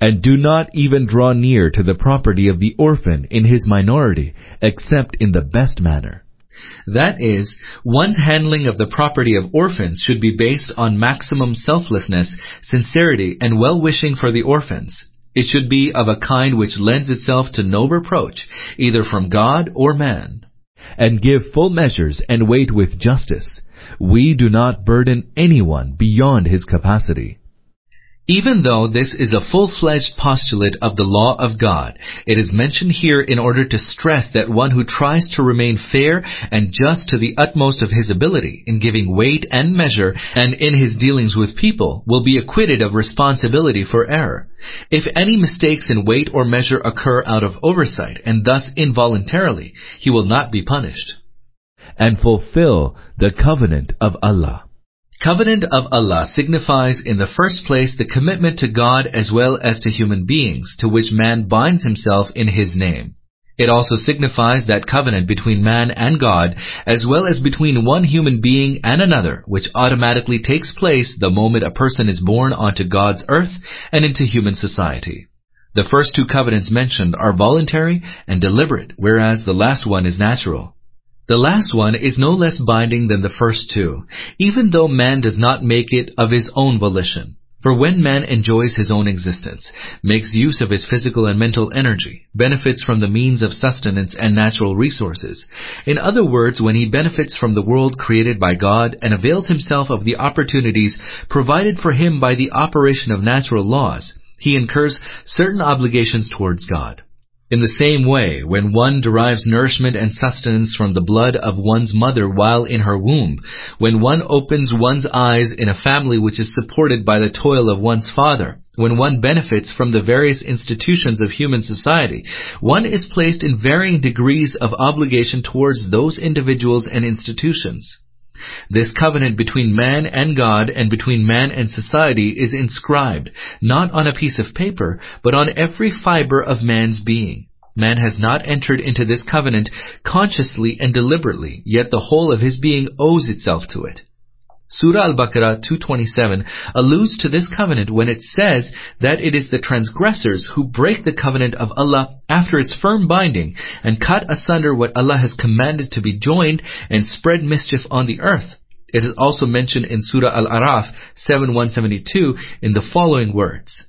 And do not even draw near to the property of the orphan in his minority, except in the best manner. That is, one's handling of the property of orphans should be based on maximum selflessness, sincerity, and well-wishing for the orphans. It should be of a kind which lends itself to no reproach, either from God or man. And give full measures and weight with justice. We do not burden anyone beyond his capacity. Even though this is a full-fledged postulate of the law of God, it is mentioned here in order to stress that one who tries to remain fair and just to the utmost of his ability in giving weight and measure and in his dealings with people will be acquitted of responsibility for error. If any mistakes in weight or measure occur out of oversight and thus involuntarily, he will not be punished. And fulfill the covenant of Allah. Covenant of Allah signifies in the first place the commitment to God as well as to human beings, to which man binds himself in His name. It also signifies that covenant between man and God, as well as between one human being and another, which automatically takes place the moment a person is born onto God's earth and into human society. The first two covenants mentioned are voluntary and deliberate, whereas the last one is natural. The last one is no less binding than the first two, even though man does not make it of his own volition. For when man enjoys his own existence, makes use of his physical and mental energy, benefits from the means of sustenance and natural resources, in other words, when he benefits from the world created by God and avails himself of the opportunities provided for him by the operation of natural laws, he incurs certain obligations towards God. In the same way, when one derives nourishment and sustenance from the blood of one's mother while in her womb, when one opens one's eyes in a family which is supported by the toil of one's father, when one benefits from the various institutions of human society, one is placed in varying degrees of obligation towards those individuals and institutions. This covenant between man and God and between man and society is inscribed, not on a piece of paper, but on every fiber of man's being. Man has not entered into this covenant consciously and deliberately, yet the whole of his being owes itself to it. Surah Al-Baqarah 227 alludes to this covenant when it says that it is the transgressors who break the covenant of Allah after its firm binding and cut asunder what Allah has commanded to be joined and spread mischief on the earth. It is also mentioned in Surah Al-Araf 7172 in the following words.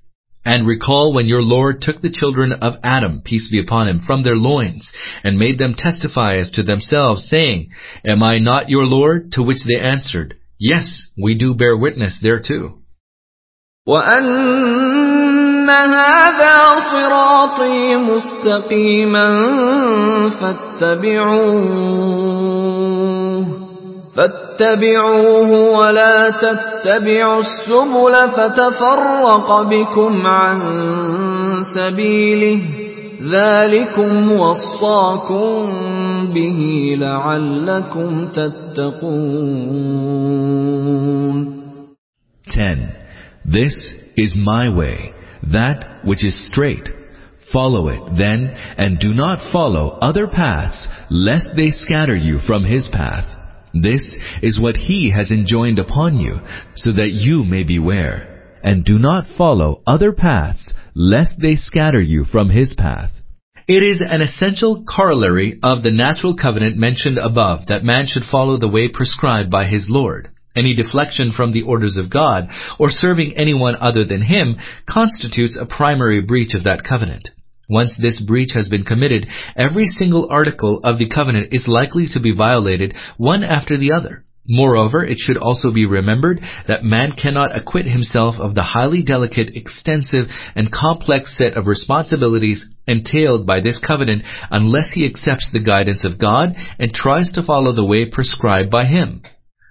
And recall when your Lord took the children of Adam, peace be upon him, from their loins, and made them testify as to themselves, saying, Am I not your Lord? To which they answered, Yes, we do bear witness thereto. وأن هذا صراطي مستقيما فاتبعوه فاتبعوه ولا تتبعوا السبل فتفرق بكم عن سبيله ذلكم وصاكم به لعلكم تتقون 10. This is my way, that which is straight. Follow it then, and do not follow other paths, lest they scatter you from his path. This is what he has enjoined upon you, so that you may beware. And do not follow other paths, lest they scatter you from his path. It is an essential corollary of the natural covenant mentioned above that man should follow the way prescribed by his Lord. Any deflection from the orders of God, or serving anyone other than Him, constitutes a primary breach of that covenant. Once this breach has been committed, every single article of the covenant is likely to be violated one after the other. Moreover, it should also be remembered that man cannot acquit himself of the highly delicate, extensive, and complex set of responsibilities entailed by this covenant unless he accepts the guidance of God and tries to follow the way prescribed by Him.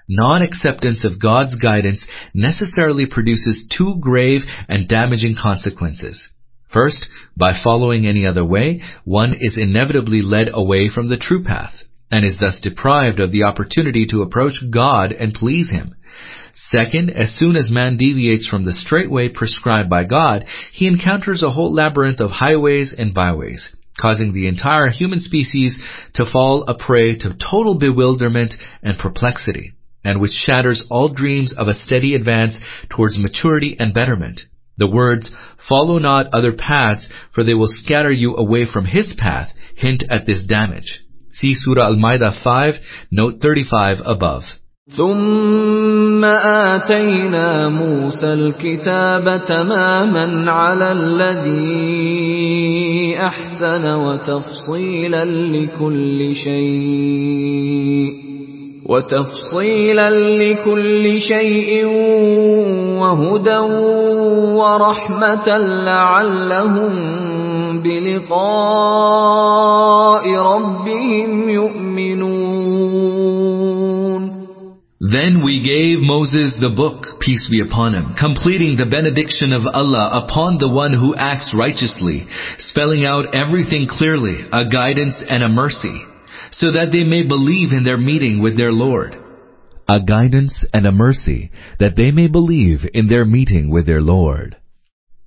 Non-acceptance of God's guidance necessarily produces two grave and damaging consequences. First, by following any other way, one is inevitably led away from the true path, and is thus deprived of the opportunity to approach God and please Him. Second, as soon as man deviates from the straight way prescribed by God, he encounters a whole labyrinth of highways and byways, causing the entire human species to fall a prey to total bewilderment and perplexity and which shatters all dreams of a steady advance towards maturity and betterment. The words, follow not other paths, for they will scatter you away from his path, hint at this damage. See Surah Al-Ma'idah 5, note 35 above. ثم آتينا موسى الكتاب تماما على الذي أحسن وتفصيلا لكل شيء وتفصيلا لكل شيء وهدى ورحمة لعلهم بلقاء ربهم يؤمنون Then we gave Moses the book, peace be upon him, completing the benediction of Allah upon the one who acts righteously, spelling out everything clearly, a guidance and a mercy so that they may believe in their meeting with their Lord. A guidance and a mercy that they may believe in their meeting with their Lord.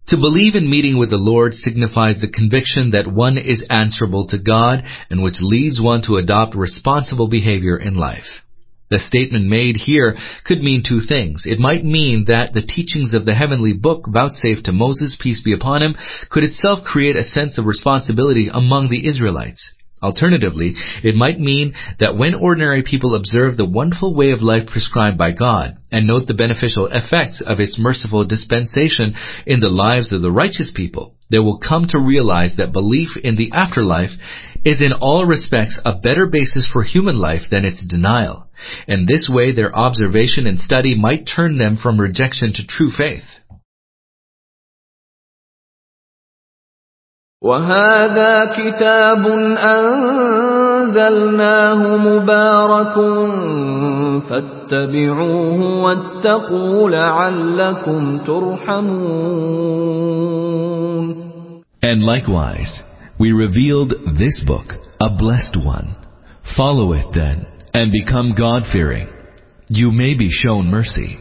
To believe in meeting with the Lord signifies the conviction that one is answerable to God and which leads one to adopt responsible behavior in life. The statement made here could mean two things. It might mean that the teachings of the heavenly book vouchsafed to Moses, peace be upon him, could itself create a sense of responsibility among the Israelites. Alternatively, it might mean that when ordinary people observe the wonderful way of life prescribed by God and note the beneficial effects of its merciful dispensation in the lives of the righteous people, they will come to realize that belief in the afterlife is in all respects a better basis for human life than its denial. In this way, their observation and study might turn them from rejection to true faith. وهذا كتاب أنزلناه مبارك فاتبعوه واتقوا لعلكم ترحمون And likewise, we revealed this book, a blessed one. Follow it then, and become God-fearing. You may be shown mercy.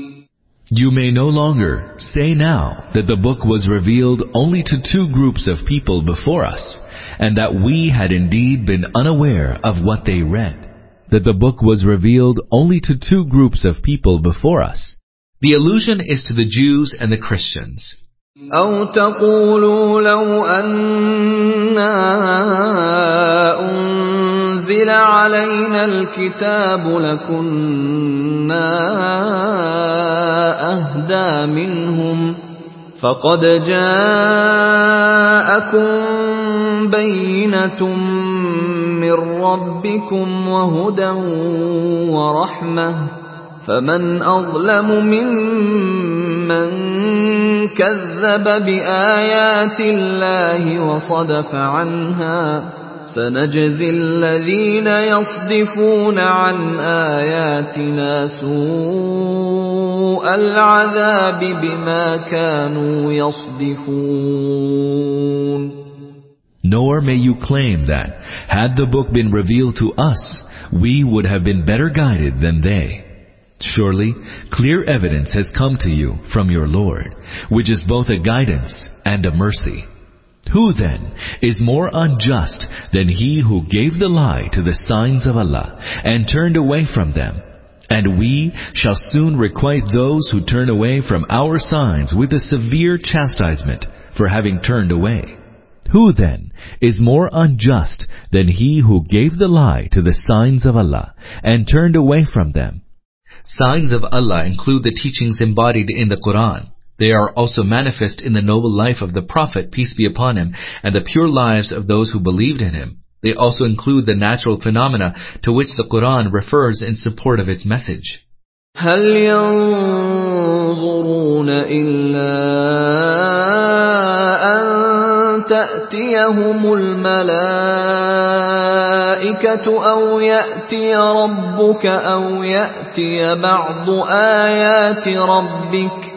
You may no longer say now that the book was revealed only to two groups of people before us, and that we had indeed been unaware of what they read. That the book was revealed only to two groups of people before us. The allusion is to the Jews and the Christians. أو تقولوا لو أنا أنزل علينا الكتاب لكنا أهدى منهم فقد جاءكم بينة من ربكم وهدى ورحمة فمن أظلم ممن كذب بآيات الله وصدف عنها سنجزي الذين يصدفون عن آياتنا سوء العذاب بما كانوا يصدفون Nor may you claim that, had the book been revealed to us, we would have been better guided than they. Surely, clear evidence has come to you from your Lord, which is both a guidance and a mercy. Who then is more unjust than he who gave the lie to the signs of Allah and turned away from them? And we shall soon requite those who turn away from our signs with a severe chastisement for having turned away. Who then is more unjust than he who gave the lie to the signs of Allah and turned away from them? Signs of Allah include the teachings embodied in the Quran. They are also manifest in the noble life of the Prophet, peace be upon him, and the pure lives of those who believed in him. They also include the natural phenomena to which the Quran refers in support of its message. هل ينظرون إلا أن تأتيهم الملائكة أو يأتي ربك أو يأتي بعض آيات ربك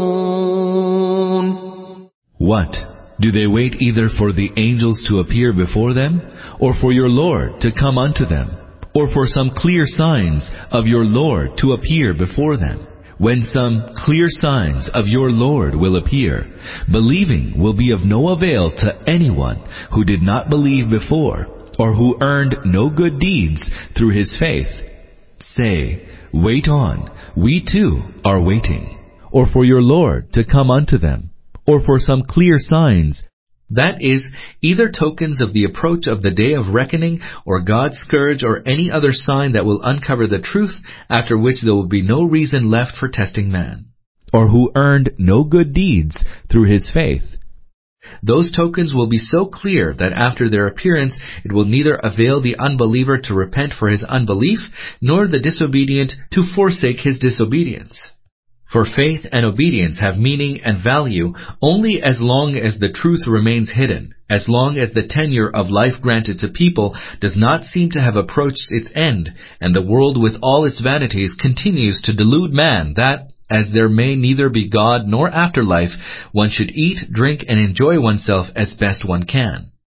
What? Do they wait either for the angels to appear before them, or for your Lord to come unto them, or for some clear signs of your Lord to appear before them? When some clear signs of your Lord will appear, believing will be of no avail to anyone who did not believe before, or who earned no good deeds through his faith. Say, wait on, we too are waiting, or for your Lord to come unto them or for some clear signs. That is, either tokens of the approach of the day of reckoning, or God's scourge, or any other sign that will uncover the truth, after which there will be no reason left for testing man. Or who earned no good deeds through his faith. Those tokens will be so clear that after their appearance it will neither avail the unbeliever to repent for his unbelief, nor the disobedient to forsake his disobedience. For faith and obedience have meaning and value only as long as the truth remains hidden, as long as the tenure of life granted to people does not seem to have approached its end, and the world with all its vanities continues to delude man that, as there may neither be God nor afterlife, one should eat, drink, and enjoy oneself as best one can.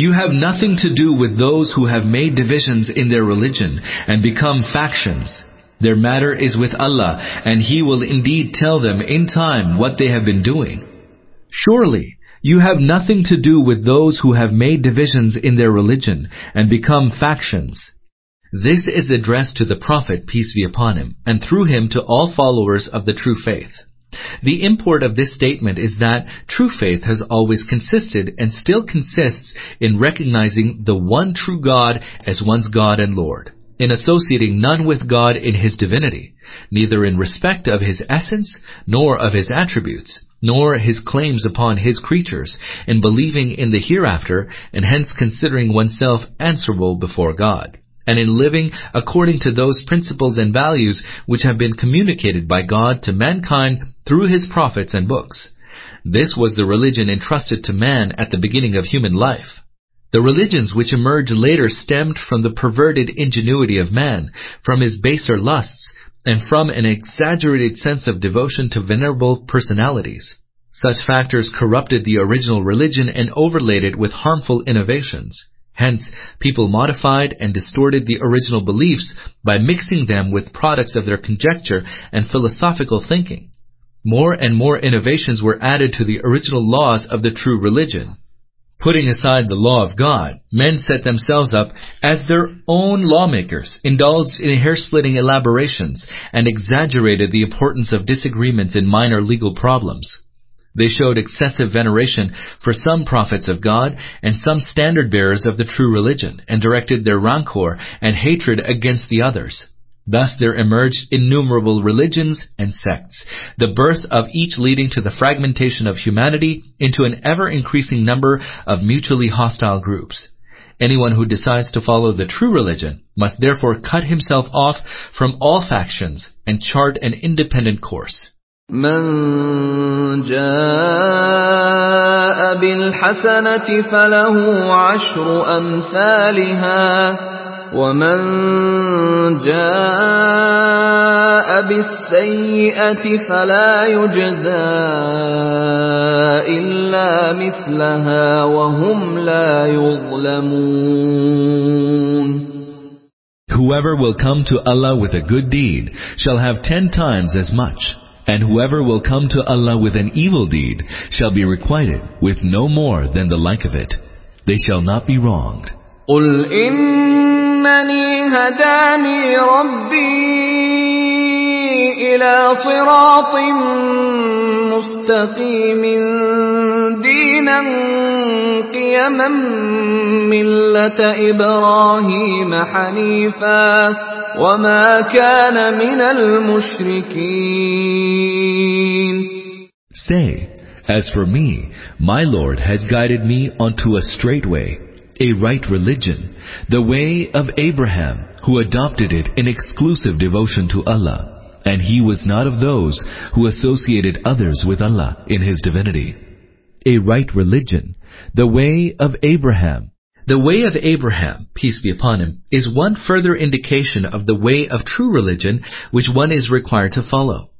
you have nothing to do with those who have made divisions in their religion and become factions. Their matter is with Allah, and He will indeed tell them in time what they have been doing. Surely, you have nothing to do with those who have made divisions in their religion and become factions. This is addressed to the Prophet, peace be upon him, and through him to all followers of the true faith. The import of this statement is that true faith has always consisted and still consists in recognizing the one true God as one's God and Lord, in associating none with God in His divinity, neither in respect of His essence, nor of His attributes, nor His claims upon His creatures, in believing in the hereafter, and hence considering oneself answerable before God and in living according to those principles and values which have been communicated by God to mankind through His prophets and books. This was the religion entrusted to man at the beginning of human life. The religions which emerged later stemmed from the perverted ingenuity of man, from his baser lusts, and from an exaggerated sense of devotion to venerable personalities. Such factors corrupted the original religion and overlaid it with harmful innovations. Hence, people modified and distorted the original beliefs by mixing them with products of their conjecture and philosophical thinking. More and more innovations were added to the original laws of the true religion. Putting aside the law of God, men set themselves up as their own lawmakers, indulged in hair-splitting elaborations, and exaggerated the importance of disagreements in minor legal problems. They showed excessive veneration for some prophets of God and some standard bearers of the true religion, and directed their rancor and hatred against the others. Thus there emerged innumerable religions and sects, the birth of each leading to the fragmentation of humanity into an ever-increasing number of mutually hostile groups. Anyone who decides to follow the true religion must therefore cut himself off from all factions and chart an independent course. من جاء بالحسنة فله عشر أمثالها ومن جاء بالسيئة فلا يجزى إلا مثلها وهم لا يظلمون Whoever will come to Allah with a good deed shall have ten times as much. And whoever will come to Allah with an evil deed shall be requited with no more than the like of it. They shall not be wronged. قل إنني هداني ربي إلى صراط مستقيم دينا قيما ملة إبراهيم حنيفا وما كان من المشركين Say, As for me, my Lord has guided me onto a straight way, a right religion, the way of Abraham, who adopted it in exclusive devotion to Allah. And he was not of those who associated others with Allah in his divinity. A right religion, the way of Abraham. The way of Abraham, peace be upon him, is one further indication of the way of true religion which one is required to follow.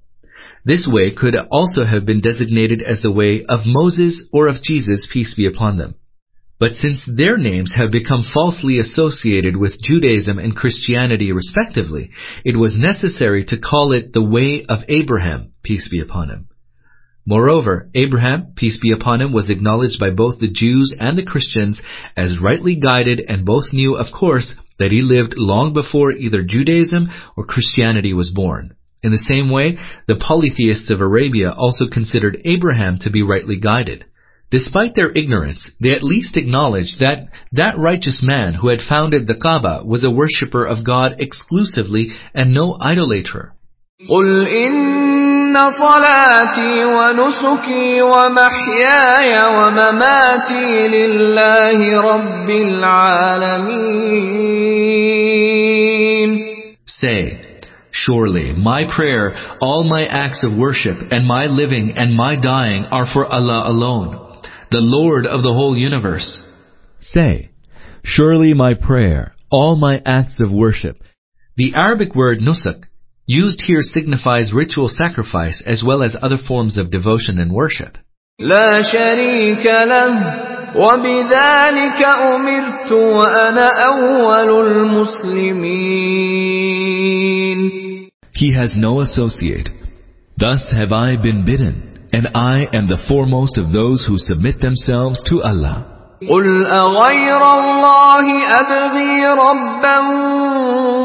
This way could also have been designated as the way of Moses or of Jesus, peace be upon them. But since their names have become falsely associated with Judaism and Christianity respectively, it was necessary to call it the way of Abraham, peace be upon him. Moreover, Abraham, peace be upon him, was acknowledged by both the Jews and the Christians as rightly guided and both knew, of course, that he lived long before either Judaism or Christianity was born. In the same way, the polytheists of Arabia also considered Abraham to be rightly guided. Despite their ignorance, they at least acknowledged that that righteous man who had founded the Kaaba was a worshipper of God exclusively and no idolater. قل إن صلاتي ونسكي ومحياي ومماتي لله رب العالمين Say, Surely my prayer, all my acts of worship, and my living and my dying are for Allah alone, the Lord of the whole universe. Say, Surely my prayer, all my acts of worship. The Arabic word nusuk used here signifies ritual sacrifice as well as other forms of devotion and worship. لا شريك له وبذلك أمرت وأنا أول المسلمين He has no associate. Thus have I been bidden, And I am the foremost of those who submit themselves to Allah. قل أغير الله أبغي ربا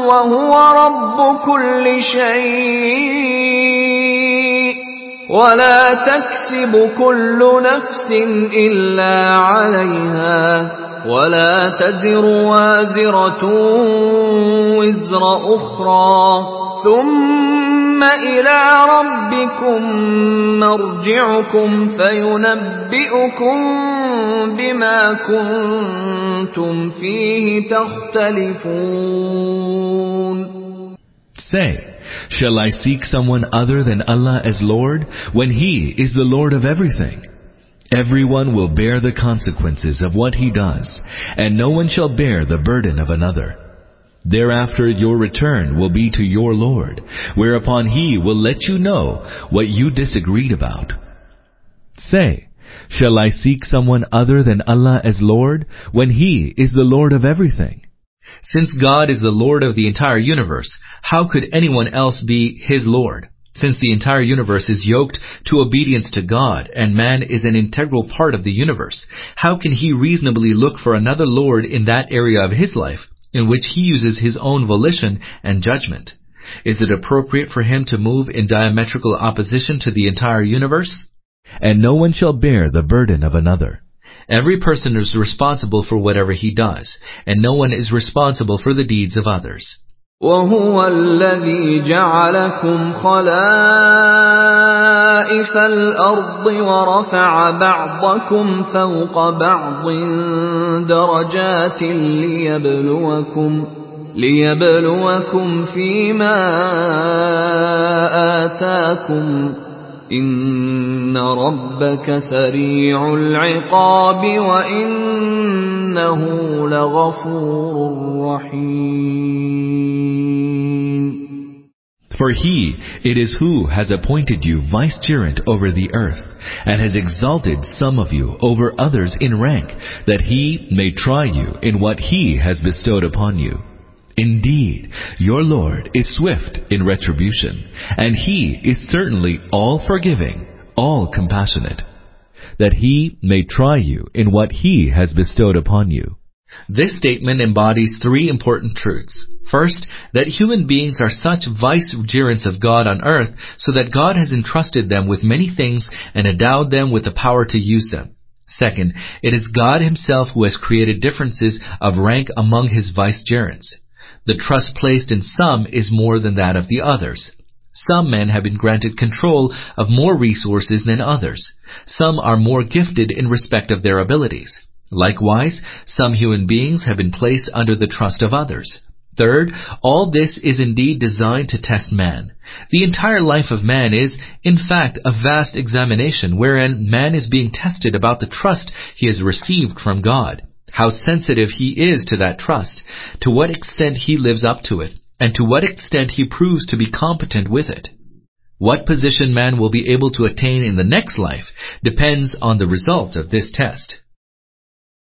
وهو رب كل شيء ولا تكسب كل نفس إلا عليها ولا تزر وازرة وزر أخرى ثم إلى ربكم مرجعكم فينبئكم بما كنتم فيه تختلفون Say, Shall I seek someone other than Allah as Lord, when He is the Lord of everything? Everyone will bear the consequences of what he does, and no one shall bear the burden of another. Thereafter your return will be to your Lord, whereupon He will let you know what you disagreed about. Say, Shall I seek someone other than Allah as Lord, when He is the Lord of everything? Since God is the Lord of the entire universe, how could anyone else be His Lord? Since the entire universe is yoked to obedience to God, and man is an integral part of the universe, how can he reasonably look for another Lord in that area of his life, in which he uses his own volition and judgment? Is it appropriate for him to move in diametrical opposition to the entire universe? And no one shall bear the burden of another. Every person is responsible for whatever he does, and no one is responsible for the deeds of others. وهو الذي جعلكم خلائف الأرض ورفع بعضكم فوق بعض درجات ليبلوكم ليبلوكم فيما آتاكم إن ربك سريع العقاب وإنه لغفور رحيم For he, it is who has appointed you vicegerent over the earth, and has exalted some of you over others in rank, that he may try you in what he has bestowed upon you. Indeed, your Lord is swift in retribution, and He is certainly all forgiving, all compassionate, that He may try you in what He has bestowed upon you. This statement embodies three important truths. First, that human beings are such vicegerents of God on earth so that God has entrusted them with many things and endowed them with the power to use them. Second, it is God himself who has created differences of rank among his vicegerents. The trust placed in some is more than that of the others. Some men have been granted control of more resources than others. Some are more gifted in respect of their abilities. Likewise, some human beings have been placed under the trust of others. Third, all this is indeed designed to test man. The entire life of man is, in fact, a vast examination wherein man is being tested about the trust he has received from God how sensitive he is to that trust, to what extent he lives up to it, and to what extent he proves to be competent with it. What position man will be able to attain in the next life depends on the result of this test.